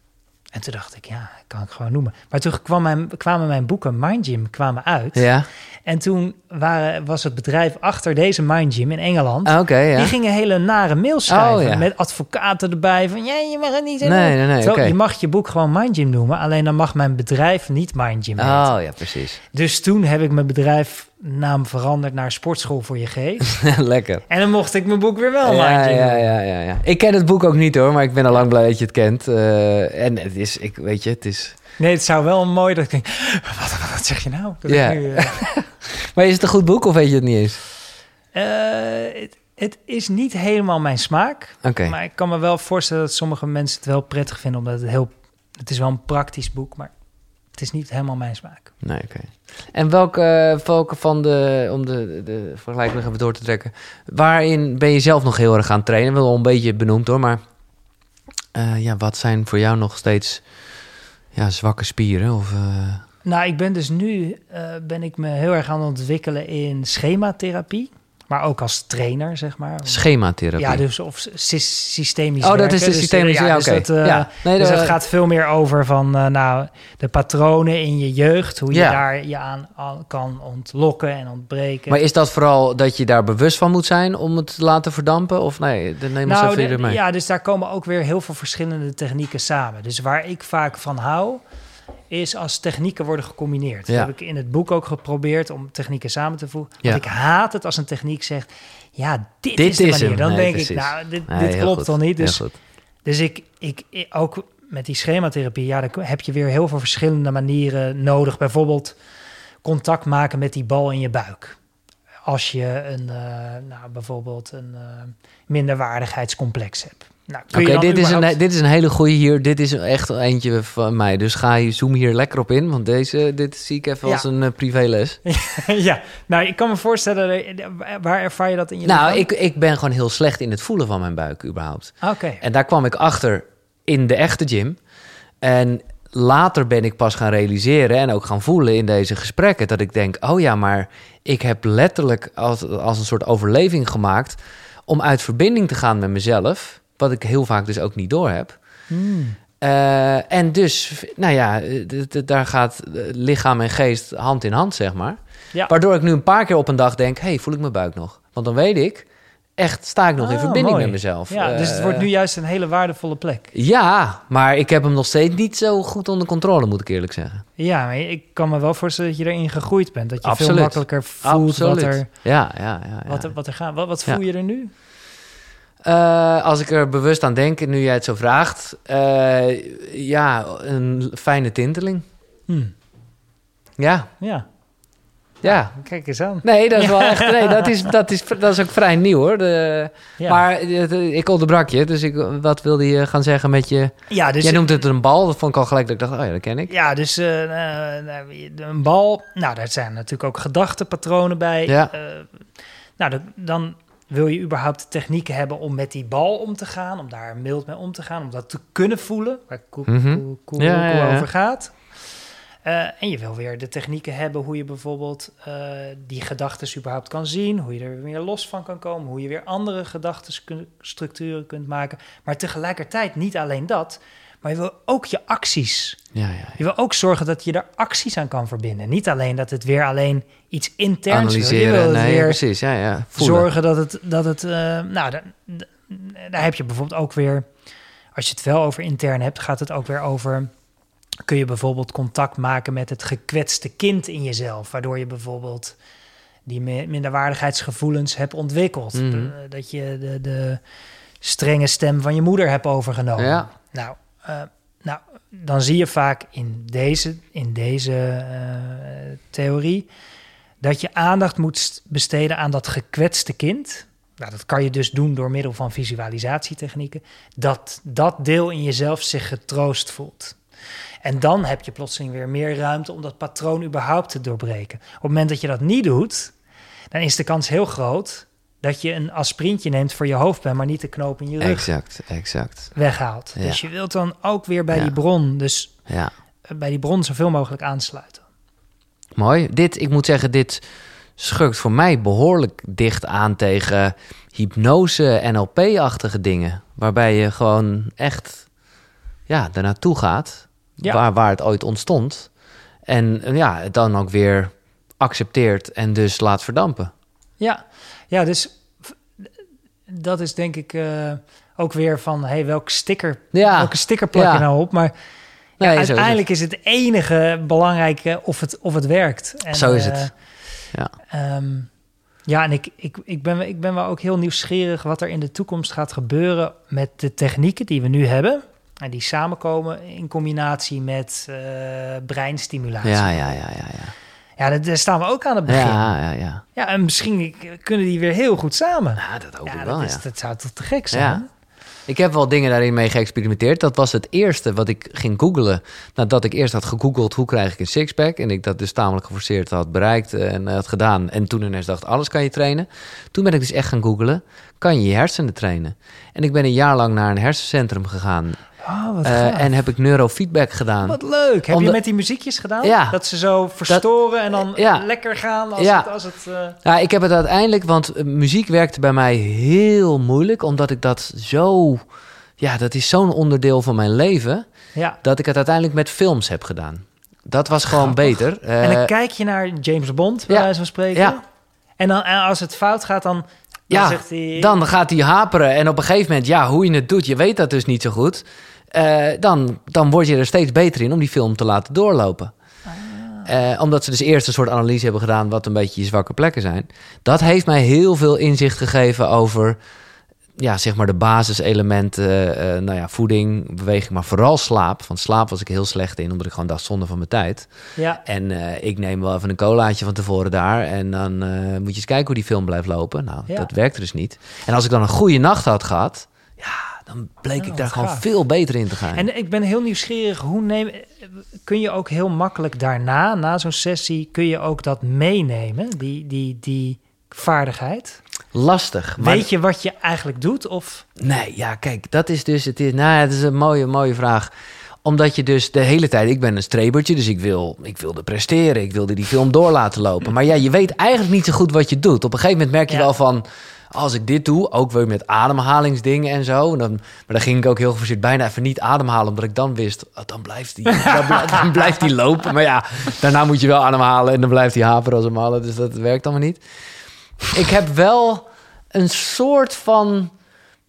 En toen dacht ik, ja, kan ik gewoon noemen. Maar toen kwam mijn, kwamen mijn boeken Mind Gym kwamen uit. Ja? En toen waren, was het bedrijf achter deze Mind Gym in Engeland. Ah, ja. Die gingen hele nare mails schrijven Oh, ja. met advocaten erbij van ja, je mag het niet. Nee, nee, nee, Zo. Je mag je boek gewoon Mind Gym noemen, alleen dan mag mijn bedrijf niet Mind Gym heten. Oh, ja, precies. Dus toen heb ik mijn bedrijfnaam veranderd naar Sportschool voor je geest. Lekker. En dan mocht ik mijn boek weer wel ja, Mind Gym ja, ja, ja, ja. Ik ken het boek ook niet hoor, maar ik ben al lang blij dat je het kent. Eh, en het is, ik weet je, het is... Nee, het zou wel mooi dat ik denk, wat, wat, wat zeg je nou? Dat nu, eh, Maar is het een goed boek of weet je het niet eens? eh, het, het is niet helemaal mijn smaak. Maar ik kan me wel voorstellen dat sommige mensen het wel prettig vinden, omdat het heel, het is wel een praktisch boek, maar het is niet helemaal mijn smaak. Nee, oké. En welke, welke van de, om de, de vergelijking nog even door te trekken, waarin ben je zelf nog heel erg aan het trainen? Wel een beetje benoemd hoor, maar eh, ja, wat zijn voor jou nog steeds ja, zwakke spieren? Of, eh, Nou, ik ben dus nu eh, ben ik me heel erg aan het ontwikkelen in schematherapie. Maar ook als trainer, zeg maar. Schematherapie. Ja, dus of sy- systemisch Oh, dat is de Dus, systemische- ja, dus oké. dat, eh, Ja. Nee, dus de- het gaat veel meer over van, eh, nou, de patronen in je jeugd, hoe je Ja. daar je aan, kan ontlokken en ontbreken. Maar is dat vooral dat je daar bewust van moet zijn om het te laten verdampen? Of nee, dan neem ons nou, even de- mee. ja, dus daar komen ook weer heel veel verschillende technieken samen. Dus waar ik vaak van hou, is als technieken worden gecombineerd. Ja. Dat heb ik in het boek ook geprobeerd om technieken samen te voegen. Ja. Want ik haat het als een techniek zegt, ja, dit, Dit is de manier. Dan Nee, denk precies. ik, nou, dit, Nee, dit heel klopt dan niet. Dus. Dus ik, ik, ik- ook met die schematherapie, ja, dan heb je weer heel veel verschillende manieren nodig. Bijvoorbeeld contact maken met die bal in je buik. Als je een, eh, nou, bijvoorbeeld een eh, minderwaardigheidscomplex hebt. Nou, Oké, dit, is een, dit is een hele goede hier. Dit is echt eentje van mij. Dus ga je zoom hier lekker op in. Want deze, dit zie ik even Ja. als een eh, privéles. ja, nou, ik kan me voorstellen, eh, waar ervaar je dat in je Nou, lichaam? ik, ik ben gewoon heel slecht in het voelen van mijn buik überhaupt. Oké, En daar kwam ik achter in de echte gym. En later ben ik pas gaan realiseren en ook gaan voelen in deze gesprekken... dat ik denk, oh ja, maar ik heb letterlijk als, als een soort overleving gemaakt... om uit verbinding te gaan met mezelf... wat ik heel vaak dus ook niet door heb. Hmm. Eh, en dus, nou ja, eh, daar gaat eh, lichaam en geest hand in hand, zeg maar. Ja. Waardoor ik nu een paar keer op een dag denk, hey, voel ik mijn buik nog? Want dan weet ik, echt sta ik nog in Ah, verbinding mooi. met mezelf. Ja, dus het wordt nu juist een hele waardevolle plek. Ja, maar ik heb hem nog steeds niet zo goed onder controle, moet ik eerlijk zeggen. Ja, maar ik kan me wel voorstellen dat je erin gegroeid bent. Dat je Absoluut. veel makkelijker voelt wat er, Ja, ja, ja. ja. wat er, wat er gaat. Wat, wat Ja. voel je er nu? Eh, als ik er bewust aan denk, nu jij het zo vraagt... eh, ja, een fijne tinteling. Hm. Ja, Ja, ja. kijk eens aan. Nee, dat is wel echt. Nee, dat is, dat is, dat is ook vrij nieuw hoor. De, Ja. Maar ik onderbrak je, dus ik, wat wilde je gaan zeggen met je. ja, dus, Jij noemt het een bal, dat vond ik al gelijk. Dat ik dacht, oh ja, dat ken ik. ja, dus eh, een bal. Nou, daar zijn natuurlijk ook gedachtenpatronen bij. Ja. Nou, dan wil je überhaupt technieken hebben om met die bal om te gaan, om daar mild mee om te gaan, om dat te kunnen voelen, waar Koe- Ja, ja, ja. over gaat. Eh, en je wil weer de technieken hebben hoe je bijvoorbeeld eh, die gedachten überhaupt kan zien, hoe je er weer los van kan komen, hoe je weer andere gedachtenstructuren kunt maken. Maar tegelijkertijd niet alleen dat, maar je wil ook je acties. Ja, ja. Je wil ook zorgen dat je er acties aan kan verbinden. Niet alleen dat het weer alleen iets interns wil. Je Analyseren. wil het Nee, weer precies. Ja, ja. Voelen. zorgen dat het, dat het eh, nou, da- da- daar heb je bijvoorbeeld ook weer, als je het wel over intern hebt, gaat het ook weer over, kun je bijvoorbeeld contact maken met het gekwetste kind in jezelf, waardoor je bijvoorbeeld die mi- minderwaardigheidsgevoelens hebt ontwikkeld. Mhm. Dat je de, de strenge stem van je moeder hebt overgenomen. Ja. Nou, eh, nou, dan zie je vaak in deze, in deze eh, theorie dat je aandacht moet st- besteden aan dat gekwetste kind. Nou, dat kan je dus doen door middel van visualisatietechnieken. Dat dat deel in jezelf zich getroost voelt. En dan heb je plotseling weer meer ruimte om dat patroon überhaupt te doorbreken. Op het moment dat je dat niet doet, dan is de kans heel groot dat je een aspirintje neemt voor je hoofdpijn, maar niet de knoop in je rug Exact, exact. weghaalt. Ja. Dus je wilt dan ook weer bij Ja. die bron, dus Ja. eh, bij die bron zoveel mogelijk aansluiten. Mooi. Dit, ik moet zeggen, dit schurkt voor mij behoorlijk dicht aan tegen hypnose, NLP-achtige dingen. Waarbij je gewoon echt ja, naartoe gaat, waar, waar het ooit ontstond. En eh, ja, het dan ook weer accepteert en dus laat verdampen. Ja, ja dus dat is denk ik eh, ook weer van, hey, welk sticker, Ja. welke sticker plak Ja. je nou op? Maar ja, Nee, zo is het. uiteindelijk is het enige belangrijke of het, of het werkt. En, Zo is eh, het. Ja. ehm, ja, en ik, ik, ik, ben, ik ben wel ook heel nieuwsgierig wat er in de toekomst gaat gebeuren met de technieken die we nu hebben. En die samenkomen in combinatie met eh, breinstimulatie. Ja, ja, ja, ja, ja. Ja, daar- staan we ook aan het begin. Ja, Ja, ja, ja. en misschien kunnen die weer heel goed samen. Ja, dat hoop ja, ik wel, dat, is, ja. dat zou toch te gek zijn? Ja. Ik heb wel dingen daarin mee geëxperimenteerd. Dat was het eerste wat ik ging googlen. Nadat ik eerst had gegoogeld hoe krijg ik een sixpack. En ik dat dus tamelijk geforceerd had bereikt en eh, had gedaan. En toen ineens dacht, alles kan je trainen. Toen ben ik dus echt gaan googlen. Kan je je hersenen trainen? En ik ben een jaar lang naar een hersencentrum gegaan. Oh, wat Eh, en heb ik neurofeedback gedaan. Wat leuk. Heb je met die muziekjes gedaan? Ja. Dat ze zo verstoren en dan ja. lekker gaan als Ja. het... Als het eh, Ja, ik heb het uiteindelijk, want eh, muziek werkte bij mij heel moeilijk, omdat ik dat zo, ja, dat is zo'n onderdeel van mijn leven, ja. dat ik het uiteindelijk met films heb gedaan. Dat was gewoon beter. En dan Eh, kijk je naar James Bond, bij ja. wijze van spreken. Ja. En dan als het fout gaat, dan, dan Ja, zegt hij... dan gaat hij haperen en op een gegeven moment, ja, hoe je het doet, je weet dat dus niet zo goed. Eh, dan, dan word je er steeds beter in om die film te laten doorlopen. Ah. Eh, omdat ze dus eerst een soort analyse hebben gedaan wat een beetje je zwakke plekken zijn. Dat heeft mij heel veel inzicht gegeven over ja, zeg maar de basiselementen. eh, nou ja, voeding, beweging, maar vooral slaap. Want slaap was ik heel slecht in, omdat ik gewoon dacht zonde van mijn tijd. Ja, En ik neem wel even een colaatje van tevoren daar. En dan moet je eens kijken hoe die film blijft lopen. Nou, Ja. dat werkte dus niet. En als ik dan een goede nacht had gehad, ja, dan bleek Oh, ik daar gewoon veel beter in te gaan. en ik ben heel nieuwsgierig. Hoe neem, kun je ook heel makkelijk daarna, na zo'n sessie, kun je ook dat meenemen, die, die, die vaardigheid? Lastig. Maar Weet je wat je eigenlijk doet? Of Nee, ja, kijk, dat is dus. Het is, nou, het is een mooie, mooie vraag. Omdat je dus de hele tijd. Ik ben een strebertje, dus ik, wil, ik wilde presteren. Ik wilde die film door laten lopen. Maar ja, je weet eigenlijk niet zo goed wat je doet. Op een gegeven moment merk je Ja. wel van. Als ik dit doe, ook weer met ademhalingsdingen en zo. En dan, maar dan ging ik ook heel geforceerd bijna even niet ademhalen. Omdat ik dan wist, oh, dan, blijft die, dan, bl- dan blijft die lopen. Maar ja, daarna moet je wel ademhalen. En dan blijft hij haperen als een malle. Dus dat werkt allemaal niet. Ik heb wel een soort van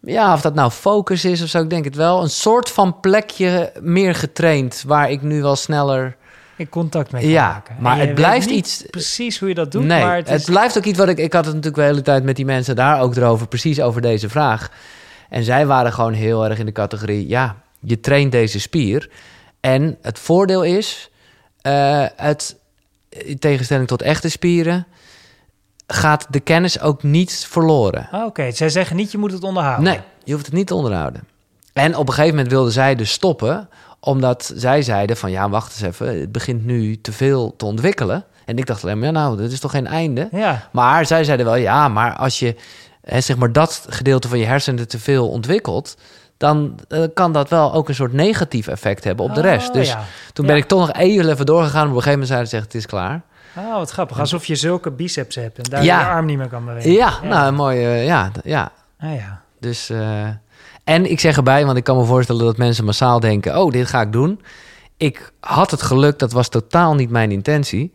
ja, of dat nou focus is of zo, ik denk het wel. Een soort van plekje meer getraind, waar ik nu wel sneller... in contact mee kan Ja, maken. En maar het blijft iets- Precies hoe je dat doet, nee, maar het, het blijft ook iets wat ik... Ik had het natuurlijk de hele tijd met die mensen daar ook erover, precies over deze vraag. En zij waren gewoon heel erg in de categorie, ja, je traint deze spier. En het voordeel is, eh het, in tegenstelling tot echte spieren, gaat de kennis ook niet verloren. Ah, Oké, zij zeggen niet je moet het onderhouden. Nee, je hoeft het niet te onderhouden. En op een gegeven moment wilden zij dus stoppen, omdat zij zeiden van ja, wacht eens even, het begint nu te veel te ontwikkelen. En ik dacht alleen maar, ja, nou, dat is toch geen einde? Ja, Maar zij zeiden wel, ja, maar als je hè, zeg maar dat gedeelte van je hersenen te veel ontwikkelt, dan eh, kan dat wel ook een soort negatief effect hebben op de Oh, rest. Dus ja. toen Ja. ben ik toch nog even doorgegaan. Op een gegeven moment zeiden ze, het is klaar. Oh, wat grappig. Alsof je zulke biceps hebt en daar Ja. je arm niet meer kan bewegen. Ja, nou, een mooie, ja, ja, Ah, ja. Dus, eh, en ik zeg erbij, want ik kan me voorstellen dat mensen massaal denken: oh, dit ga ik doen. Ik had het geluk, dat was totaal niet mijn intentie,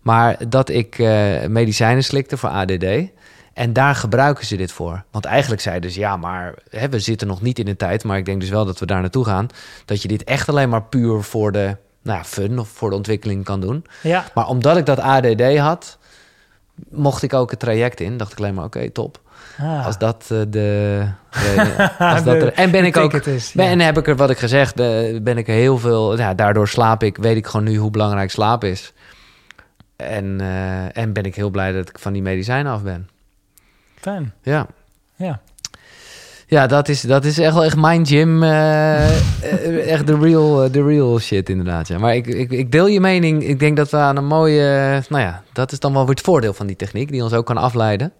maar dat ik eh, medicijnen slikte voor ADD. En daar gebruiken ze dit voor. Want eigenlijk zeiden ze, ja, maar hè, we zitten nog niet in de tijd, maar ik denk dus wel dat we daar naartoe gaan. Dat je dit echt alleen maar puur voor de nou, ja, fun of voor de ontwikkeling kan doen. Ja, Maar omdat ik dat ADD had, mocht ik ook het traject in. Dacht ik alleen maar, oké, top. Ah. Als dat eh, de. de- als dat er, en ben ik ook. is, ben, ja. En heb ik er wat ik gezegd, eh, ben ik er heel veel. Ja, daardoor slaap ik, weet ik gewoon nu hoe belangrijk slaap is. En, eh, en ben ik heel blij dat ik van die medicijnen af ben. Fijn. Ja. Ja. Ja, dat is, dat is echt wel echt mijn gym. eh, eh, echt de real, eh, de real shit, inderdaad. Ja. Maar ik, ik, ik deel je mening. Ik denk dat we aan een mooie. Nou ja, dat is dan wel weer het voordeel van die techniek, die ons ook kan afleiden.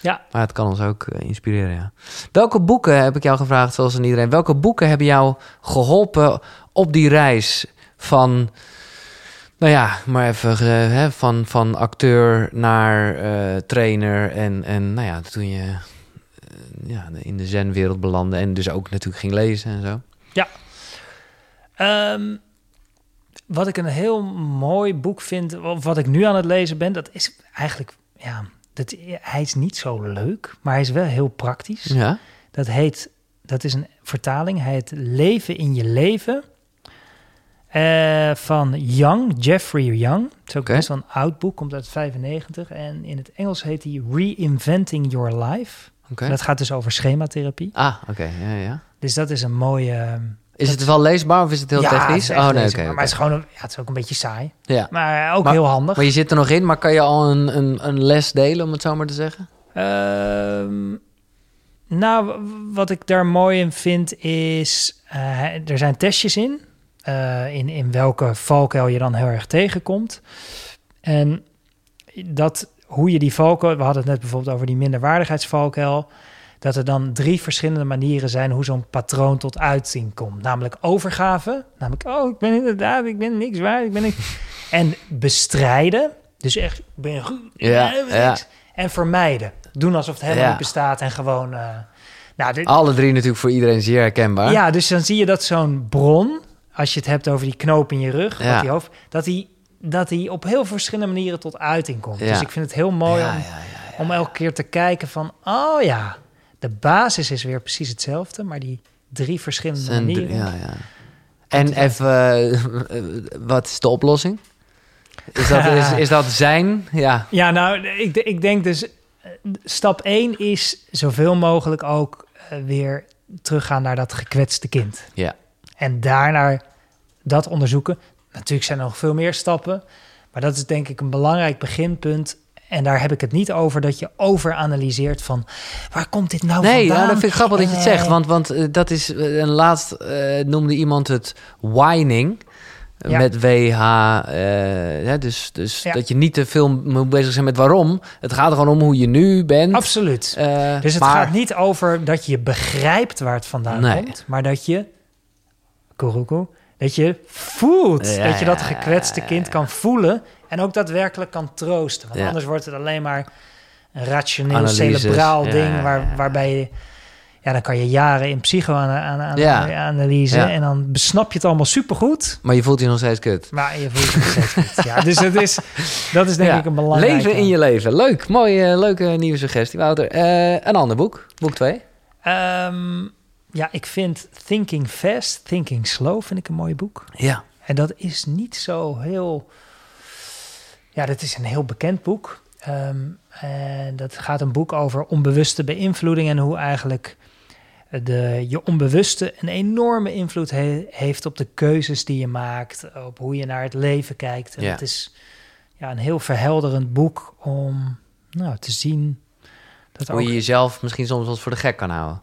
Ja. Maar het kan ons ook eh, inspireren, ja. Welke boeken, heb ik jou gevraagd, zoals aan iedereen... welke boeken hebben jou geholpen op die reis van... nou ja, maar even eh, hè, van, van acteur naar eh, trainer... en, en nou ja, toen je ja, in de zenwereld belandde... en dus ook natuurlijk ging lezen en zo. Ehm, wat ik een heel mooi boek vind, of wat ik nu aan het lezen ben, dat is eigenlijk, ja, dat, hij is niet zo leuk, maar hij is wel heel praktisch. Ja? Dat heet, dat is een vertaling, hij heet Leven in je leven. eh, van Young, Jeffrey Young. Het is ook Oké. best wel een oud boek, komt uit 95. En in het Engels heet hij Reinventing Your Life. Oké. En dat gaat dus over schematherapie. Ah, oké, ja, ja. Dus dat is een mooie... Is het wel leesbaar of is het heel ja, technisch? het oh, nee, maar, het is gewoon een, ja, het is ook een beetje saai. Ja. Maar ook Maar- heel handig. Maar je zit er nog in, maar kan je al een, een, een les delen, om het zo maar te zeggen? Ehm, nou, wat ik daar mooi in vind is... eh, er zijn testjes in, eh, in. In welke valkuil je dan heel erg tegenkomt. En dat, hoe je die valkuil... We hadden het net bijvoorbeeld over die minderwaardigheidsvalkuil. Dat er dan drie verschillende manieren zijn hoe zo'n patroon tot uiting komt. Namelijk overgave, namelijk, oh, ik ben inderdaad, ik ben niks waard, ik ben niks. En bestrijden, dus echt, ik ben goed, Ja, ja. niks. En vermijden, doen alsof het helemaal Ja. niet bestaat en gewoon... eh, nou, dit, Alle drie natuurlijk voor iedereen zeer herkenbaar. ja, dus dan zie je dat zo'n bron, als je het hebt over die knoop in je rug, Ja. die hoofd, dat die, dat die op heel verschillende manieren tot uiting komt. Dus ik vind het heel mooi om, om elke keer te kijken van, oh ja, de basis is weer precies hetzelfde, maar die drie verschillende Zijn drie- manieren. ja, ja. En even, eh, wat is de oplossing? Is dat, is, is dat zijn? Ja. Ja, nou, ik, ik denk dus, eh, stap 1 is zoveel mogelijk ook eh, weer teruggaan naar dat gekwetste kind. Ja. En daarna dat onderzoeken. Natuurlijk zijn er nog veel meer stappen, maar dat is denk ik een belangrijk beginpunt. En daar heb ik het niet over dat je overanalyseert van waar komt dit nou Nee, vandaan? nou, dat vind ik grappig dat je het Eh, zegt. Want, want eh, dat is, eh, een laatst eh, noemde iemand het whining. Ja. Met WH. eh, ja, dus dus Ja. dat je niet te veel moet bezig zijn met waarom. Het gaat er gewoon om hoe je nu bent. Absoluut. Eh, Dus het maar- gaat niet over dat je begrijpt waar het vandaan Nee. komt, maar dat je, Kuruku, dat je voelt. Dat je dat gekwetste kind kan voelen en ook daadwerkelijk kan troosten. Want Ja. anders wordt het alleen maar een rationeel, Analyses, cerebraal ja, ding waar, waarbij je, ja, dan kan je jaren in psychoanalyse Ja. en dan besnap je het allemaal supergoed. Maar je voelt je nog steeds kut. Maar je voelt het nog steeds goed. Ja, dus dat is, dat is denk ik een belangrijke... Leven in je leven. Leuk. Mooie, leuke nieuwe suggestie, Wouter. Eh, een ander boek. Boek 2. Ehm, ja, ik vind Thinking Fast, Thinking Slow vind ik een mooi boek. Ja. En dat is niet zo heel... Ja, dat is een heel bekend boek. Ehm, en dat gaat een boek over onbewuste beïnvloeding... en hoe eigenlijk de, je onbewuste een enorme invloed he- heeft... op de keuzes die je maakt, op hoe je naar het leven kijkt. En Ja. het is ja, een heel verhelderend boek om nou, te zien... Dat Hoe je jezelf misschien soms eens voor de gek kan houden.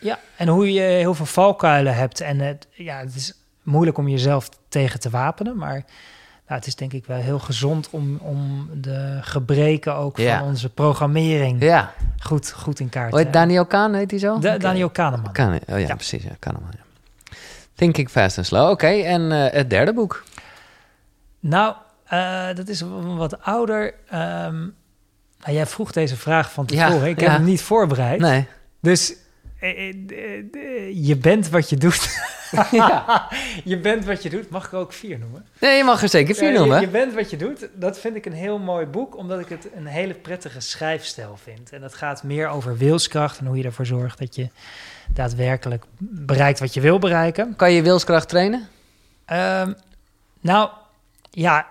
Ja, en hoe je heel veel valkuilen hebt. En het, ja, het is moeilijk om jezelf tegen te wapenen. Maar nou, het is denk ik wel heel gezond om, om de gebreken ook Ja. van onze programmering Ja. goed, goed in kaart te heet Daniel Kahn, heet hij zo? Da-. Daniel Kahneman. Kan, oh ja, Ja. precies. Ja, Kahneman, ja. Thinking Fast and Slow. Oké, en eh, het derde boek. Nou, eh, dat is wat ouder. Ehm, nou, jij vroeg deze vraag van Ja, tevoren. ik ja. heb hem niet voorbereid. Nee. Dus je bent wat je doet. je bent wat je doet. Mag ik ook vier noemen? Nee, je mag er zeker vier je- noemen. Je, bent wat je doet. Dat vind ik een heel mooi boek, omdat ik het een hele prettige schrijfstijl vind. En dat gaat meer over wilskracht en hoe je ervoor zorgt dat je daadwerkelijk bereikt wat je wil bereiken. Kan je wilskracht trainen? Ehm, nou, ja,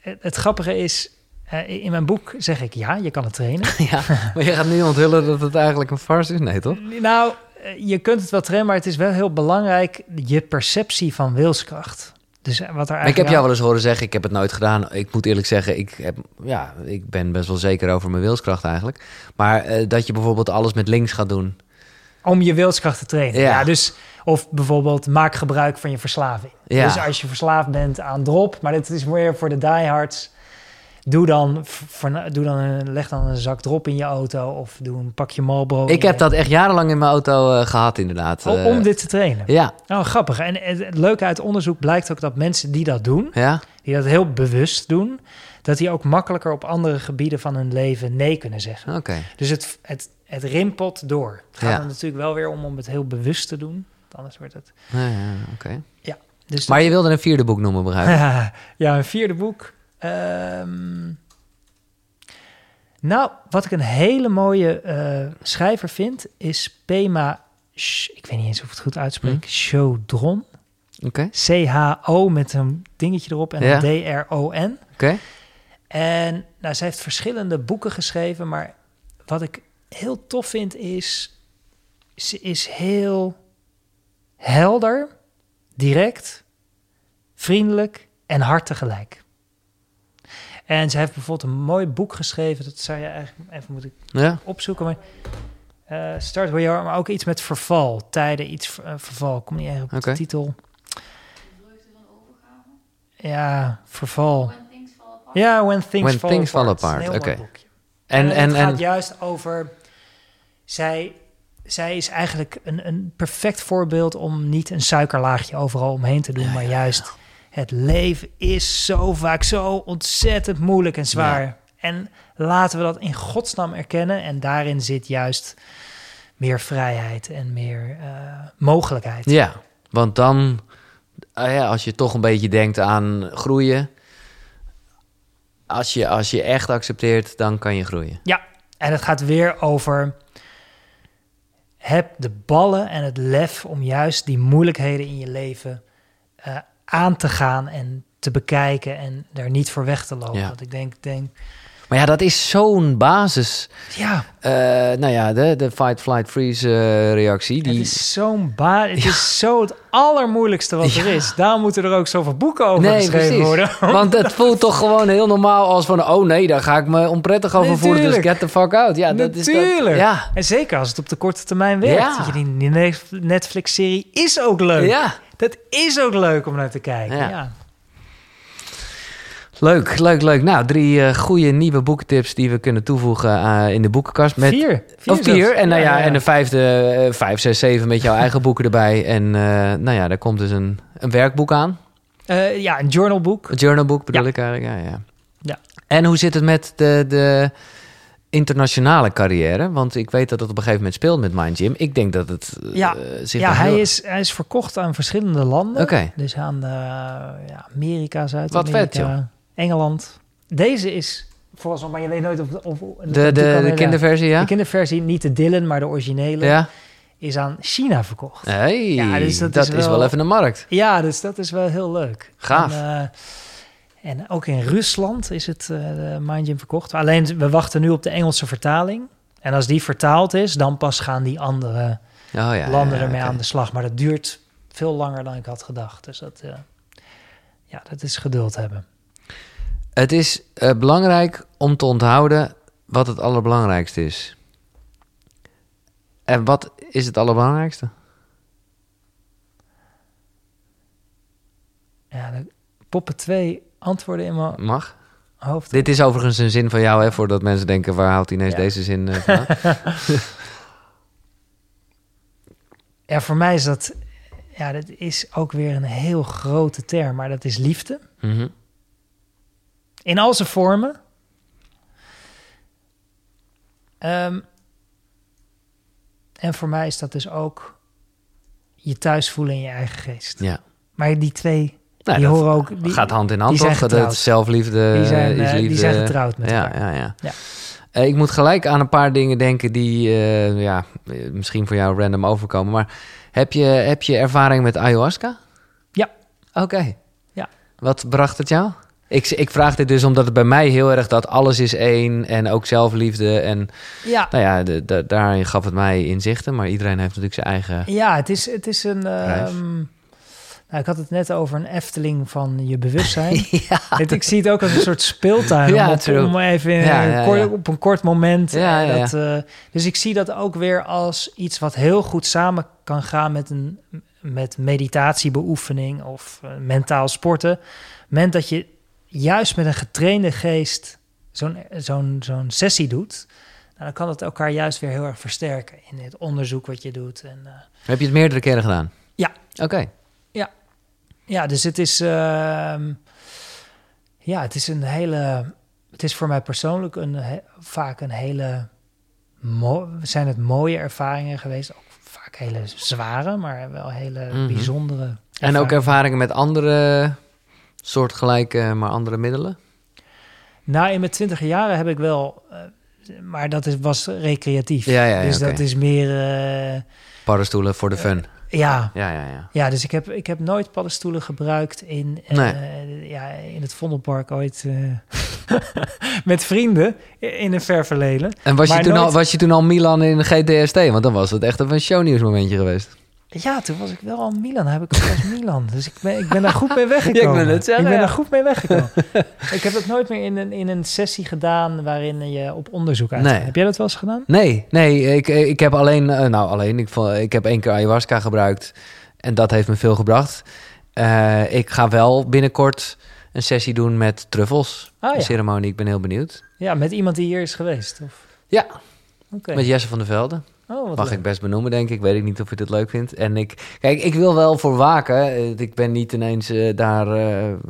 het, het grappige is, eh, in mijn boek zeg ik ja, je kan het trainen. ja, maar je gaat nu onthullen dat het eigenlijk een farce is? Nee, toch? nou, eh, je kunt het wel trainen, maar het is wel heel belangrijk, je perceptie van wilskracht. Dus eh, wat er Maar ik eigenlijk heb jou wel eens horen zeggen, ik heb het nooit gedaan. Ik moet eerlijk zeggen, ik, heb, ja, ik ben best wel zeker over mijn wilskracht eigenlijk. Maar eh, dat je bijvoorbeeld alles met links gaat doen. Om je wilskracht te trainen. Ja. Ja. dus, of bijvoorbeeld maak gebruik van je verslaving. Ja. Dus als je verslaafd bent aan drop, maar dit is meer voor de diehards. Doe dan, doe dan een, leg dan een zak drop in je auto of doe een pakje Marlboro. ik heb dat echt jarenlang in mijn auto eh, gehad inderdaad. om, Eh, om dit te trainen. Ja, Nou, grappig. En het, het leuke uit onderzoek blijkt ook dat mensen die dat doen, ja. die dat heel bewust doen, dat die ook makkelijker op andere gebieden van hun leven nee kunnen zeggen. Oké. Dus het, het, het rimpelt door. Het gaat Ja. er natuurlijk wel weer om om het heel bewust te doen. Anders wordt het. Ja, ja, oké. Dus Maar je wilde een vierde boek noemen, begrijp ik? ja, ja, een vierde boek. Ehm, nou, wat ik een hele mooie eh, schrijver vind, is Pema. Sh- ik weet niet eens of ik het goed uitspreek. Chaudron. Oké, C-H-O met een dingetje erop en Ja. D-R-O-N. oké. En nou, zij heeft verschillende boeken geschreven, maar wat ik heel tof vind is, ze is heel helder, direct, vriendelijk en hard tegelijk. En ze heeft bijvoorbeeld een mooi boek geschreven, dat zou je eigenlijk even moeten Ja, opzoeken. Maar, eh, Start Where You Are, maar ook iets met verval, tijden, iets eh, verval. Kom niet echt op Oké. de titel. Ja, verval. Ja, When Things, When Fall Things Fall Apart. Apart, Een heel mooi oké. boekje. en, En, en, het en, gaat juist over... zij, zij is eigenlijk een, een perfect voorbeeld om niet een suikerlaagje overal omheen te doen, maar juist het leven is zo vaak zo ontzettend moeilijk en zwaar. En laten we dat in godsnaam erkennen. En daarin zit juist meer vrijheid en meer uh, mogelijkheid. Ja, want dan, uh, ja, als je toch een beetje denkt aan groeien, als je, als je echt accepteert, dan kan je groeien. Ja, en het gaat weer over. Heb de ballen en het lef om juist die moeilijkheden in je leven uh, aan te gaan en te bekijken en daar niet voor weg te lopen. Ja. Ik denk, denk Maar ja, dat is zo'n basis. ja, eh, nou ja, de, de fight, flight, freeze eh, reactie. Die... het is zo'n ba Het is zo het allermoeilijkste wat er is. Daar moeten er ook zoveel boeken over Nee, geschreven precies. worden. Want het voelt toch gewoon heel normaal als van... oh nee, daar ga ik me onprettig over voelen, dus get the fuck out. Ja, dat is dat. Ja, En zeker als het op de korte termijn werkt. Ja. Je die die Net- Netflix-serie is ook leuk. ja. Dat is ook leuk om naar te kijken. Ja. Ja. Leuk, leuk, leuk. Nou, drie eh goede nieuwe boekentips die we kunnen toevoegen eh, in de boekenkast. Met, vier. Of vier. En, nou ja, ja. en de vijfde, eh, vijf, zes, zeven met jouw eigen boeken erbij. En nou ja, daar komt dus een, een werkboek aan. Ja, een journalboek. Een journalboek bedoel ik eigenlijk. Ja, ja. Ja. En hoe zit het met de, de internationale carrière? Want ik weet dat het op een gegeven moment speelt met Mind Gym. Ik denk dat het eh, Ja. zich Ja, hij heel- is, hij is verkocht aan verschillende landen. Oké. Dus aan de, ja, Amerika, Zuid-Amerika. Engeland. Deze is volgens mij, maar je weet nooit of... De, de, de kinderversie, ja? De kinderversie, niet de Dylan, maar de originele, Ja. is aan China verkocht. Hey, Ja, dus dat, dat is, is wel... even een markt. Ja, dus dat is wel heel leuk. Gaaf. En, eh, en ook in Rusland is het Gym verkocht. Alleen we wachten nu op de Engelse vertaling. En als die vertaald is, dan pas gaan die andere Oh, ja, landen ja, ermee aan de slag. Maar dat duurt veel langer dan ik had gedacht. Dus dat, eh, ja, dat is geduld hebben. Het is eh, belangrijk om te onthouden wat het allerbelangrijkste is. En wat is het allerbelangrijkste? Ja, de poppen twee antwoorden in mijn Mag. hoofd. Dit is overigens een zin van jou, hè, voordat mensen denken, waar hij ineens Ja. deze zin eh, vandaan? Ja, voor mij is dat... Ja, dat is ook weer een heel grote term. Maar dat is liefde. Mhm. In al zijn vormen. Ehm, en voor mij is dat dus ook je thuis voelen in je eigen geest. Ja. Maar die twee, Nou, die horen ook... Die, gaat hand in hand, toch? Dat zelfliefde die zijn, is eh, liefde. die zijn getrouwd met ja, elkaar. ja, ja, Ja. Eh, ik moet gelijk aan een paar dingen denken die eh, ja, eh, misschien voor jou random overkomen. Maar heb je, heb je ervaring met ayahuasca? Ja. Oké. Ja. Wat bracht het jou? Ik, ik vraag dit dus omdat het bij mij heel erg dat alles is één en ook zelfliefde. En Ja, nou ja, de, de- daarin gaf het mij inzichten. Maar iedereen heeft natuurlijk zijn eigen... ja het, is, het is een... Nou, ik had het net over een Efteling van je bewustzijn. ja. Het, ik zie het ook als een soort speeltuin. Ja, om, om even Ja, ja, kort- op een kort moment. Ja, eh, dat, eh, dus ik zie dat ook weer als iets wat heel goed samen kan gaan met, een, met meditatiebeoefening of eh, mentaal sporten. Het moment dat je juist met een getrainde geest zo'n zo'n zo'n sessie doet, nou, dan kan het elkaar juist weer heel erg versterken in het onderzoek wat je doet. En, Heb je het meerdere keren gedaan? Ja. Oké. Ja, dus het is, ehm, ja, het is een hele, het is voor mij persoonlijk een, he- vaak een hele, zijn het mooie ervaringen geweest, ook vaak hele zware, maar wel hele Mhm. bijzondere. En ook ervaringen. met andere soortgelijke, maar andere middelen? Nou, in mijn twintig jaren heb ik wel, eh, maar dat is, was recreatief. Ja, ja, ja, dus dat is meer, eh, Paddenstoelen voor de fun. Ja, Ja, ja, ja. Ja, dus ik heb, ik heb nooit paddenstoelen gebruikt in, eh, ja, in het Vondelpark ooit eh, met vrienden in een ver verleden. En was je, Maar toen al, was je toen al Milan in GTST? Want dan was het echt even een shownieuwsmomentje geweest. Ja, toen was ik wel al Milan, heb ik als Milan. Dus ik ben, ik ben daar goed mee weggekomen. Ja, ik wil het zeggen, Ik ben ja. daar goed mee weggekomen. ik heb het nooit meer in een, in een sessie gedaan waarin je op onderzoek uit. Nee. Heb jij dat wel eens gedaan? Nee, nee, ik, ik heb alleen, eh, nou alleen, ik, ik heb één keer ayahuasca gebruikt. En dat heeft me veel gebracht. Eh, ik ga wel binnenkort een sessie doen met truffels. Ah Een ja. ceremonie, ik ben heel benieuwd. Ja, met iemand die hier is geweest. Of... Ja, Oké. met Jesse van der Velde. Oh, Mag leuk. ik best benoemen, denk ik. Weet ik niet of je dit leuk vindt. En ik, kijk, ik wil wel voor waken. Eh, Ik ben niet ineens eh, daar,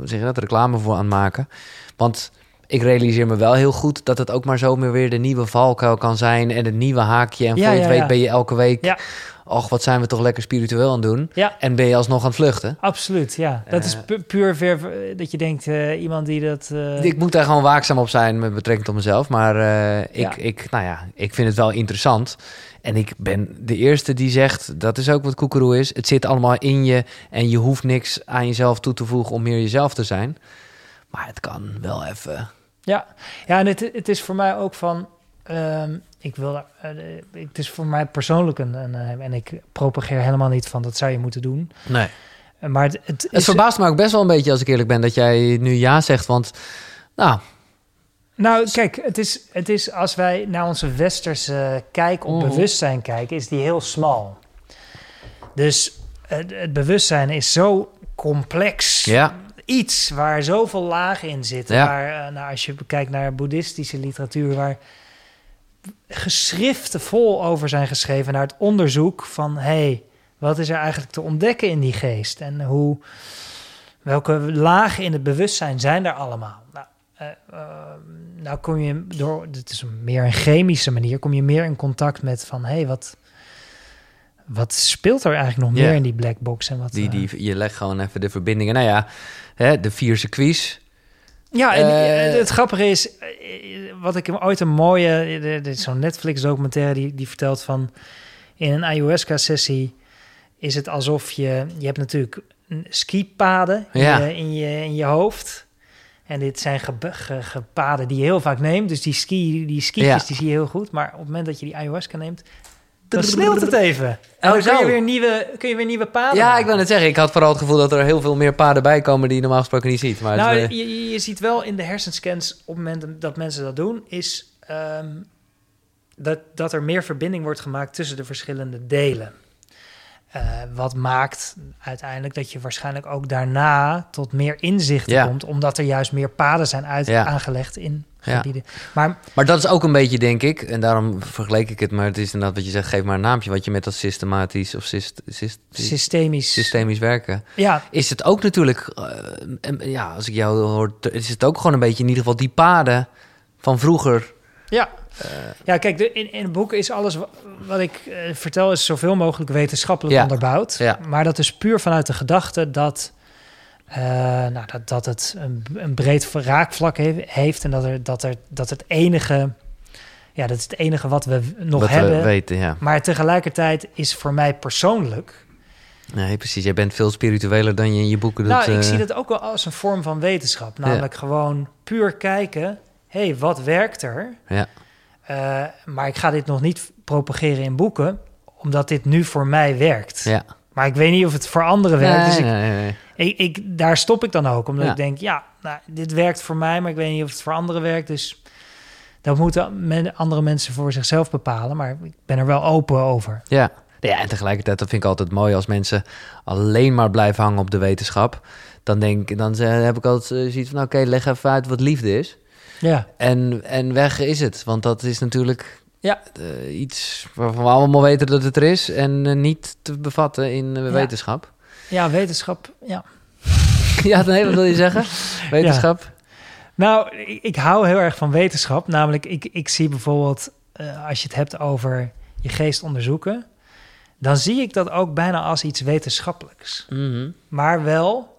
zeg je dat, reclame voor aan het maken. Want ik realiseer me wel heel goed dat het ook maar zomaar weer de nieuwe valkuil kan zijn. En het nieuwe haakje. En Ja, voor je ja, het weet ja. ben je elke week... Och, wat zijn we toch lekker spiritueel aan het doen. Ja. En ben je alsnog aan het vluchten. Absoluut, ja. Dat is pu- puur eh, dat je denkt, iemand die dat... Ik moet daar gewoon waakzaam op zijn met betrekking tot mezelf. Maar ik, ik, nou ja, ik vind het wel interessant. En ik ben de eerste die zegt, dat is ook wat koekeroe is. Het zit allemaal in je en je hoeft niks aan jezelf toe te voegen om meer jezelf te zijn. Maar het kan wel even. Ja, ja en het, het is voor mij ook van... ehm, ik wil, eh, het is voor mij persoonlijk een, een, eh, en ik propageer helemaal niet van dat zou je moeten doen. Nee. Maar het, het Het is, verbaast me ook best wel een beetje als ik eerlijk ben dat jij nu ja zegt. Want nou, nou kijk, het is, het is als wij naar onze westerse kijk op Mhm. bewustzijn kijken, is die heel smal. Dus het, het bewustzijn is zo complex. ja, iets waar zoveel lagen in zitten. Ja. Waar, eh, nou, als je kijkt naar boeddhistische literatuur, waar geschriften vol over zijn geschreven naar het onderzoek van hey, wat is er eigenlijk te ontdekken in die geest en hoe welke lagen in het bewustzijn zijn er allemaal. Nou, eh, eh, nou kom je door, dit is een meer een chemische manier, kom je meer in contact met van hey, wat wat speelt er eigenlijk nog meer in die black box en wat die, eh, die, je legt gewoon even de verbindingen. Nou ja, hè, de vier circuits. Ja, en Eh, eh, het grappige is, eh, wat ik hem ooit een mooie, eh, dit is zo'n Netflix-documentaire die, die vertelt van in een ayahuasca-sessie is het alsof je, je hebt natuurlijk skipaden in, Ja. je, in, je, in je hoofd. En dit zijn paden die je heel vaak neemt. Dus die, ski, die skietjes Ja. die zie je heel goed. Maar op het moment dat je die ayahuasca neemt, dan sneeuwt het even. En dan kun je, weer nieuwe, kun je weer nieuwe paden Ja, maken. ik wil het zeggen. Ik had vooral het gevoel dat er heel veel meer paden bij komen die je normaal gesproken niet ziet. Maar nou, het, je, je- je ziet wel in de hersenscans op het moment dat mensen dat doen, is ehm, dat, dat er meer verbinding wordt gemaakt tussen de verschillende delen. Eh, wat maakt uiteindelijk dat je waarschijnlijk ook daarna tot meer inzichten Ja. komt, omdat er juist meer paden zijn uit, Ja. aangelegd in Ja. gebieden. Maar Maar dat is ook een beetje, denk ik, en daarom vergeleek ik het, maar het is inderdaad wat je zegt, geef maar een naampje, wat je met dat systematisch of syst, syst- systemisch, systemisch werken. ja, Is het ook natuurlijk, eh, ja, als ik jou hoor, is het ook gewoon een beetje in ieder geval die paden van vroeger. Ja, ja kijk, de, in, in het boek is alles wa- wat ik eh, vertel... is zoveel mogelijk wetenschappelijk Ja. onderbouwd. Ja. Maar dat is puur vanuit de gedachte dat, eh, nou, dat, dat het een, een breed raakvlak he- heeft... en dat, er, dat, er, dat het enige... Ja, dat is het enige wat we nog wat hebben. we weten, ja. Maar tegelijkertijd is voor mij persoonlijk... Nee, precies. Jij bent veel spiritueler dan je in je boeken doet. Nou, ik eh. zie dat ook wel als een vorm van wetenschap. Namelijk gewoon puur kijken... hé, hey, wat werkt er? Ja, Uh, maar ik ga dit nog niet propageren in boeken, omdat dit nu voor mij werkt. ja. Maar ik weet niet of het voor anderen werkt. Nee, dus ik, nee, nee. ik, ik, daar stop ik dan ook, omdat Ja. ik denk, ja, nou, dit werkt voor mij, maar ik weet niet of het voor anderen werkt. Dus dat moeten men, andere mensen voor zichzelf bepalen. Maar ik ben er wel open over. Ja. ja, en tegelijkertijd, dat vind ik altijd mooi als mensen alleen maar blijven hangen op de wetenschap. Dan, denk, dan eh, heb ik altijd eh, zoiets van, oké, leg even uit wat liefde is. Ja, En, en weg is het. Want dat is natuurlijk Ja. eh, iets waarvan we allemaal weten dat het er is. En eh, niet te bevatten in eh, wetenschap. ja wetenschap, ja. ja, nee, wat wil je zeggen? Wetenschap? Nou, ik, ik hou heel erg van wetenschap. Namelijk, ik, ik zie bijvoorbeeld, als je het hebt over je geest onderzoeken... dan zie ik dat ook bijna als iets wetenschappelijks. Mhm. Maar wel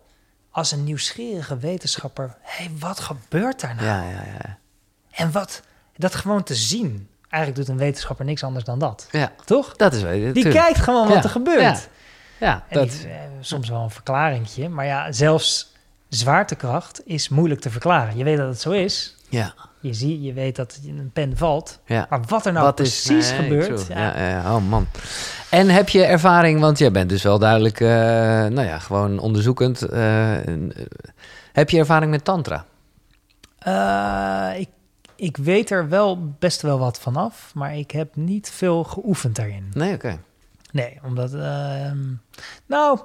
als een nieuwsgierige wetenschapper. Hé, hey, wat gebeurt daar nou? Ja, ja, ja. En wat, dat gewoon te zien. Eigenlijk doet een wetenschapper niks anders dan dat. Ja, Toch? dat is weten. Die kijkt gewoon wat Ja, er gebeurt. ja. Ja, En dat, die, eh, soms wel een verklaringje. Maar ja, zelfs zwaartekracht is moeilijk te verklaren. Je weet dat het zo is. ja, Je, ziet, je weet dat een pen valt. ja. Maar wat er nou Wat is precies nee, gebeurt... Ja, Ja, ja, oh man. En heb je ervaring, want jij bent dus wel duidelijk, eh, nou ja, gewoon onderzoekend. eh, eh, heb je ervaring met tantra? Ik, ik weet er wel best wel wat vanaf. Maar ik heb niet veel geoefend daarin. Nee, oké. Nee, omdat... ehm, nou,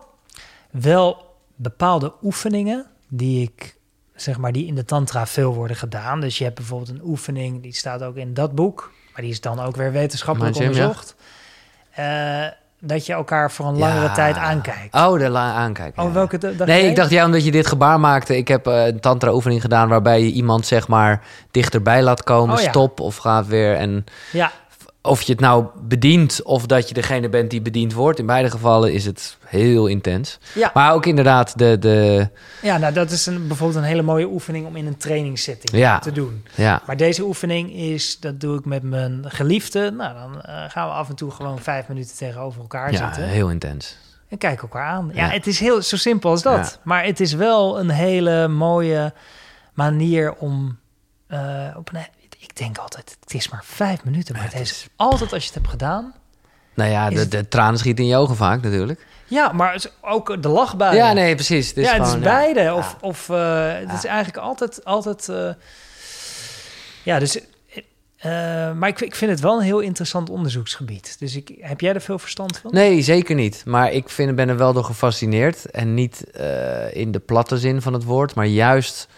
wel bepaalde oefeningen die ik... zeg maar, die in de tantra veel worden gedaan. Dus je hebt bijvoorbeeld een oefening, die staat ook in dat boek... maar die is dan ook weer wetenschappelijk Gym, ja. Eh, dat je elkaar voor een langere Ja. tijd aankijkt. Oh, de la- aankijken. Oh, ja. welke dacht Nee, jij? ik dacht ja, omdat je dit gebaar maakte. Ik heb eh, een tantra-oefening gedaan waarbij je iemand zeg maar dichterbij laat komen, Oh, ja. stop of gaat weer. En Ja, of je het nou bedient of dat je degene bent die bediend wordt. In beide gevallen is het heel intens. ja. Maar ook inderdaad de, de ja nou, dat is een, bijvoorbeeld een hele mooie oefening om in een trainingssetting Ja. te doen. ja, Maar deze oefening is, dat doe ik met mijn geliefde. Nou, dan eh, gaan we af en toe gewoon vijf minuten tegenover elkaar ja, zitten. heel intens. En kijken elkaar aan. Ja, Ja. het is heel zo simpel als dat. Ja. Maar het is wel een hele mooie manier om eh, op een. Ik denk altijd, het is maar vijf minuten. Maar Ja, het het is altijd als je het hebt gedaan. Nou ja, de, het- de tranen schieten in je ogen vaak natuurlijk. Ja, maar ook de lachbui. Ja, nee, precies. Het is ja, het is ja. beide. Of, of eh, het is eigenlijk altijd, altijd. eh, ja, dus. eh, maar ik, ik vind het wel een heel interessant onderzoeksgebied. Dus ik, heb jij er veel verstand van? Nee, zeker niet. Maar ik vind, ben er wel door gefascineerd. En niet in de platte zin van het woord, maar juist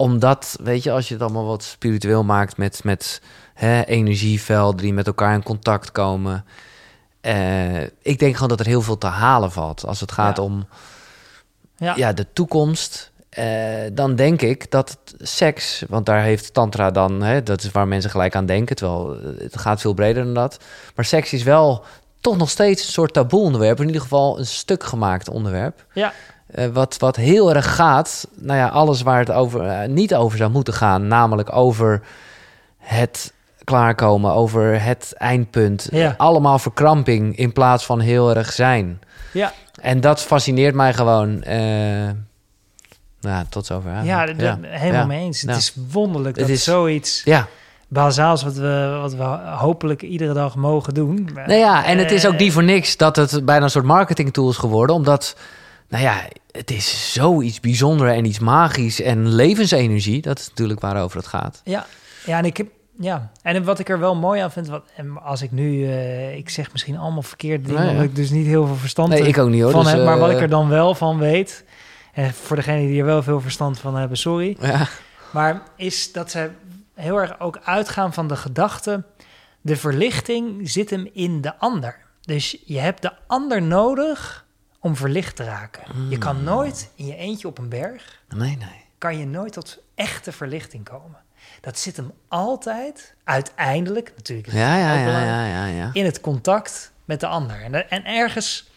omdat, weet je, als je het allemaal wat spiritueel maakt met, met hè, energievelden die met elkaar in contact komen. eh, ik denk gewoon dat er heel veel te halen valt als het gaat Ja. om Ja. ja, de toekomst. eh, dan denk ik dat seks, want daar heeft Tantra dan, hè, dat is waar mensen gelijk aan denken, terwijl het gaat veel breder dan dat. Maar seks is wel toch nog steeds een soort taboe onderwerp, in ieder geval een stuk gemaakt onderwerp. Ja. Eh, wat, wat heel erg gaat, nou ja, alles waar het over, eh, niet over zou moeten gaan, namelijk over het klaarkomen, over het eindpunt. Ja. Allemaal verkramping in plaats van heel erg zijn. Ja. En dat fascineert mij gewoon. eh nou, tot zover. Ja, helemaal Ja. mee eens. Het is wonderlijk Het dat is- zoiets Ja, bazaals wat we, wat we hopelijk iedere dag mogen doen. nou ja, en het is ook niet voor niks dat het bijna een soort marketing tool is geworden. Omdat, nou ja, het is zoiets bijzonders en iets magisch en levensenergie. Dat is natuurlijk waarover het gaat. Ja, ja, en ik heb. Ja, en wat ik er wel mooi aan vind, wat, en als ik nu, eh, ik zeg misschien allemaal verkeerde dingen, Nee, ja. omdat ik dus niet heel veel verstand Nee, ik ook niet hoor. van dus, heb, maar wat eh, ik er dan wel van weet, en voor degenen die er wel veel verstand van hebben, sorry, Ja, maar is dat ze heel erg ook uitgaan van de gedachte, de verlichting zit hem in de ander. Dus je hebt de ander nodig om verlicht te raken. Je Hmm. kan nooit in je eentje op een berg nee, nee. kan je nooit tot echte verlichting komen. Dat zit hem altijd, uiteindelijk, natuurlijk Ja, ja, ja, ja, ja, ja. in het contact met de ander. En, en ergens,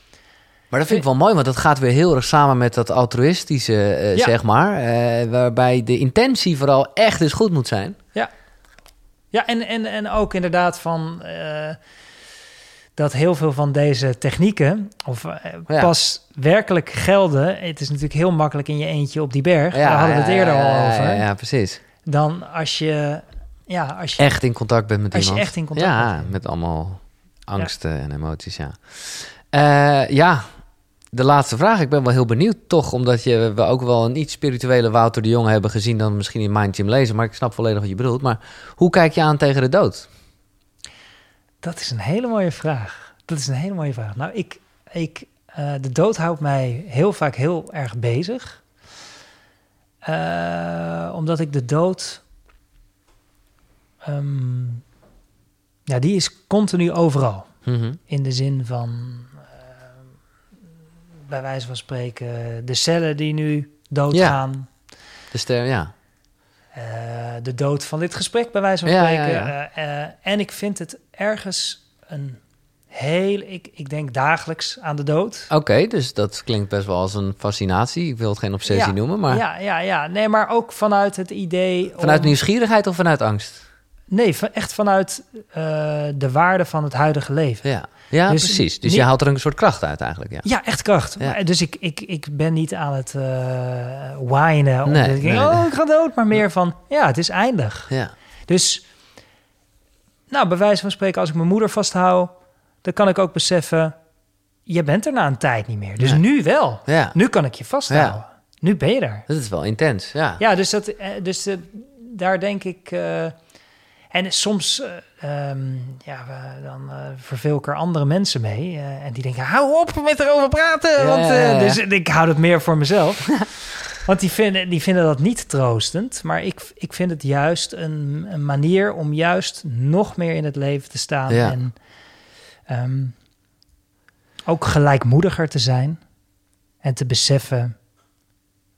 Maar dat vind ik wel mooi, want dat gaat weer heel erg samen met dat altruïstische, eh, Ja. zeg maar. eh, waarbij de intentie vooral echt dus goed moet zijn. ja, en, en, en ook inderdaad van eh, dat heel veel van deze technieken, of eh, Ja. pas werkelijk gelden. Het is natuurlijk heel makkelijk in je eentje op die berg, Ja, daar hadden we het eerder al ja, over. Ja, precies. Dan als je, ja, als je, Echt in contact bent met Als je echt in contact ja, bent. met allemaal angsten en emoties, ja. Eh, ja, de laatste vraag. Ik ben wel heel benieuwd, toch, omdat je, we ook wel een iets spirituele Wouter de Jong hebben gezien dan misschien in Mind Gym lezen. Maar ik snap volledig wat je bedoelt. Maar hoe kijk je aan tegen de dood? Dat is een hele mooie vraag. Dat is een hele mooie vraag. Nou, ik, ik, eh, de dood houdt mij heel vaak heel erg bezig. Eh, omdat ik de dood. ehm, ja, die is continu overal. Mhm. In de zin van. eh, bij wijze van spreken, de cellen die nu doodgaan. De ster, ja. Eh, de dood van dit gesprek, bij wijze van spreken. ja, ja. Eh, eh, en ik vind het ergens een heel... Ik, ik denk dagelijks aan de dood. Oké, dus dat klinkt best wel als een fascinatie. Ik wil het geen obsessie Ja, noemen, maar Ja, ja, ja. Nee, maar ook vanuit het idee... vanuit om- nieuwsgierigheid of vanuit angst? Nee, van, echt vanuit de waarde van het huidige leven. Ja, ja Dus precies. Dus niet- je haalt er een soort kracht uit eigenlijk, ja. Ja, echt kracht. Ja. Maar, dus ik, ik, ik ben niet aan het whinen. Omdat Nee, ik denk, oh, ik ga dood. Maar meer van, ja, het is eindig. Ja, Dus, nou, bij wijze van spreken, als ik mijn moeder vasthoud, dan kan ik ook beseffen, je bent er na een tijd niet meer. Dus nu wel. ja. Nu kan ik je vasthouden. Nu ben je er. dat is wel intens, ja. Ja, dus, dat, eh, dus eh, daar denk ik. En soms eh, ehm, ja, we- dan eh verveel ik er andere mensen mee. eh, en die denken, hou op met erover praten. Ja, want, ja, ja. Dus ik hou het meer voor mezelf. want die vinden, die vinden dat niet troostend. Maar ik, ik vind het juist een, een manier om juist nog meer in het leven te staan. En, ehm, ook gelijkmoediger te zijn en te beseffen,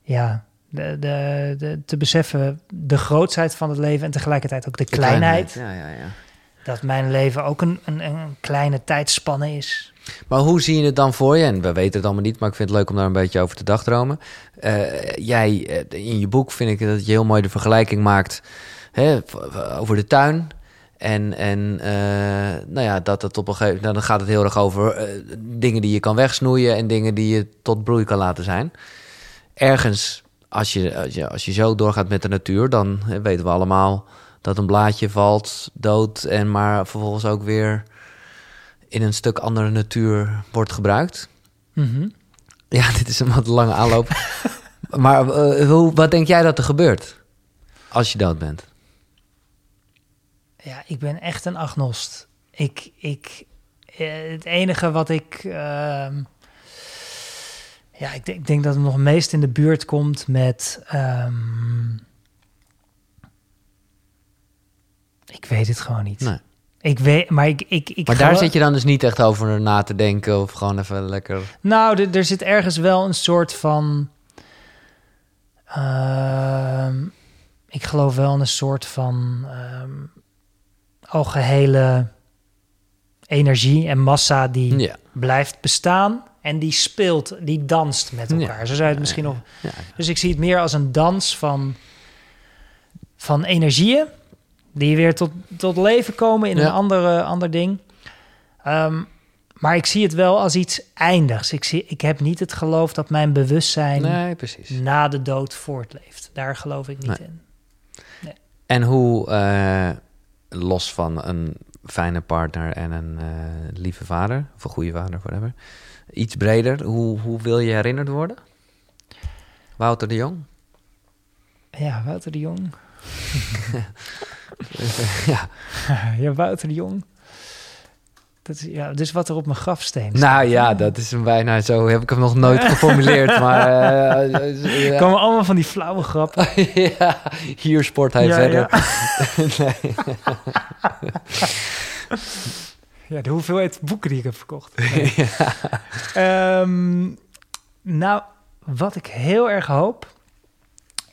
ja, de, de, de, te beseffen de grootsheid van het leven en tegelijkertijd ook de, kleinheid. Ja, ja, ja. Dat mijn leven ook een, een, een kleine tijdspanne is. Maar hoe zie je het dan voor je? En we weten het allemaal niet, maar ik vind het leuk om daar een beetje over te dagdromen. Eh, jij, eh, in je boek vind ik dat je heel mooi de vergelijking maakt hè, over de tuin. En, en eh, nou ja, dat het op een gegeven moment, dan gaat het heel erg over dingen die je kan wegsnoeien en dingen die je tot bloei kan laten zijn. Ergens, als je, als je, als je zo doorgaat met de natuur, dan hè, weten we allemaal dat een blaadje valt dood en maar vervolgens ook weer in een stuk andere natuur wordt gebruikt. Mhm. Ja, dit is een wat lange aanloop. maar eh, hoe, wat denk jij dat er gebeurt als je dood bent? Ja, ik ben echt een agnost. Ik, ik, eh, het enige wat ik. ehm, ja, ik denk, ik denk dat het nog meest in de buurt komt met. ehm, ik weet het gewoon niet. Nee. Ik weet, maar ik. ik, ik Maar daar geloof- zit je dan dus niet echt over na te denken of gewoon even lekker... Nou, er- zit ergens wel een soort van. ehm, ik geloof wel in een soort van. ehm algehele energie en massa die Ja. blijft bestaan. En die speelt, die danst met Ja. elkaar. Zo zou je het misschien nog. Ja. Dus ik zie het meer als een dans van, van energieën. Die weer tot, tot leven komen in een andere, ander ding. Ehm, maar ik zie het wel als iets eindigs. Ik, zie, ik heb niet het geloof dat mijn bewustzijn Nee, precies. na de dood voortleeft. Daar geloof ik niet Nee. in. En hoe, eh, los van een fijne partner en een eh, lieve vader, of een goede vader, whatever, iets breder, hoe, hoe wil je herinnerd worden? Wouter de Jong? Ja, Wouter de Jong. ja. ja, Wouter de Jong. Dat is, ja, dus wat er op mijn grafsteen staat. Nou ja, dat is een bijna zo, heb ik hem nog nooit geformuleerd, maar... ja. komen allemaal van die flauwe grappen. ja, hier sport hij Ja, verder. ja. Ja, de hoeveelheid boeken die ik heb verkocht. Ehm, nou, wat ik heel erg hoop,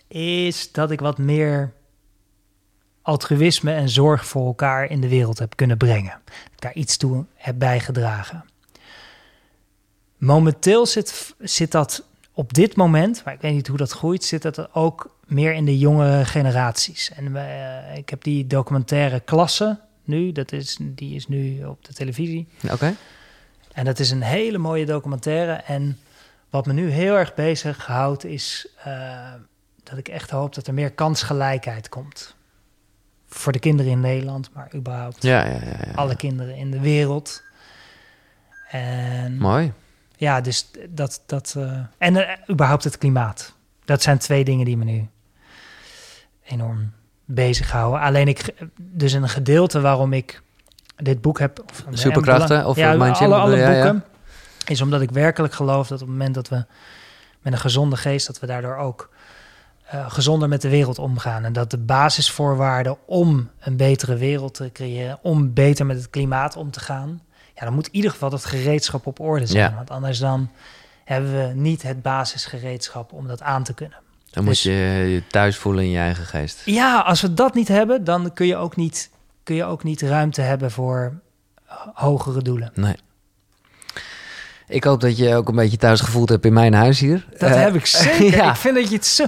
is dat ik wat meer altruïsme en zorg voor elkaar in de wereld heb kunnen brengen. Dat ik daar iets toe heb bijgedragen. Momenteel zit, zit dat op dit moment, maar ik weet niet hoe dat groeit, zit dat ook meer in de jonge generaties. En eh, ik heb die documentaire Klasse nu, dat is, die is nu op de televisie. Oké. En dat is een hele mooie documentaire. En wat me nu heel erg bezig houdt, is eh, dat ik echt hoop dat er meer kansgelijkheid komt. Voor de kinderen in Nederland, maar überhaupt Ja, ja, ja. ja. alle kinderen in de wereld. En Mooi. ja, dus dat. dat eh, en eh, überhaupt het klimaat. Dat zijn twee dingen die me nu enorm bezighouden. Alleen ik, dus een gedeelte waarom ik dit boek heb. Of, Superkrachten of ja, Mind Gym alle, alle? Ja, boeken. Is omdat ik werkelijk geloof dat op het moment dat we met een gezonde geest, dat we daardoor ook eh, gezonder met de wereld omgaan. En dat de basisvoorwaarden om een betere wereld te creëren, om beter met het klimaat om te gaan, ja, dan moet in ieder geval dat gereedschap op orde zijn. Want anders dan hebben we niet het basisgereedschap om dat aan te kunnen. Dan moet Dus- je je thuis voelen in je eigen geest. Ja, als we dat niet hebben, dan kun je ook niet, kun je ook niet ruimte hebben voor hogere doelen. Nee. Ik hoop dat je ook een beetje thuis gevoeld hebt in mijn huis hier. Dat Eh, heb ik zeker. ja. Ik vind dat je het zo.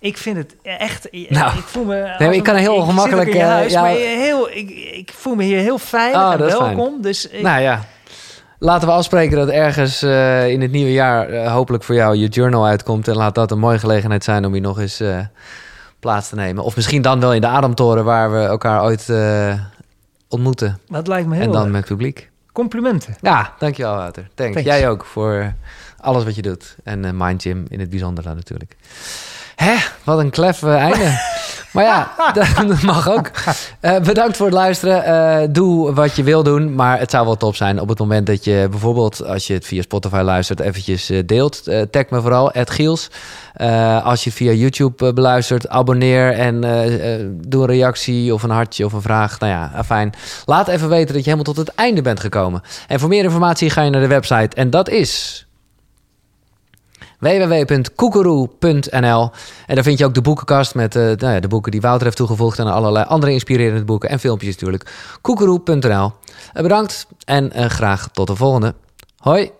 Ik vind het echt. Nou, ik voel me. als ik kan een- heel gemakkelijk, eh, ja. maar heel, ik, ik voel me hier heel veilig Oh, en fijn. welkom. Dus ik, Nou ja, laten we afspreken dat ergens eh, in het nieuwe jaar eh, hopelijk voor jou je journal uitkomt. En laat dat een mooie gelegenheid zijn om hier nog eens eh, plaats te nemen. Of misschien dan wel in de Ademtoren waar we elkaar ooit ontmoeten. dat lijkt me heel en dan leuk. met publiek. Complimenten. Ja, dankjewel Wouter. Thanks. Thanks. Jij ook voor alles wat je doet. En Mind Gym in het bijzonder natuurlijk. Hè, wat een klef einde. Maar ja, dat mag ook. Uh, bedankt voor het luisteren. Uh, doe wat je wil doen, maar het zou wel top zijn op het moment dat je bijvoorbeeld, als je het via Spotify luistert, eventjes deelt. tag me vooral, Giels. als je via YouTube beluistert, abonneer en doe een reactie of een hartje of een vraag. Nou ja, fijn. Laat even weten dat je helemaal tot het einde bent gekomen. En voor meer informatie ga je naar de website en dat is www.koekeroe.nl. En daar vind je ook de boekenkast met uh, nou ja, de boeken die Wouter heeft toegevoegd... en allerlei andere inspirerende boeken en filmpjes natuurlijk. koekeroe.nl. Uh, bedankt en uh, graag tot de volgende. Hoi!